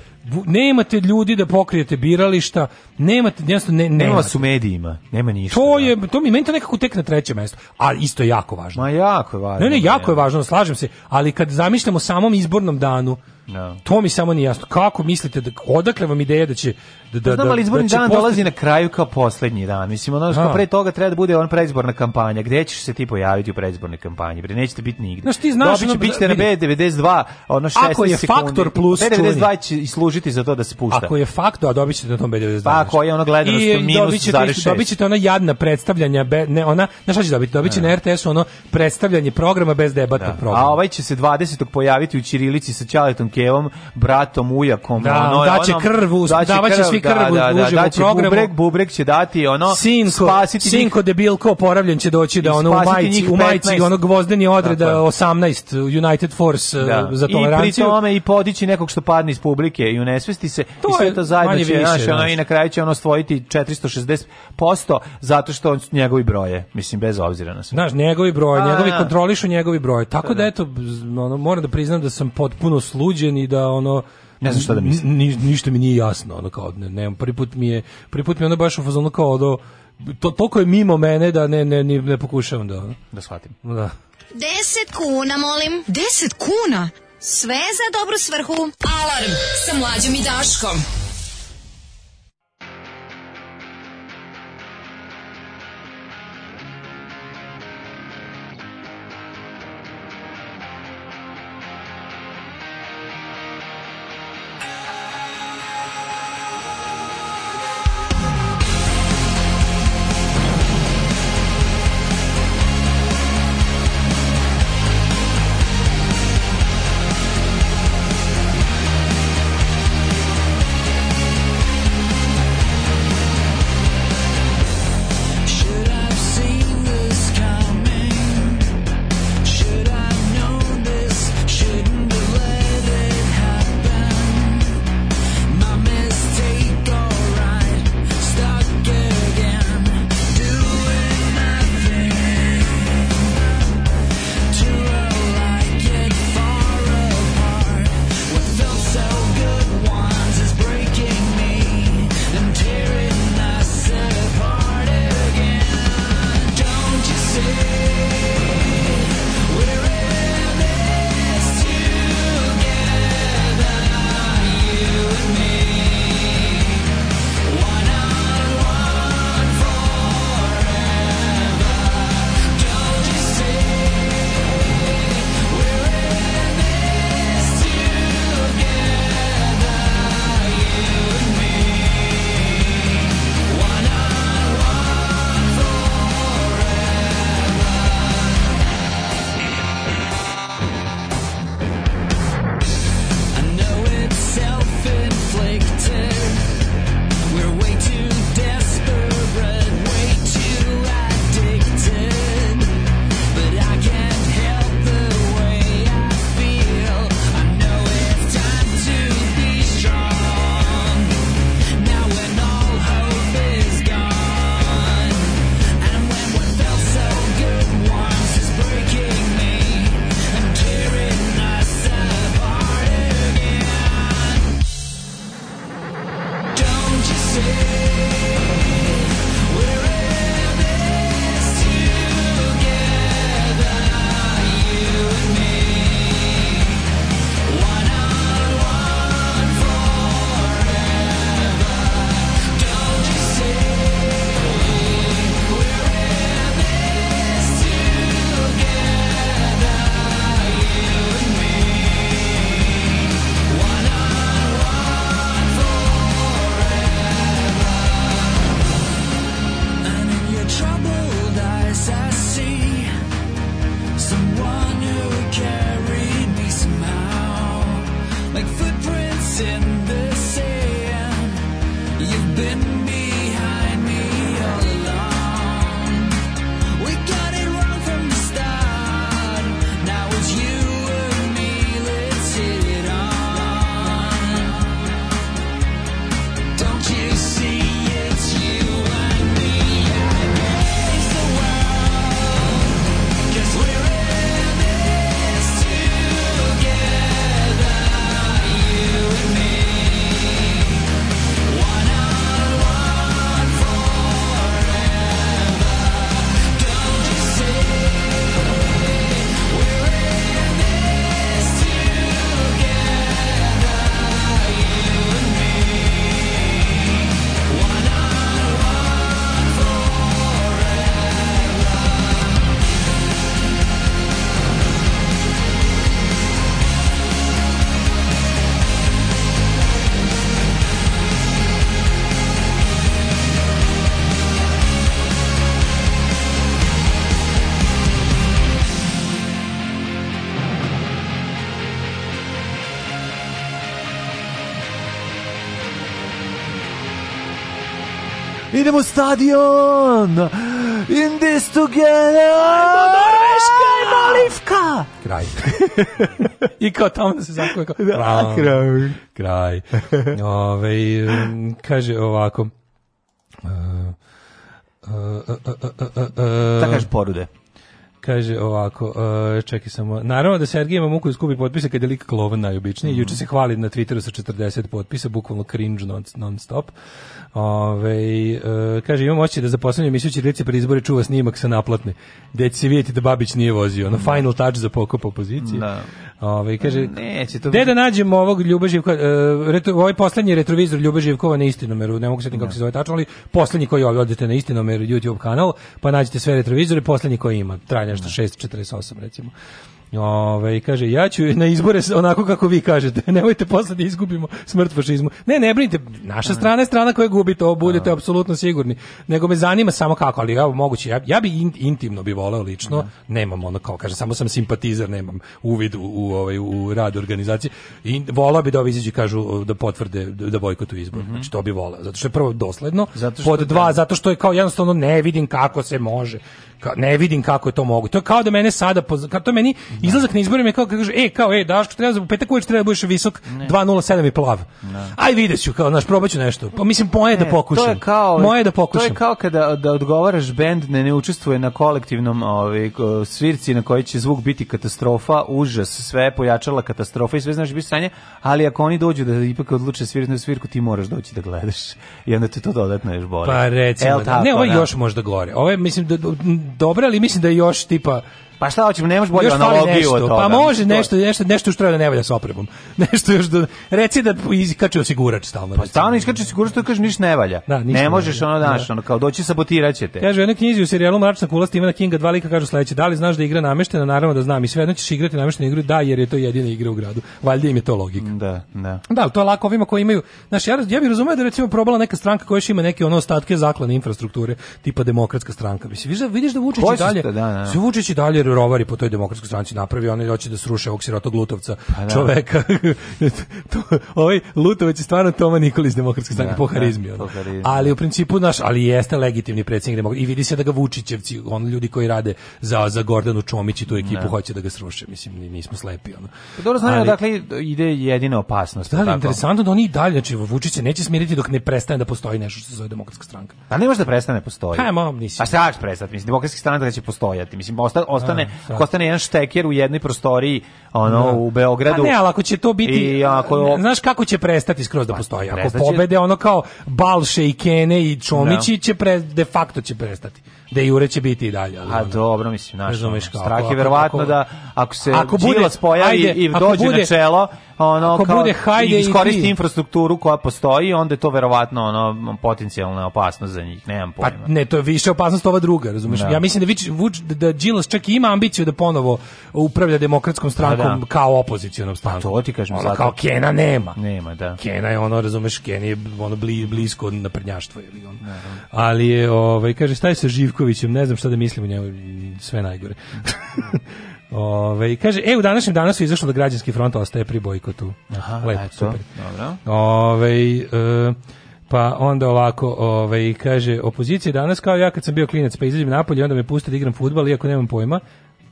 nemate ljudi da pokrijete birališta, nemate, jednostavno ne, nema vas medijima, nema ništa. To da. je to mi meni to nekako tek na trećem mestu, ali isto je jako važno. Ma jako je važno. Ne, ne, jako da. je važno, slažem se, ali kad zamišljamo samom izbornom danu, No. Da. To mi samo nije jasno. Kako mislite da odakle vam ideja da će da da pa Znam, da- ali izborni da dan postati... dolazi na kraju kao poslednji dan. Mislim ono što da. pre toga treba da bude on predizborna kampanja. Gde ćeš se ti pojaviti u predizbornoj kampanji? Bre nećete biti nigde. Znaš ti znaš, Dobiće, ono, bićete na B92, ono 16 sekundi. Ako je sekundi. faktor plus B92 će i služiti za to da se pušta. Ako je faktor, a dobićete na tom B92. Pa ako je ono gledanost I minus dobićete, 6. dobićete ona jadna predstavljanja, be, ne ona, znaš šta će dobiti? Dobiće na RTS-u ono predstavljanje programa bez debata da. programa. A ovaj će se 20. pojaviti u Ćirilici sa Ćaletom kevom, bratom, uljakom. Da, ono, daće ono, krv, davaće svi da, krv da, da, da, daće u programu. Bubrek, bubrek će dati ono, sinko, spasiti sinko debilko oporavljen će doći da ono u majici, u majici ono gvozdeni odred da 18 uh, United Force uh, da. za toleranciju. I pri tome i podići nekog što padne iz publike i unesvesti se to i sve to zajedno će, naš, ono, i na kraju će ono stvojiti 460% zato što on njegovi broje, mislim, bez obzira na sve. Znaš, njegovi broje, njegovi da. kontrolišu njegovi broje, tako da, eto, ono, moram da priznam da sam potpuno sluđe uzbuđen i da ono ne znam šta da mislim. Ni, ništa mi nije jasno, ono kao ne, ne prvi put mi je prvi put mi je ono baš u fazonu kao do to toko je mimo mene da ne ne ne, ne pokušavam da ono. da shvatim. Da. 10 kuna, molim. 10 kuna. Sve za dobru svrhu. Alarm sa mlađom i Daškom. idemo u stadion! In this together! Ajmo Norveška! Ah! Ajmo Olivka! Kraj. I kao tamo da se zakuje. Kao... Da, kraj. Kraj. Ove, kaže ovako... kaže ovako, uh, čekaj samo. Naravno da Sergej Mamuković skupi potpise kad je lik klovan najobičniji. Mm Juče se hvali na Twitteru sa 40 potpisa, bukvalno cringe non, non stop. Ove, uh, kaže, imam oči da za poslednju emisiju Čirilice pri izbori čuva snimak sa naplatne. Gde će se vidjeti da Babić nije vozio. Ono, mm final touch za pokop opozicije. Da. No. Ovaj kaže neće to. Gde da nađemo ovog Ljuboživka, uh, e, retro, ovaj poslednji retrovizor Ljuboživkova na istinomeru, ne mogu se kako da. se zove tačno, ali poslednji koji ovaj odete na istinomer YouTube kanal, pa nađete sve retrovizore, poslednji koji ima, traje nešto 648 da. recimo. Ove, kaže, ja ću na izbore onako kako vi kažete, nemojte posle da izgubimo smrt fašizmu. Ne, ne brinite, naša da. strana je strana koja gubi to, budete da. apsolutno sigurni. Nego me zanima samo kako, ali ja moguće, ja, ja bi in, intimno bi voleo lično, Aha. Da. nemam ono kao, kaže, samo sam simpatizer, nemam uvid u, u, ovaj, u rad organizacije. I volao bi da ovi izađu kažu da potvrde da bojkotu izbor. Mm -hmm. Znači, to bi voleo. Zato što je prvo dosledno, zato što pod dva, ne... zato što je kao jednostavno ne vidim kako se može. Ka, ne vidim kako je to mogu. To je kao da mene sada, to meni Da. Izlazak na izborima je kao kaže, e, kao, e, Daško, treba za petak uveče treba da budeš visok ne. 207 i plav. Da. Aj videću kao, naš probaću nešto. Pa mislim moje ne, da pokušam. E, to je kao moje da pokušam. To je kao kada da odgovaraš bend ne, ne učestvuje na kolektivnom ovaj svirci na kojoj će zvuk biti katastrofa, užas, sve pojačala katastrofa i sve znaš bi sanje, ali ako oni dođu da ipak odluče svirci na svirku, ti moraš doći da gledaš. I onda te to dodatno još boli. Pa recimo, El, da. tako, ne, ovo je još možda gore. Ovo je mislim da, dobra, ali mislim da je još tipa Pa šta hoćemo, nemaš bolju analogiju od toga. Pa može nešto, nešto, nešto što treba da ne valja s opremom. Nešto još da reci da iskače osigurač stalno. Pa stalno iskače osigurač, to kaže ništa ne valja. Da, ništa ne možeš ono daš, da. ono kao doći sabotiraće te. Kaže u jednoj knjizi u serijalu Mračna kula Stevena Kinga dva lika kažu sledeće: "Da li znaš da igra nameštena? Naravno da znam. I sve jedno ćeš igrati nameštenu igru, da, jer je to jedina igra u gradu. Valjda im je to logika." Da, da. Da, to je lako ovima koji imaju. Znaš, ja, ja bih razumeo da recimo probala neka stranka koja još ima neke ono ostatke zaklane infrastrukture, tipa demokratska stranka. Mislim, vidiš da, da, da Vučić i dalje. Da, da. Vučić dalje imperiju rovari po toj demokratskoj stranci napravi, oni hoće da sruše ovog sirotog Lutovca, pa da. čoveka. to, ovaj Lutovac je stvarno Toma Nikolić demokratske stranke da, po da, harizmi. Da, ali u principu naš, ali jeste legitimni predsjednik demokratske i vidi se da ga Vučićevci, on ljudi koji rade za, za Gordanu Čomić i tu ekipu ne. Da. hoće da ga sruše, mislim, nismo slepi. Ono. Pa dobro znamo, dakle, ide jedina opasnost. Da, je interesantno da oni i dalje, znači, Vučić se neće smiriti dok ne prestane da postoji nešto što se zove demokratska stranka. A ne može da prestane da postoji. Ha, mom, nisi. A šta će prestati? Mislim, demokratska stranka će postojati. Mislim, osta, ostane ostane, ako da, da. ostane jedan šteker u jednoj prostoriji ono da. u Beogradu. A pa ne, ali ako će to biti i ako znaš kako će prestati skroz da pa postoji. Ako pobede ono kao Balše i Kene i Čomići će pre, de facto će prestati da Jure će biti i dalje. Ali A ono, dobro, mislim, naš strah je verovatno da ako se ako bude, Đilas pojavi ajde, i dođe bude, na čelo, Pa ono Ako kao bude, hajde iskoristi i infrastrukturu koja postoji, onda je to verovatno ono potencijalna opasnost za njih, nemam pa pojma. Pa ne, to je više opasnost ova druga, razumeš? Da. Ja mislim da Vič da, da Đilas čak ima ambiciju da ponovo upravlja demokratskom strankom pa da, kao opozicionom strankom. to ti kažem, ono, kao Kena nema. Nema, da. Kena je ono, razumeš, Kena je ono blisko naprednjaštvo ili on. Da, da. Ali je, ovaj kaže šta sa Živkovićem, ne znam šta da mislim o njemu, sve najgore. Ove, kaže, e, u današnjem danu su izašlo da građanski front ostaje pri bojkotu. Aha, Lepo, eto, super. Dobro. Ove, e, pa onda ovako, ovaj kaže opozicija danas kao ja kad sam bio klinac pa izađem napolje onda me puste da igram fudbal iako nemam pojma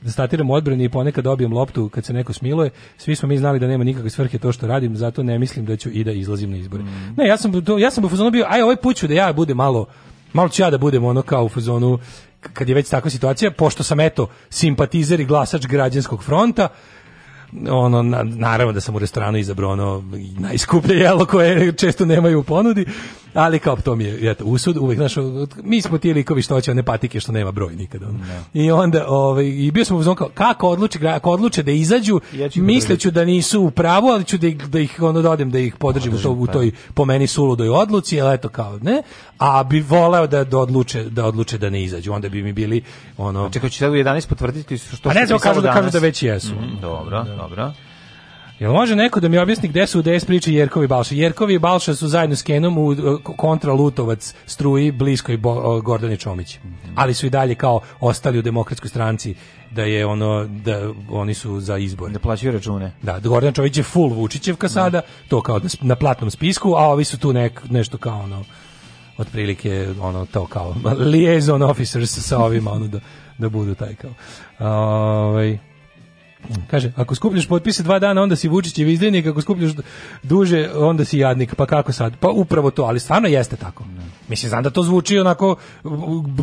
da statiram odbrani i ponekad dobijem loptu kad se neko smiluje. Svi smo mi znali da nema nikakve svrhe to što radim, zato ne mislim da ću i da izlazim na izbore. Mm. Ne, ja sam to, ja sam u fazonu bio, aj ovaj put ću da ja bude malo malo ću ja da budem ono kao u fazonu kad je već takva situacija, pošto sam eto simpatizer i glasač građanskog fronta, ono, na, naravno da sam u restoranu izabrao ono najskuplje jelo koje često nemaju u ponudi, ali kao to mi je eto, usud, uvek, znaš, mi smo ti likovi što hoće one patike što nema broj nikada. Ono. Da. I onda, ovaj, i bio smo u kao, kako odluči, ako odluče da izađu, ja misleću da nisu u pravu, ali ću da ih, da ih ono dodem, da, da ih podržim, podržim u, to, u pa. toj po meni suludoj odluci, ali eto kao ne, a bi voleo da, da odluče da odluče da ne izađu, onda bi mi bili ono... Čekaj, ću sad u 11 potvrditi što... A pa ne znam, kažu da, kažu da već jesu. Mm, dobro. Da. Dobro. Jel može neko da mi objasni gde su u DS priči Jerkovi i Balša? Jerkovi i Balša su zajedno s Kenom u e, kontra Lutovac struji bliskoj Gordani Čomić. Mhm. Ali su i dalje kao ostali u demokratskoj stranci da je ono da oni su za izbor. Da plaćaju račune. Da, Gordana Čović je full Vučićevka sada, da. to kao da na platnom spisku, a ovi su tu nek, nešto kao ono otprilike ono to kao liaison officers sa ovima ono da, da budu taj kao. Ovaj Kaže, ako skupljaš potpise dva dana, onda si Vučićev izdajnik, ako skupljaš duže, onda si jadnik. Pa kako sad? Pa upravo to, ali stvarno jeste tako. Ne. Mislim, znam da to zvuči onako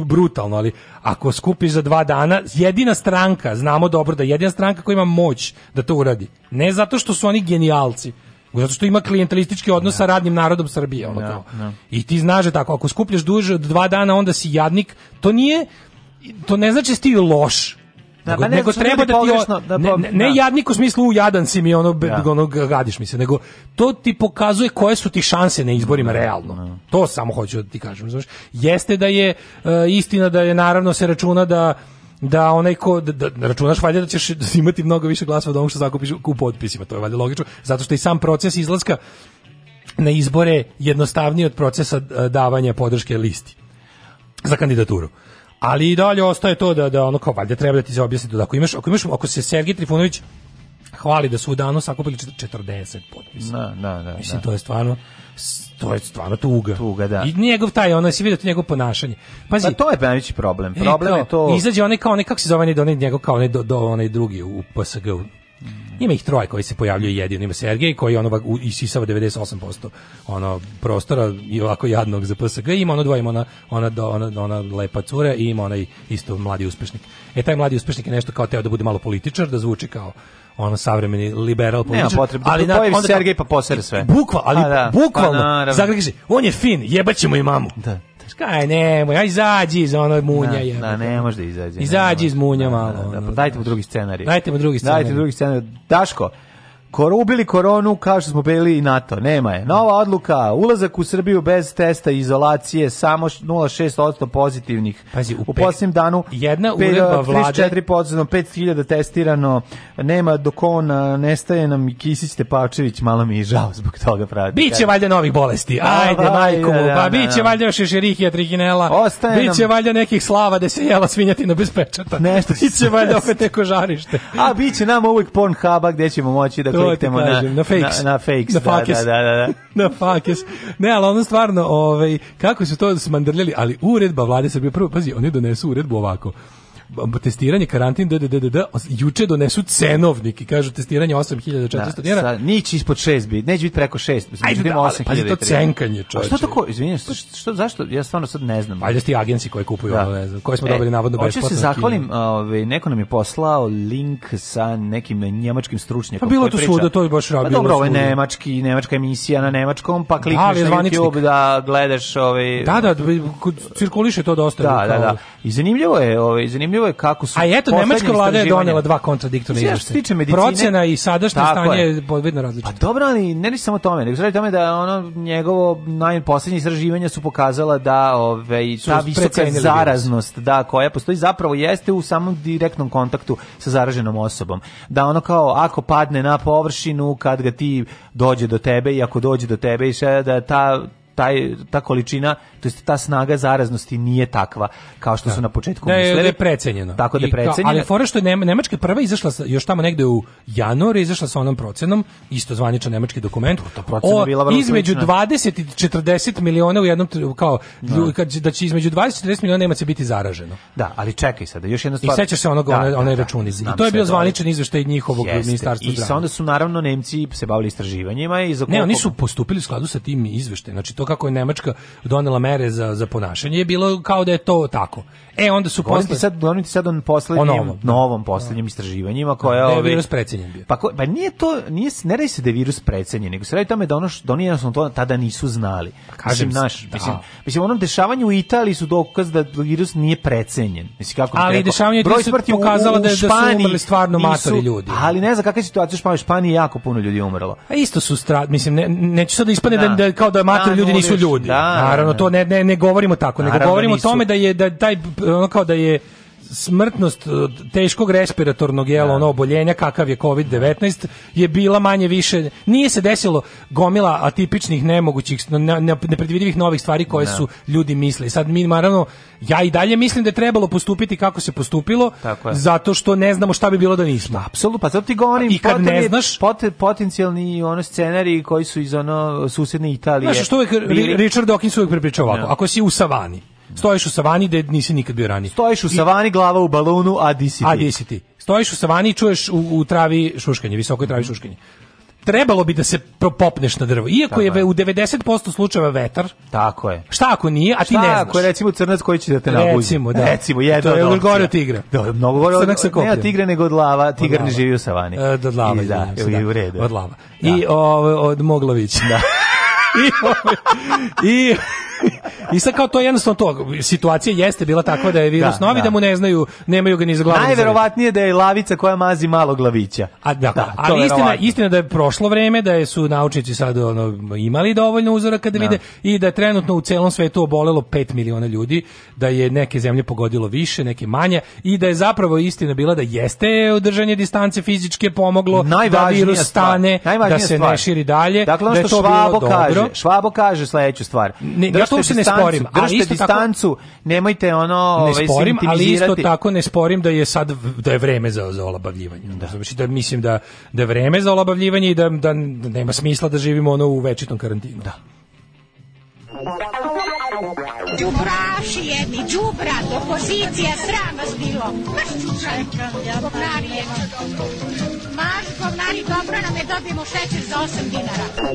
brutalno, ali ako skupiš za dva dana, jedina stranka, znamo dobro da jedina stranka koja ima moć da to uradi, ne zato što su oni genijalci, zato što ima klijentelistički odnos ja. sa radnim narodom Srbije, ono ja, da, kao. Ja. Da. I ti znaš da tako, ako skupljaš duže od dva dana, onda si jadnik, to nije, to ne znači da ti loš, Da, nego, pa ne, nego treba da ti o, da, ne, ne, ne da. jadnik u smislu jadan si mi ono, da. ono gadiš mi se nego to ti pokazuje koje su ti šanse na izborima da, realno da. to samo hoću da ti kažem znaš jeste da je uh, istina da je naravno se računa da da onaj ko da, da računaš valjda da ćeš da imati mnogo više glasova od onog što zakupiš u potpisima to je valjda logično zato što i sam proces izlaska na izbore jednostavniji od procesa e, davanja podrške listi za kandidaturu. Ali i dalje ostaje to da da ono kao valjda treba da ti se objasni da ako imaš ako imaš ako se Sergej Trifunović hvali da su u danu sakupili 40 potpisa. Da, da, da. Mislim da. to je stvarno to je stvarno tuga. Tuga, da. I njegov taj, ono, si vidio to njegov ponašanje. Pazi, pa to je najveći problem. E, problem e, to, je to... Izađe onaj kao onaj, kako se zove, onaj, onaj njegov kao onaj, do, do, onaj drugi u PSG, Mhm. Ima ih troje koji se pojavljuju jedino. Ima Sergej koji ono isisava 98% ono prostora i ovako jadnog za PSG. Ima ono dvoje, ima ona, ona, ona, ona lepa cure i ima onaj isto mladi uspešnik. E taj mladi uspešnik je nešto kao teo da bude malo političar, da zvuči kao ono savremeni liberal političar. Nema potrebe, ali na, onda, Sergej pa posere sve. Bukval, ali A, da. bukvalno. Pa, on je fin, jebaćemo i mamu. Da. Kaj, nemoj, aj izađi iz ono munja. Da, na, da ne može da izađe. Izađi iz munja da, malo. Da, da, da, dajte mu drugi scenarij. Dajte mu drugi scenarij. Dajte mu drugi scenarij. Daško, Kor, ubili koronu kao što smo bili i NATO. Nema je. Nova odluka, ulazak u Srbiju bez testa i izolacije, samo 0,6% pozitivnih. Pazi, u, u posljednjem danu jedna uredba vlade... 34 5000 testirano, nema dok nestaje nam Kisić Tepavčević, malo mi je žao zbog toga pravda. Biće valjda novih bolesti, ajde majko mu, pa da, biće da. valjda još i Trihinela. Ostaje biće nam... valjda nekih slava da se jela svinjatina bez pečata, Nešto biće valjda opet neko žarište. A biće nam uvijek porn gde ćemo moći da Da kliknemo na, na fakes. Na, na fakes, na da, da fakes. da, da, da. na fakes. Ne, ali ono stvarno, ovaj, kako su to smandrljali, ali uredba vlade Srbije, prvo, pazi, oni donesu uredbu ovako testiranje, karantin, d, d, juče donesu cenovnik i kažu testiranje 8400 da, dinara. Da, nići ispod 6 bi, neće biti preko 6, mislim, Ajde, da, ali, pa to cenkanje, čoveče. Što tako, izvinite, što, što, zašto, ja stvarno sad ne znam. Valjda ti agenci koji kupuju, da. ne znam, koje smo e, dobili navodno da besplatno. Hoće se zahvalim, ovaj, neko nam je poslao link sa nekim njemačkim stručnjakom. Pa bilo to svuda, to je baš rao. Pa dobro, ovaj nemački, nemačka emisija na nemačkom, pa da, klikneš na YouTube da gledaš ovaj... Da, da, cirkuliše to dosta. Da, da, da. I zanimljivo je, ovaj, zanimljivo je kako su A eto nemačka vlada je donela dva kontradiktorna izveštaja. tiče medicine, procena i sadašnje stanje je podvidno različito. Pa dobro, ali ne ni samo tome, nego se tome da ono njegovo najposlednje istraživanje su pokazala da ovaj ta visoka zaraznost, da koja postoji zapravo jeste u samom direktnom kontaktu sa zaraženom osobom. Da ono kao ako padne na površinu kad ga ti dođe do tebe i ako dođe do tebe i sve da ta taj, ta količina, to jest ta snaga zaraznosti nije takva kao što da. su na početku da, mislili. Da je precenjeno. Tako da je precenjeno. ali fora što je Nemačka prva izašla sa, još tamo negde u januari izašla sa onom procenom, isto zvaničan nemački dokument, to, o, bila između 20 i 40 miliona u jednom kao no. Da. da će između 20 i 40 miliona Nemaca biti zaraženo. Da, ali čekaj sada, još jedna stvar. I sećaš se onoga, da, one, da, one da, računice. I to je bio zvaničan izveštaj njihovog jeste. ministarstva I I onda su naravno Nemci se bavili istraživanjima i za Ne, oni su postupili u skladu sa tim izveštajem. Znači to to kako je Nemačka donela mere za, za ponašanje je bilo kao da je to tako. E, onda su govorim sad, govorim ti sad on poslednjim, novom, da. novom poslednjim da. istraživanjima koje... Da, da je ovi... virus precenjen bio. Pa, ko, pa nije to, nije, ne radi se da je virus precenjen, nego se radi tome da, ono što, da oni jednostavno to tada nisu znali. Pa, kažem mislim, naš, da. mislim, mislim, onom dešavanju u Italiji su dokaz da virus nije precenjen. Mislim, kako ali dešavanje je smrti pokazalo u, da, da su umrli stvarno matori ljudi. Ali ne znam kakva je situacija u Španiji, Španiji jako puno ljudi umrlo. A isto su stra... mislim, ne, neću sad da ispane da. da, kao da matori ljudi nisu ljudi. Da, Naravno to ne ne ne govorimo tako, nego da govorimo o tome da je da taj ono kao da je smrtnost e, teškog respiratornog jela da. ono oboljenja kakav je COVID-19 je bila manje više nije se desilo gomila atipičnih nemogućih nepredvidivih novih stvari koje da. su ljudi mislili sad mi naravno ja i dalje mislim da je trebalo postupiti kako se postupilo zato što ne znamo šta bi bilo da nismo apsolutno pa zato ti govorim i kad ne znaš pot, potencijalni ono scenariji koji su iz ono susedne Italije znaš što uvijek Richard Dawkins uvijek prepričao ovako da. ako si u savani Stojiš u savani gde nisi nikad bio ranije. Stojiš u savani, I, glava u balonu, a di si ti. A di si ti. Stojiš u savani i čuješ u, u travi šuškanje, visokoj travi šuškanje trebalo bi da se popneš na drvo. Iako Tako je u 90% slučajeva vetar. Tako je. Šta ako nije, a ti šta ne znaš. Šta ako je recimo crnac koji će da te nabuzi? Recimo, da. Recimo, jedno jedna to je od gore od tigra. Da, mnogo gore od, ne od tigra, nego od lava. Tigar ne živi u savani. E, od, od lava. I, da, se, da, u redu. Od lava. Da. I o, od Moglavića. Da. I, i I sad kao to je jednostavno to, situacija jeste bila takva da je virus da, novi, da. da mu ne znaju, nemaju ga ni za glavu. Najverovatnije da je lavica koja mazi malo glavića. A, dakle, da, ali istina, istina da je prošlo vreme, da je su naučnici sad ono, imali dovoljno uzoraka da, da. vide i da je trenutno u celom svetu obolelo 5 miliona ljudi, da je neke zemlje pogodilo više, neke manje i da je zapravo istina bila da jeste održanje distance fizičke pomoglo da virus stane, da se stvar. ne širi dalje. Dakle, ono što da je to Švabo kaže, dobro. Švabo kaže sledeću stvar. Ne, da ja to uopšte ne sporim. Ali distancu, tako, nemojte ono ne ovaj, sporim, ali isto tako ne sporim da je sad da je vreme za za olabavljivanje. Da. Znači da mislim da da je vreme za olabavljivanje i da, da nema smisla da živimo ono u večitom karantinu. Da. Đubraši jedni, đubra, opozicija, sram vas bilo. Maš govnari, maš govnari, dobro nam je dobijemo šećer za 8 dinara.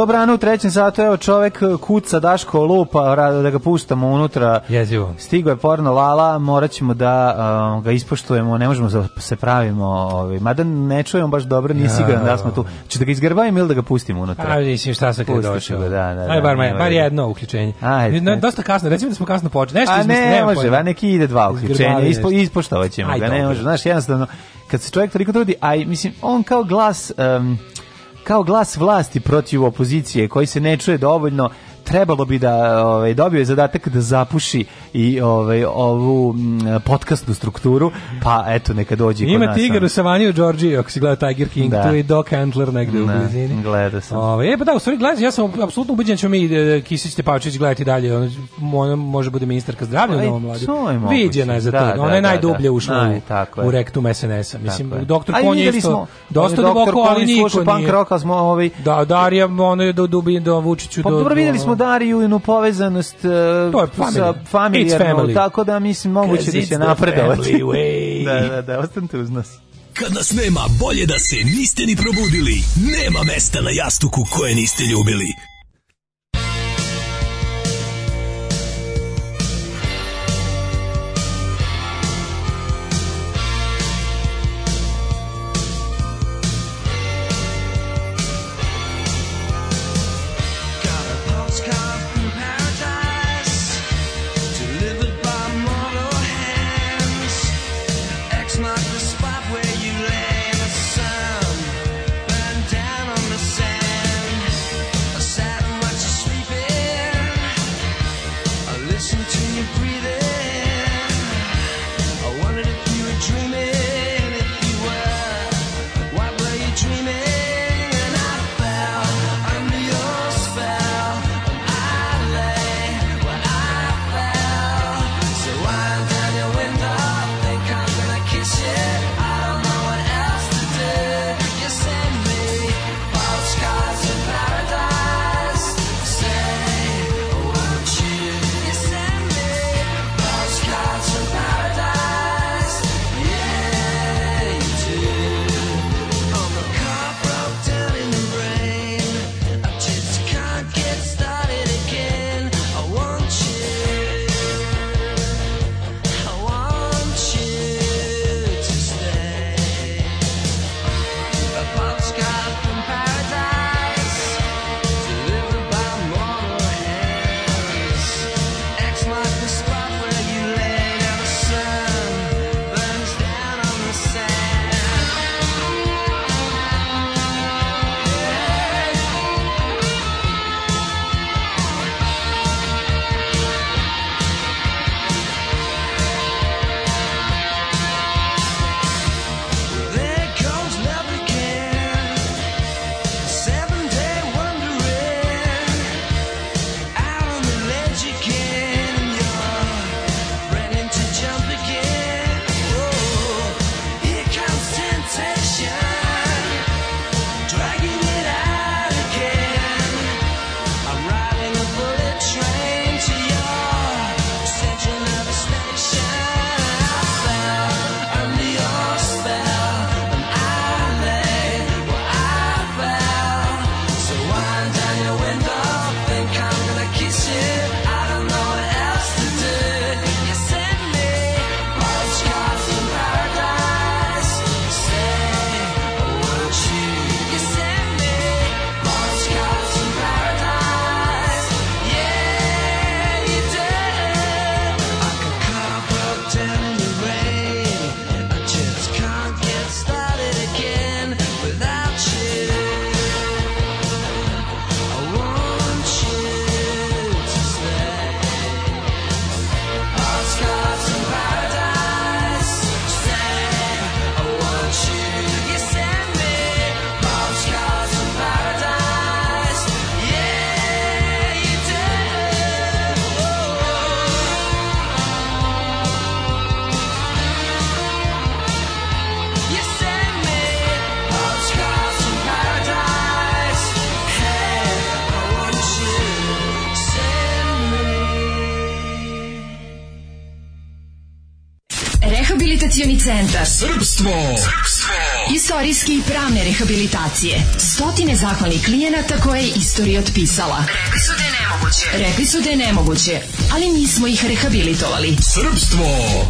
Dobrano u trećem satu, evo čovek eh, kuca Daško lupa, da ga pustamo unutra. Jezivo. Stigo je porno lala, morat ćemo da um, ga ispoštujemo, ne možemo za, se pravimo, ovaj, mada ne čujemo baš dobro, nisi siguran da smo tu. Če da ga izgrbavim ili da ga pustimo unutra? A, mislim šta se kada došao. Da, da, da, Aj, bar, me, bar jedno uključenje. Ajde, ne, dosta kasno, recimo da smo kasno počeli. Nešto a ne, ne može, a neki ide dva uključenja, ispo, ispoštovat ćemo ga, ne može. Znaš, jednostavno, kad se čovjek toliko trudi, aj, mislim, on kao glas... Um, kao glas vlasti protiv opozicije koji se ne čuje dovoljno trebalo bi da ovaj dobije zadatak da zapuši i ovaj ovu mm, podkastnu strukturu, pa eto neka dođe kod nas. Ima tigar u Savanju u Georgiji, ako si gledao Tiger King, da. tu je Doc Handler negde u blizini. Gleda se. Ovaj e pa da, u stvari gledam, ja sam apsolutno ubeđen što da mi mi e, Kisić Tepavčević gledati dalje. On, on može bude ministarka zdravlja u pa Novom Vladu. Viđena je za da, to. Da, Ona je da, najdublje ušla u, tako u rektum SNS-a. Mislim, doktor Kon je isto dosta duboko, ali niko nije. Punk rock, smo ovaj... Da, Darija, ono je do dubine, do Vučiću, pa do... Pa dobro, videli smo gospodariju i povezanost uh, to je family. sa familijarno, tako da mislim moguće da se napredovati. da, da, da, ostanite uz nas. Kad nas nema, bolje da se niste ni probudili. Nema mesta na jastuku koje niste ljubili. istorijske i pravne rehabilitacije. Stotine zahvalnih klijenata koje je istorija otpisala. Rekli su da je nemoguće. Rekli su da je nemoguće, ali mi smo ih rehabilitovali. Srbstvo!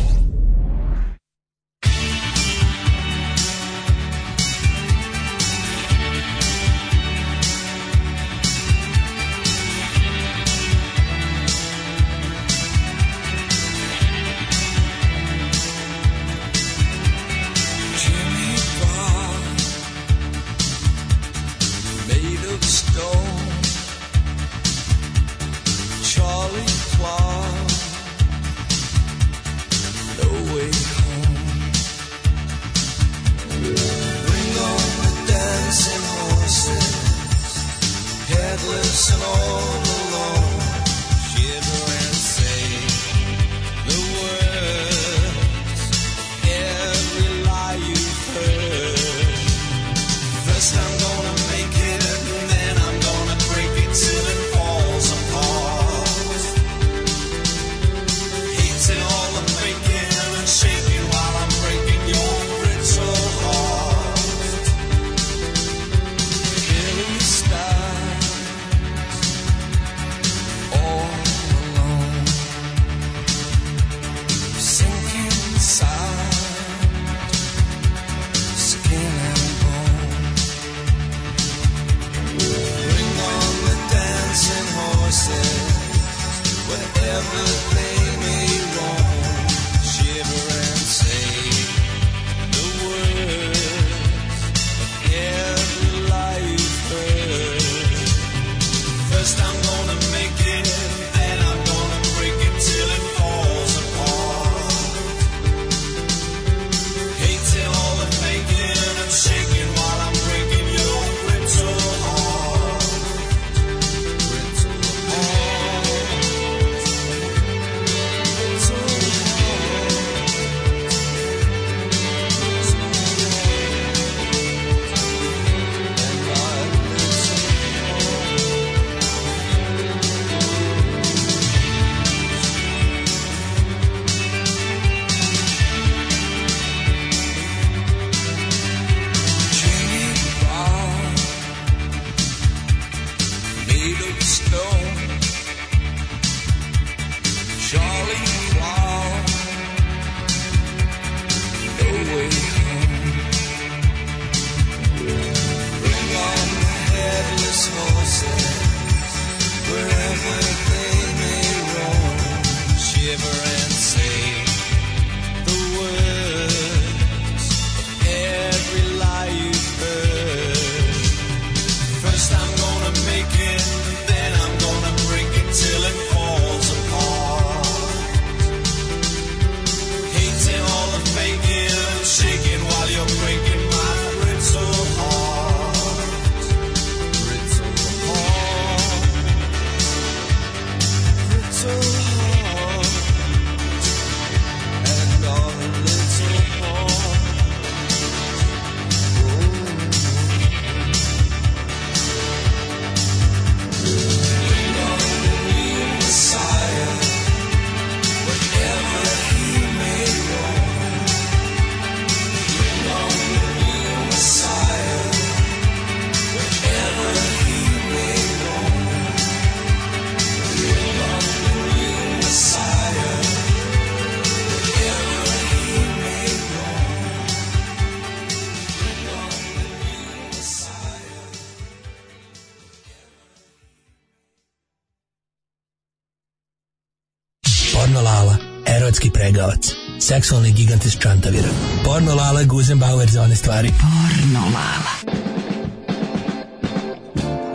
gigant iz Čantavira. Porno Lala, Guzenbauer za one stvari. Porno Lala.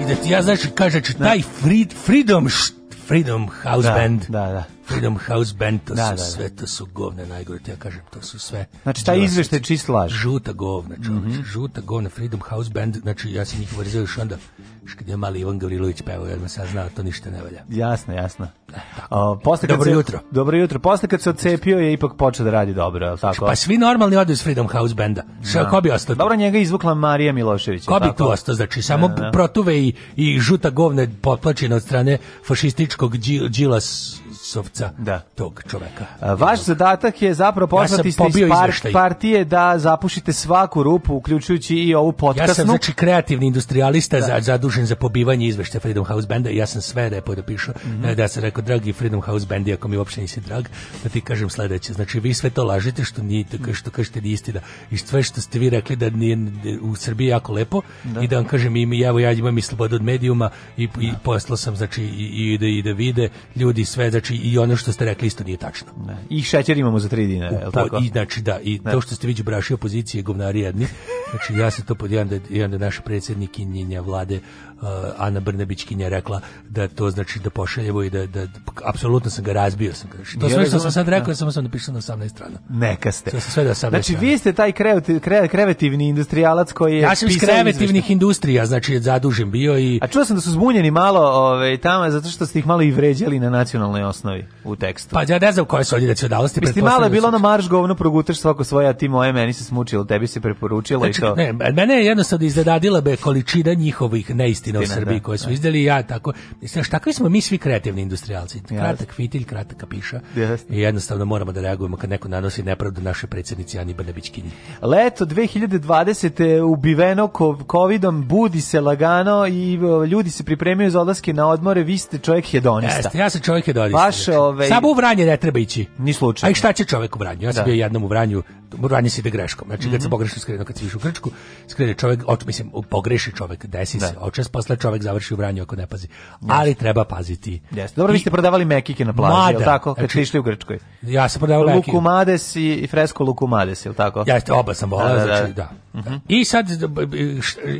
I da ti ja znaš, kaže, taj da. Freedom, Freedom House da, Band. Da, da gledam House Band, to da, su da, da. sve, to su govne najgore, ja kažem, to su sve. Znači, taj izveštaj čist laž. Žuta govna, čovječ, mm -hmm. žuta govna, Freedom House Band, znači, ja sam njih vrzio još onda, kad je mali Ivan Gavrilović pevao, jer me sad znao, da to ništa ne valja. Jasno, jasno. E, o, posle dobro se, jutro. Dobro jutro. Posle kad se odcepio je ipak počeo da radi dobro, tako? Pa svi normalni odu iz Freedom House Banda. Šta, da. ko bi ostao? Dobro, njega izvukla Marija Milošević. Ko bi tu ostao? Znači, samo no, no. protuve i, i žuta govne potplaćena od strane fašističkog džilas Kosovca da. tog čoveka. Vaš zadatak je zapravo poznati ja iz part, partije da zapušite svaku rupu, uključujući i ovu potkasnu. Ja sam znači kreativni industrialista da. zadužen za pobivanje izveštaja Freedom House Benda i ja sam sve repo mhm. e, da pišu. Mm -hmm. Da se rekao, dragi Freedom House Bendi, ako mi uopšte nisi drag, da ti kažem sledeće. Znači, vi sve to lažete što, nije, mhm. što kažete nije istina. I sve što ste vi rekli da nije u Srbiji jako lepo da. i da vam kažem, i, evo ja imam i slobodu od medijuma i, i da. poslao sam, znači, i, i da, i da vide ljudi sve, znači i ono što ste rekli isto nije tačno. Ne. I šećer imamo za 3 dinara, je tako? I znači da, i ne. to što ste vidi braši opozicije govnari jedni. Znači ja se to podjedan da jedan da naš predsjednik i njenja vlade Eh, Ana Brnebićkinja rekla da to znači da pošaljevo i da, da, da apsolutno sam ga razbio sam ga. To sve što sam da- sad rekao, da. samo sam napisao na 18 strana. Neka ste. To sve da sam Znači strana. vi ste taj kreativ, kre, kreativni industrijalac koji je Ja sam iz kreativnih izvešta. industrija, znači zadužen bio i A čuo sam da su zbunjeni malo, ovaj tamo zato što ste ih malo i vređali na nacionalnoj osnovi u tekstu. Pa ja ne znam koje su nacionalnosti Mislim, malo je da bilo na marš govno progutaš svako svoje, a ti moje meni se smučilo, tebi se preporučilo znači, i to. Ne, mene je jednostavno iznenadila be količina njihovih neistina knjige o Srbiji da, koje su da. izdali ja tako. Znaš, takvi smo mi svi kreativni industrijalci. Kratak fitilj, kratka kapiša. Yes. I jednostavno moramo da reagujemo kad neko nanosi nepravdu naše predsjednici Ani Brnabić Leto 2020. ubiveno covidom, budi se lagano i ljudi se pripremio za odlaske na odmore. Vi ste čovjek hedonista. Jeste, ja sam čovjek hedonista. Baš znači. ove... Ovaj- Samo u Vranje ne treba ići. Ni slučajno. A i šta će čovjek u Vranju? Ja sam da. bio jednom u Vranju, u se ide greškom. Znači, mm -hmm. kad se mhm. pogrešno skrenuo, kad se viš u Grčku, skrene čovek, oč, mislim, pogreši čovek, desi da. se, očas posle čovjek završi u branju ako ne pazi. Ali treba paziti. Jeste. Dobro, I, vi ste prodavali mekike na plaži, je tako? Kad ste znači, išli u Grčkoj. Ja sam prodavao mekike. Lukumades i fresko Lukumades, je tako? Ja ste oba sam volao, da, da, znači, da. da. Mm I sad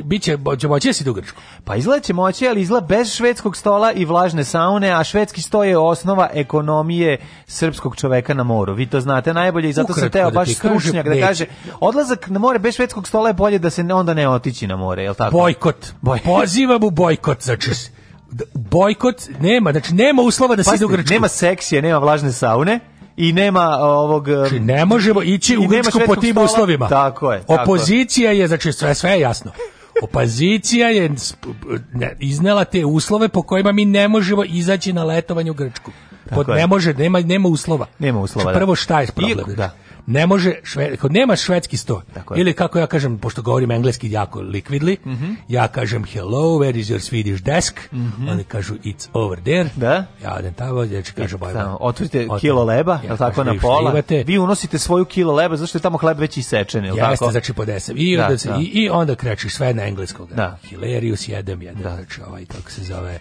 biće će moći da u Grčku. Pa izgleda će moći, ali izgleda bez švedskog stola i vlažne saune, a švedski sto je osnova ekonomije srpskog čoveka na moru. Vi to znate najbolje i zato Ukratko, sam teo da baš stručnjak da, kaže odlazak na more bez švedskog stola je bolje da se onda ne otići na more, je tako? Bojkot. Boj... Pozivam u bojkot, za znači da- bojkot nema, znači nema uslova da se ide u Grčku. Nema seksije, nema vlažne saune i nema e, ovog e, znači ne možemo ići u Grčku po tim uslovima. Tako je. Tako Opozicija je znači sve sve je jasno. Opozicija je iznela te uslove po kojima mi ne možemo izaći na letovanje u Grčku. Pod, ne može, nema, nema uslova. Nema uslova. Znači, da. Prvo šta je problem? Iako, da ne može šve, kod nema švedski sto. Ili kako ja kažem, pošto govorim engleski jako likvidli, mm -hmm. ja kažem hello, where is your Swedish desk? Mm -hmm. Oni kažu it's over there. Da. Ja odem tamo, ja ću kažem bye Otvorite kilo leba, ja, tako na pola. Imate, vi unosite svoju kilo leba, zašto je tamo hleb već isečen, je tako? Jeste, znači po 10 I, da, onda, da, da. i, i onda krećeš sve na engleskog. Da. Hilarious jedem, jedem, da. znači ovaj, tako se zove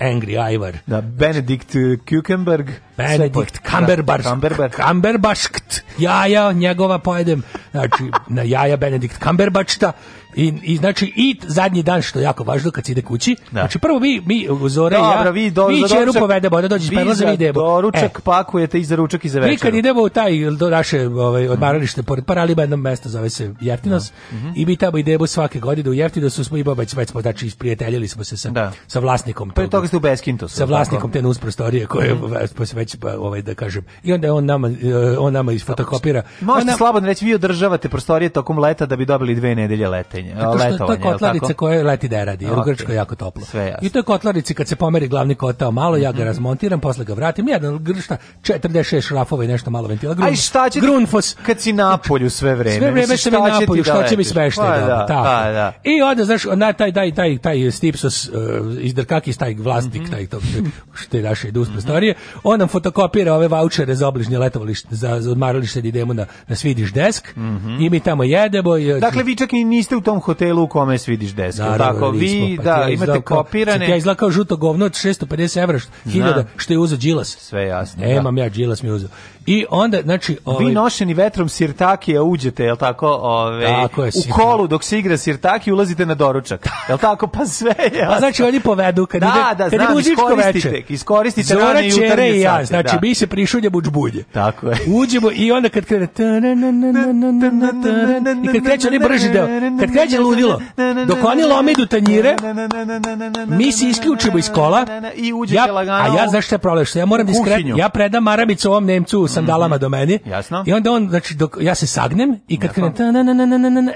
Angry Ivar. Da, Benedikt Kukenberg. Benedikt Kamberbarškt. Kamberbarškt. Kamberbarškt. Jaja, njegova pojedem. Znači, na jaja Benedikt Kamberbačta I, I znači i zadnji dan što je jako važno kad se ide kući. Da. Znači prvo mi mi Zore Dobra, ja vi do, mi ćeru povedemo, da dođeš pa za idemo. Doručak e. pakujete i za ručak i za večer. Mi kad idemo u taj do naše ovaj odmaralište pored Paraliba jedno mesto zove se Jeftinos mm -hmm. i mi tamo idemo svake godine u Jeftinosu smo i babać već smo znači isprijateljili smo se sa da. sa vlasnikom. Pre pa toga ste u Beskintosu. Sa vlasnikom tako. te nus prostorije koje mm -hmm. već pa pa, ovaj da kažem. I onda on nama eh, on nama isfotokopira. Možete slobodno reći vi održavate prostorije tokom leta da bi dobili dve nedelje leta letenje, Zato što letovanje, to je kotlarica koja leti da radi, jer okay. u Grčkoj je jako toplo. Sve jasno. I to je kotlarici kad se pomeri glavni kotao malo, ja ga mhm. razmontiram, posle ga vratim, jedan gršta, 46 šrafova i nešto malo ventila. Grun, Aj šta će grunfos. kad si na polju sve vreme? Sve vreme sam na polju, što će mi da smešno. Pa, da, da, pa da, I onda, znaš, na taj, taj, taj, taj Stipsos uh, e, iz Drkakis, taj vlastnik, mhm. taj to, što je naše idu mhm. prostorije, on nam fotokopira ove vaučere za obližnje letovalište, za, za odmaralište da idemo na, na Svidiš desk mm -hmm. i mi tamo jedemo. I, dakle, vi čak i niste u tom tom hotelu u kome svidiš desku. Naravno, tako vi pa da imate kao, kopirane. Ja izlakao žuto govno od 650 evra, 1000 što je uzeo Đilas. Sve jasno. Nemam da. ja Đilas mi uzeo. I onda znači ovaj Vi nošeni vetrom sirtakija uđete, jel tako, ovaj tako je, u kolu dok se igra sirtaki ulazite na doručak. Jel tako? Pa sve je. A znači oni povedu kad da, ide, da, kad znam, iskoristite, veče. iskoristite rane jutarnje i ja, znači mi se prišulje budžbulje. Tako je. Uđemo i onda kad krene i kad kreće oni brži deo. Kad veđe ludilo. Dok oni lome idu tanjire, mi se isključimo iz kola. I ja, A ja, znaš šta je problem? Ja moram diskretno. Ja predam Marabicu ovom Nemcu u sandalama do meni. Jasno. I onda on, znači, dok ja se sagnem i kad krenem,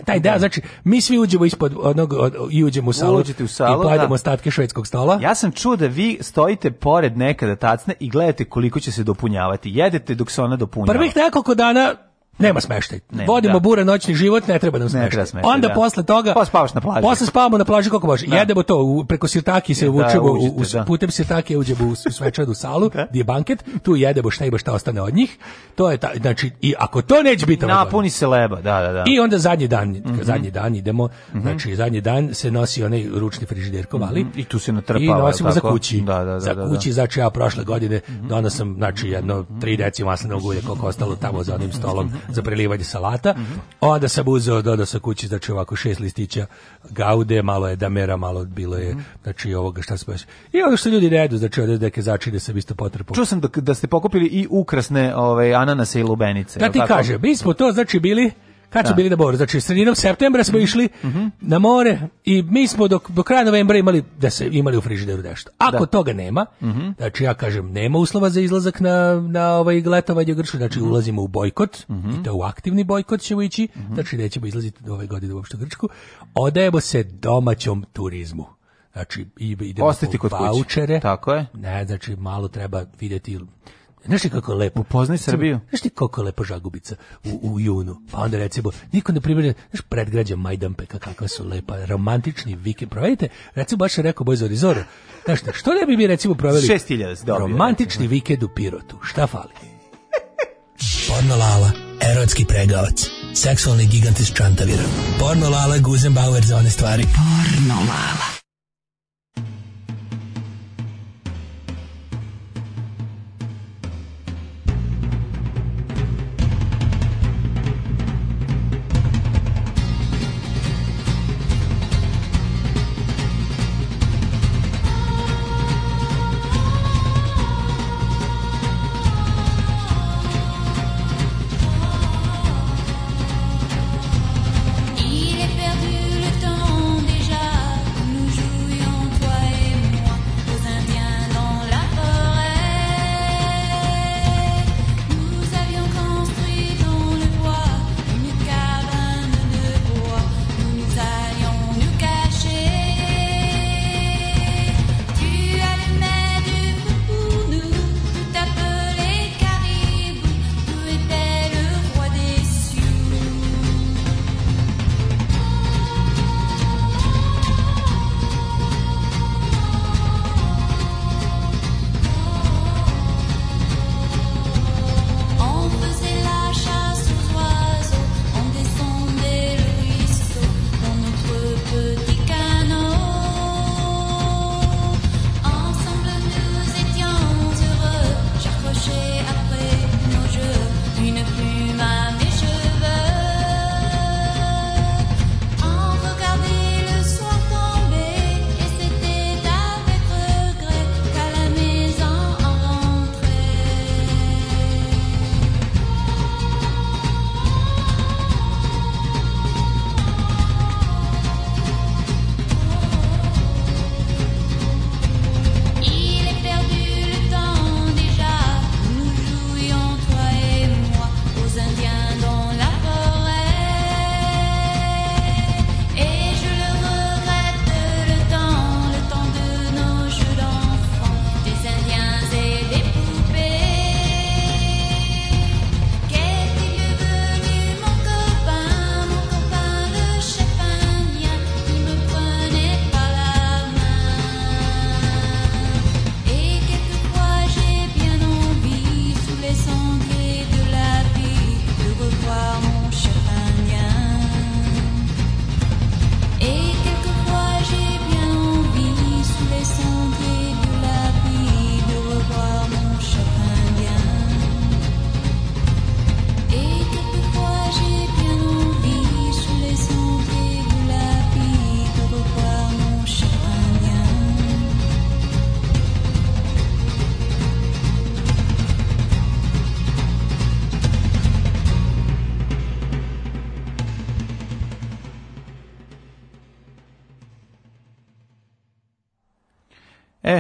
taj deo, znači, mi svi uđemo ispod onog, i uđemo u salu. u salu, I pojedemo ostatke švedskog stola. Ja sam čuo da vi stojite pored nekada tacne i gledate koliko će se dopunjavati. Jedete dok se ona dopunjava. Prvih nekoliko dana Nema smeštaj. Nema, Vodimo da. bure noćni život, ne treba da nam smeštaj. Ne smeštaj Onda da. posle toga... Pa spavaš na plaži. Posle spavamo na plaži koliko može. Da. Jedemo to, u, preko Sirtaki se uvučemo, da, uđete, u, da. da. putem Sirtaki uđemo u, u svečanu salu, da. gdje je banket, tu jedemo šta ima šta ostane od njih. To je ta, znači, i ako to neće biti... Napuni se leba, da, da, da. I onda zadnji dan, mm -hmm. zadnji dan idemo, mm -hmm. znači zadnji dan se nosi onaj ručni frižider kovali. Mm -hmm. I tu se natrpava. I nosimo tako? za kući. Da, da, za kući, znači ja prošle godine mhm. donosam, znači jedno mhm. tri deci maslinovog ulja koliko ostalo tamo za onim stolom mhm za prelivanje salata. Mm -hmm. Onda sam uzeo, dodao sa kući, znači ovako šest listića gaude, malo je damera, malo bilo je, mm -hmm. znači ovoga šta se I ono što ljudi ne jedu, znači ovdje neke začine sam isto potrpao. Čuo sam da, da ste pokupili i ukrasne ove, ananase i lubenice. Da ti kaže, mi smo to znači bili Kad su da. bili na moru? Znači, sredinom septembra smo išli mm -hmm. na more i mi smo do, do kraja novembra imali da se imali u frižideru nešto. Ako da. toga nema, mm -hmm. znači ja kažem, nema uslova za izlazak na, na ovaj letovanje u Grčku, znači mm -hmm. ulazimo u bojkot, mhm. i to u aktivni bojkot ćemo ići, mhm. znači nećemo izlaziti do ove godine uopšte u Grčku, odajemo se domaćom turizmu. Znači, idemo Ostati kod vouchere. Kuće. Tako je. Ne, znači, malo treba videti... Znaš ti kako je lepo? Upoznaj Srbiju. Znaš ti kako je lepo Žagubica u, u junu? Pa onda recimo, niko ne primjer, znaš predgrađa Majdanpeka, kakva su lepa, romantični vikend. Provedite, recimo baš je rekao Boj Zorizoro, znaš šta, što ne bi mi recimo proveli? 6000 da Romantični vikend u Pirotu, šta fali? Pornolala, erotski pregavac, seksualni gigant iz Čantavira. Pornolala, Guzenbauer za one stvari. Pornolala.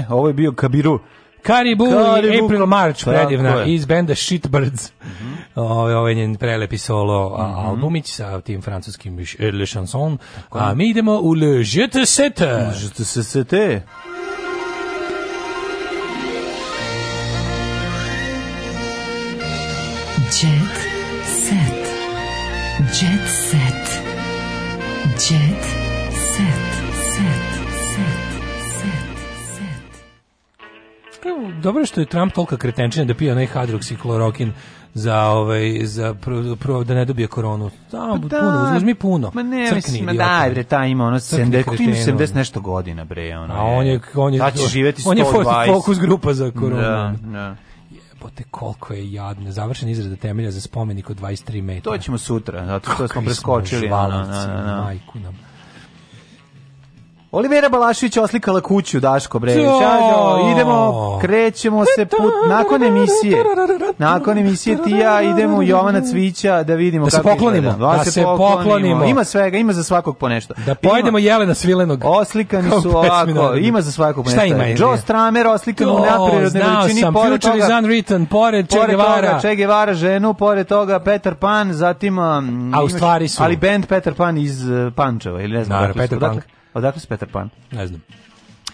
Ovo je bio Kabiru. Karibu, Karibu April March predivna iz benda Shitbirds. Mm -hmm. Ovo ovaj, ovaj njen prelepi solo mm -hmm. albumić sa tim francuskim er, Le Chanson. Tako. A mi idemo u Le Je te sete. Je te sete. Pa, dobro što je Trump tolika kretenčina da pije onaj hadroksiklorokin za ovaj za pro, pro, da ne dobije koronu. Da, pa da, puno, uzmi puno. Ma ne, Crkni, mislim, idiota. bre, taj ima ono 70, 70 nešto godina bre, ono. A on je on je da će živeti 120. On je fokus grupa za koronu. Da, da jebote koliko je jadno. Završena izrada temelja za spomenik od 23 metara. To ćemo sutra, zato što smo preskočili. Hvala, na, na, na. majku nam. Olivera Balašić oslikala kuću Daško bre. Čađo, idemo, krećemo se put nakon emisije. Nakon emisije ti ja idemo Jovana Cvića da vidimo da kako se poklonimo. Da, da se poklonimo. poklonimo. Ima svega, ima za svakog po nešto. Da pojedemo Jelena Svilenog. Oslikani su ovako, ima za svakog po nešto. Šta ima? Joe Stramer oslikan u neprirodnoj veličini, pored toga unwritten, pored Che Guevara. Pored Che Guevara ženu, pored toga Peter Pan, zatim A u stvari su. Ali bend Peter Pan iz Pančeva ili ne znam. Naravno, Peter Pan. Odakle se Petar Pan? Ne znam.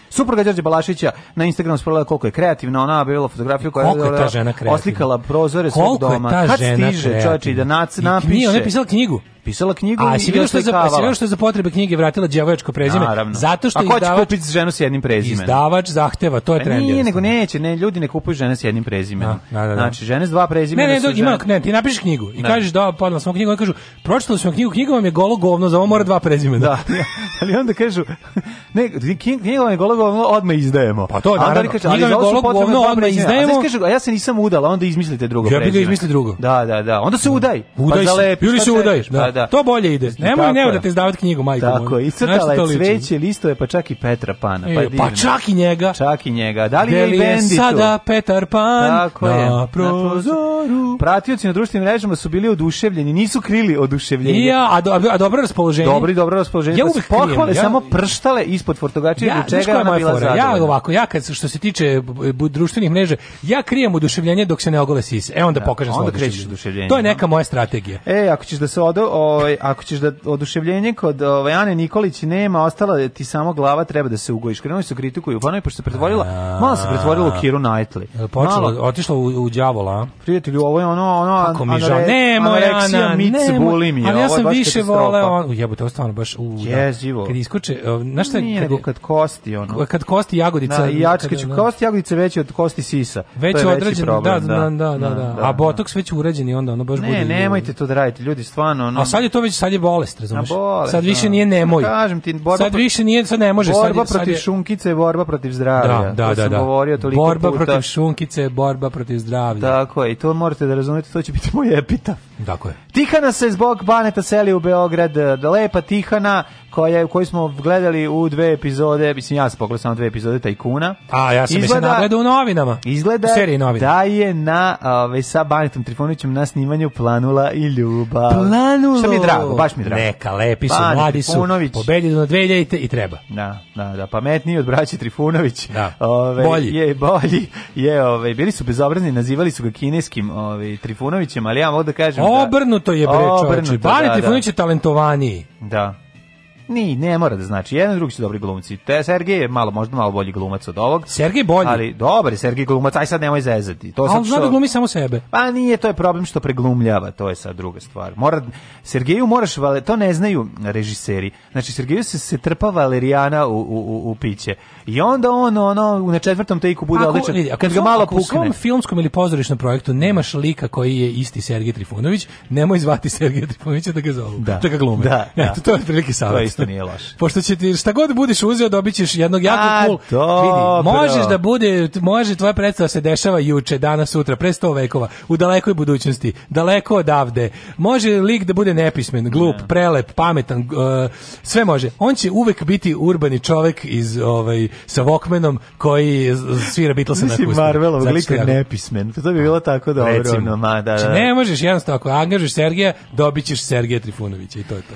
Supruga Đorđe Balašića na Instagramu sprovela koliko je kreativna, ona je bila fotografiju koja koliko je ta žena oslikala prozore svog doma. Koliko je ta Kad stiže, čovječe, da nac, napiše? Nije, ona je pisala knjigu. Pisala knjigu a, i si vidio što, za, si što je za potrebe knjige vratila djevojačko prezime? Naravno. Zato što a ko izdavač, kupiti ženu s jednim prezimenom? Izdavač zahteva, to je e, trend. Nije, nego neće, ne, ljudi ne kupuju žene s jednim prezimenom. da, da, da. Znači, žene s dva prezimena ne, ne, do, žene... ima, ne, ti napišeš knjigu i ne. Da. kažeš da, podala smo knjigu, oni kažu, pročitali smo knjigu, knjiga vam je golo govno, za ovo mora dva prezimena. Da, ali onda kažu, ne, knjiga vam je golo govno, odmah izdajemo. Pa to, naravno, kaže, knjiga je golo govno, odmah izdajemo. A, kažu, a ja se nisam udala, onda izmislite drugo prezime. Ja bih izmislio drugo. Da, da, da, onda se da. udaj. Udaj pa se, se udaj. Pa da da. To bolje ide. Nemoj ne da te izdavati knjigu, majko Tako, moja. iscrtala je cveće, listove, pa čak i Petra Pana. Pa, e, pa čak i njega. Čak i njega. Da li je i Benditu? sada Petar Pan Tako na, je. na prozoru? Pratioci na društvenim mrežama su bili oduševljeni, nisu krili oduševljenje. Ja, a, do, a dobro raspoloženje. Dobri, dobro raspoloženje. Ja pa uvek pohvale ja, samo prštale ispod fortogače ja, čega je bila zadovoljna. Ja ovako, ja kad što se tiče društvenih mreža, ja krijem oduševljenje dok se ne ogole sise. E onda da, pokažem svoje oduševljenje. To je neka moja strategija. E, ako ćeš da se odo, ovaj ako ćeš da oduševljenje kod ovaj Ane Nikolić nema, ostala je ti samo glava treba da se ugojiš. Krenuli su kritikuju, pa pošto se pretvorila, malo se pretvorila u Kiru Knightley. Počela, otišla u, u đavola. Prijatelju, ovo je ono ono Kako mi žao. Ne, moja Ana, ne, Ali ja sam više voleo, jebote, ostalo baš u jezivo. Kad iskoče, znaš šta, kad kad kosti ono. Kad kosti jagodica. Da, jačke ću kosti jagodice veće od kosti sisa. Već određen, da, da, da, da, A botoks već uređen i onda ono baš bude. Ne, nemojte to da radite, ljudi, stvarno, ono sad je to već sad je bolest, razumeš? Bolest, sad više da. nije nemoj. Pa kažem ti, borba sad više nije, sad ne može. Borba sad, protiv sad je... šunkice borba protiv zdravlja. Da, da, to da, sam da. govorio toliko borba puta. protiv šunkice borba protiv zdravlja. Tako je, i to morate da razumete, to će biti moj epita. Tako je. Tihana se zbog Baneta seli u Beograd, da lepa Tihana, koja koju smo gledali u dve epizode, mislim ja sam pogledao samo dve epizode Tajkuna. A ja sam izgleda, se u novinama. Izgleda u seriji novina. da je na ove, ovaj, sa Banetom Trifunovićem na snimanju planula i ljubav. Planula Baš mi je drago, baš mi je drago. Neka, lepi su, Bane, mladi Trifunović. su. Pobedili na 2000 i treba. Da, da, da, pametniji od braće Trifunović. Da. Ove, bolji. Je bolji. Je, ove, bili su bezobrazni, nazivali su ga kineskim, ove, Trifunovićem, ali ja mogu da kažem da- obrnuto je bre, čoveče. Bane da, da, Trifunović je talentovaniji. Da. Ni, ne mora da znači. Jedan i drugi su dobri glumci. Te Sergej je malo možda malo bolji glumac od ovog. Sergej bolji. Ali dobar je Sergej glumac, aj sad nemoj zezati. To sad što... da glumi samo sebe. Pa nije, to je problem što preglumljava, to je sad druga stvar. Mora Sergeju moraš vale, to ne znaju režiseri. Znači Sergeju se se trpa Valerijana u, u, u, u piće. I onda on ono u na četvrtom teiku bude odličan. Kad ako ga malo ako pukne. U svom filmskom ili pozorišnom projektu nemaš lika koji je isti Sergej Trifunović, nemoj zvati Sergeja Trifunovića da ga zovu. Da. Da ga glume. Da, da. Eto, to je prilike savjet isto nije loše. Pošto će ti šta god budeš uzeo dobićeš jednog jako cool. Vidi, možeš da bude, može tvoja predstava se dešava juče, danas, sutra, pre 100 vekova, u dalekoj budućnosti, daleko odavde. Može lik da bude nepismen, glup, ne. Da. prelep, pametan, uh, sve može. On će uvek biti urbani čovek iz ovaj sa Walkmanom koji svira Beatlesa na kustu. Marvelovog lika nepismen. To bi bilo tako dobro, no, ma da, da. Znači, ne možeš jednostavno ako angažuješ Sergeja, dobićeš Sergeja Trifunovića i to je to.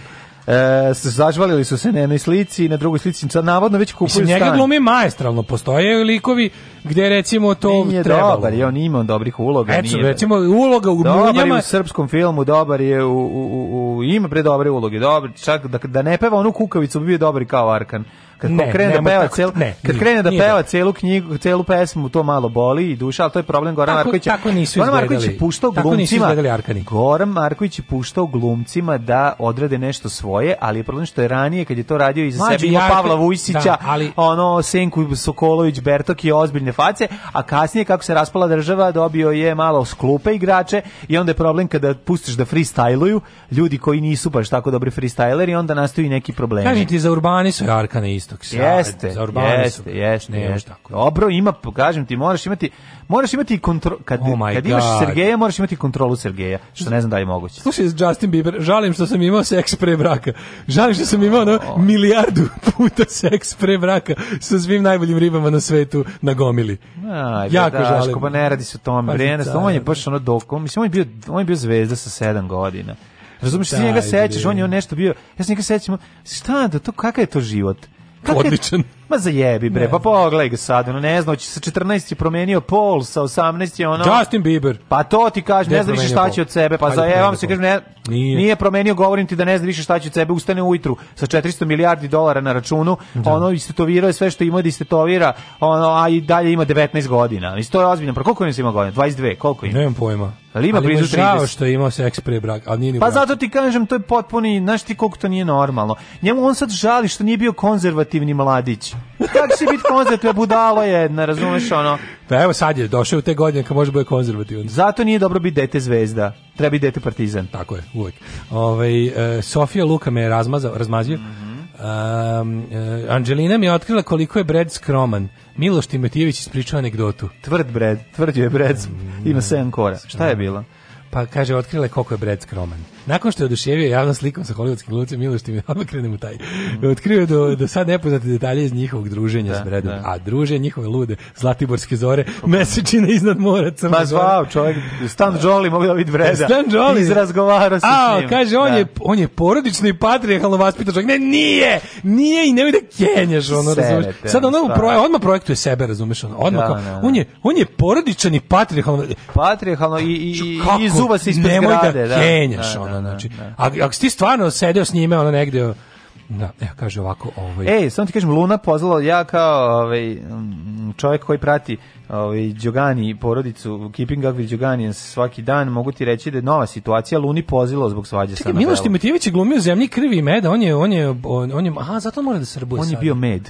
E, zažvalili su se na jednoj slici i na drugoj slici sad navodno već kupuju Mislim, stan. njega glumi maestralno, postoje likovi gde recimo to nije trebalo. dobar, je on imao dobrih uloga. Eto, nije, recimo uloga u dobar Dobar je u srpskom filmu, dobar je u, u, u, u ima pre dobre uloge, dobar, čak da, da ne peva onu kukavicu bi bio dobar kao Arkan kad ne, krene da peva cel, ne, kad nije, krene da, da peva celu knjigu, celu pesmu, to malo boli i duša, al to je problem Goran Marković Markovića. Tako nisu Goran Marković je puštao glumcima. Goran Marković je puštao glumcima da odrade nešto svoje, ali je problem što je ranije kad je to radio iz sebe imao Pavla Vujsića, da, ali, ono Senku Sokolović, Bertok i ozbiljne face, a kasnije kako se raspala država, dobio je malo sklupe igrače i onda je problem kada pustiš da freestyluju ljudi koji nisu baš tako dobri freestyleri, onda nastaju i neki problemi. Kažete za Urbani su Arkane istok sa jeste, za jeste, jeste, ne, jeste. Tako. Dobro, ima kažem ti moraš imati moraš imati kontrol kad oh kad imaš Sergeja moraš imati kontrolu Sergeja, što ne znam da je moguće. Slušaj Justin Bieber, žalim što sam imao seks pre braka. Žalim što sam imao no, oh. milijardu puta seks pre braka sa svim najboljim ribama na svetu na gomili. Aj, jako da, žalim. Pa ne radi se o tome. Pa, Vrena, on je baš ono doko, mislim on je bio on je bio zvezda sa 7 godina. Razumeš, ti njega sećaš, on je on nešto bio, ja se njega sećam, šta da to, kakav je to život? Kako odličan. Ma zajebi bre, ne. pa pogledaj ga sad, ono ne znam, sa 14 je promenio pol, sa 18 je ono... Justin Bieber. Pa to ti kažem, ne, ne više šta će od sebe, pa zajebam se, kažem, ne, nije. nije promenio, govorim ti da ne zna više šta će od sebe, ustane ujutru sa 400 milijardi dolara na računu, da. ono istetovirao je sve što ima da istetovira, ono, a i dalje ima 19 godina, mislim, to je ozbiljno, pa koliko ima ima godina, 22, koliko ima? Nemam pojma. Ali ima blizu 30. što je imao seks pre braka, ali nije ni Pa zato ti kažem, to je potpuni, znaš ti koliko to nije normalno. Njemu on sad žali što nije bio konzervativni mladić. Kako će biti konzervativna e, budalo jedna, razumeš ono? Pa evo sad je došao u te godine kad može bude konzervativan. Zato nije dobro biti dete zvezda. Treba biti dete partizan. Tako je, uvek. Ovaj e, Sofija Luka me je razmazao, razmazio. Mm -hmm. E, um, uh, Anđelina mi je otkrila koliko je Brad skroman. Miloš Timotijević ispričao anegdotu. Tvrd Brad, tvrđio je Brad, ima 7 kora. Šta je da. bilo? Pa kaže, otkrila je koliko je Brad skroman. Nakon što je oduševio javno slikom sa hollywoodskim glumcem Miloš Timić, odmah krenemo taj. Otkrio do do sad nepoznate detalje iz njihovog druženja da, s Bredom, da. a druže njihove lude Zlatiborske zore, mesečine iznad mora. Ma zvao čovjek Stan Jolly mogao da vidi Breda. E, Stan Jolly izrazgovarao se s njim. A, kaže on da. je on je porodični i patrijarhalno vaspitan čovjek. Ne, nije. Nije i nemoj da kenjaš, ono razumeš. Sad ono u proje, odmah projektuje sebe, razumeš, ono. Odmah da, kao, da, da, on je on je porodičan i patrijarhalno patrijarhalno i i, i zuba se ispred da zgrade, da. Kenjaš, da, ono Da, da, znači, a, da. ako si ti stvarno sedeo s njime, ono negde, da, evo, kaže ovako, ovaj. Ej, samo ti kažem Luna pozvala ja kao ovaj mm, čovjek koji prati ovaj Đogani porodicu Keeping Up with Joganians svaki dan, mogu ti reći da je nova situacija Luni pozilo zbog svađe sa Miloš Timotijević je glumio zemlji krvi i meda, on je on je on, on je aha, zato mora da se srbuje. On sad. je bio med.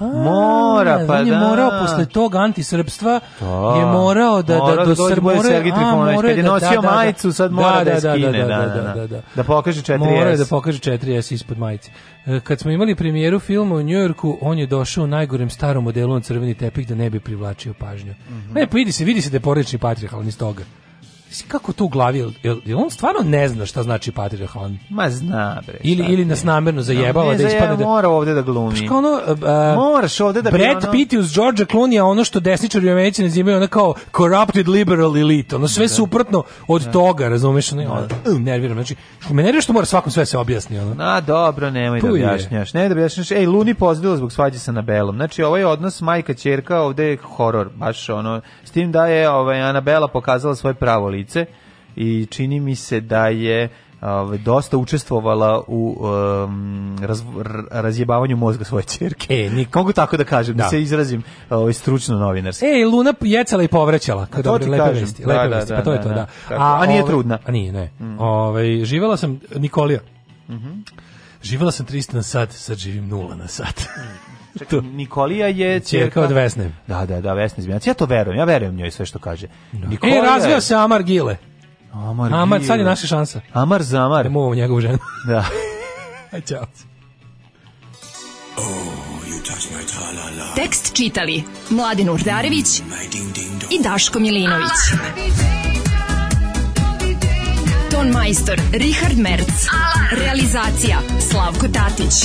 A, mora, pa on je da. morao posle tog antisrpstva to. Da. je morao da da, da do da Srbije Sergej Trifunović kad je da, nosio da, da, majicu sad mora da, da, da skine da da da da da pokaže 4S mora da pokaže 4S ispod majice e, kad smo imali premijeru filma u Njujorku on je došao u najgorem starom modelu na crveni tepih da ne bi privlačio pažnju mm -hmm. ne pa vidi se vidi se da je porodični patrijarh ali iz toga Mislim, kako to u glavi, jel, on stvarno ne zna šta znači Patriarhan? Ma zna, bre. Ili, ili nas namerno zajebala da ispadne da... Mora ovde da glumi. Paš ono... Uh, Moraš ovde da... Brad ono... Pitt uz George Clooney, a ono što desničari u Americi nazivaju ono kao corrupted liberal elite, ono sve da. suprotno od da. toga, razumeš? Ono, da. ono, uh, nerviram, znači, što me nervira što mora svakom sve se objasni, ono. Na, dobro, nemoj da tu da objašnjaš. Nemoj da objašnjaš. Ej, Luni pozdravila zbog svađe sa Anabelom. Znači, ovaj odnos majka-čerka ovde je horor, baš ono, s tim da je ovaj, Anabela pokazala svoje pravo lice i čini mi se da je ovaj dosta učestvovala u um, raz, razjebavanju mozga svoje ćerke. E, nik mogu tako da kažem, da, da se izrazim ovaj stručno novinarski. Ej, Luna jecala i povrećala, kad dobro lepe vesti, da, da, vesti, pa da, to je da, to, da. da. A, a nije ove, ovaj- trudna. A nije, ne. Mm. Ovaj živela sam Nikolija. Mhm. Mm živela sam 300 na sat, sad živim 0 na sat. Čekaj, Nikolija je ćerka od Vesne. Da, da, da, Vesne Zmijanac. Ja to verujem, ja verujem njoj sve što kaže. No. Da. Nikolija... E, razvio se Amar Gile. Amar, Amar sad je naša šansa. Amar za Amar. Nemo da ovo njegovu ženu. Da. Ćao. Oh, Tekst čitali Mladin Urdarević i Daško Milinović. Ton majstor Richard Merc. Realizacija Slavko Tatić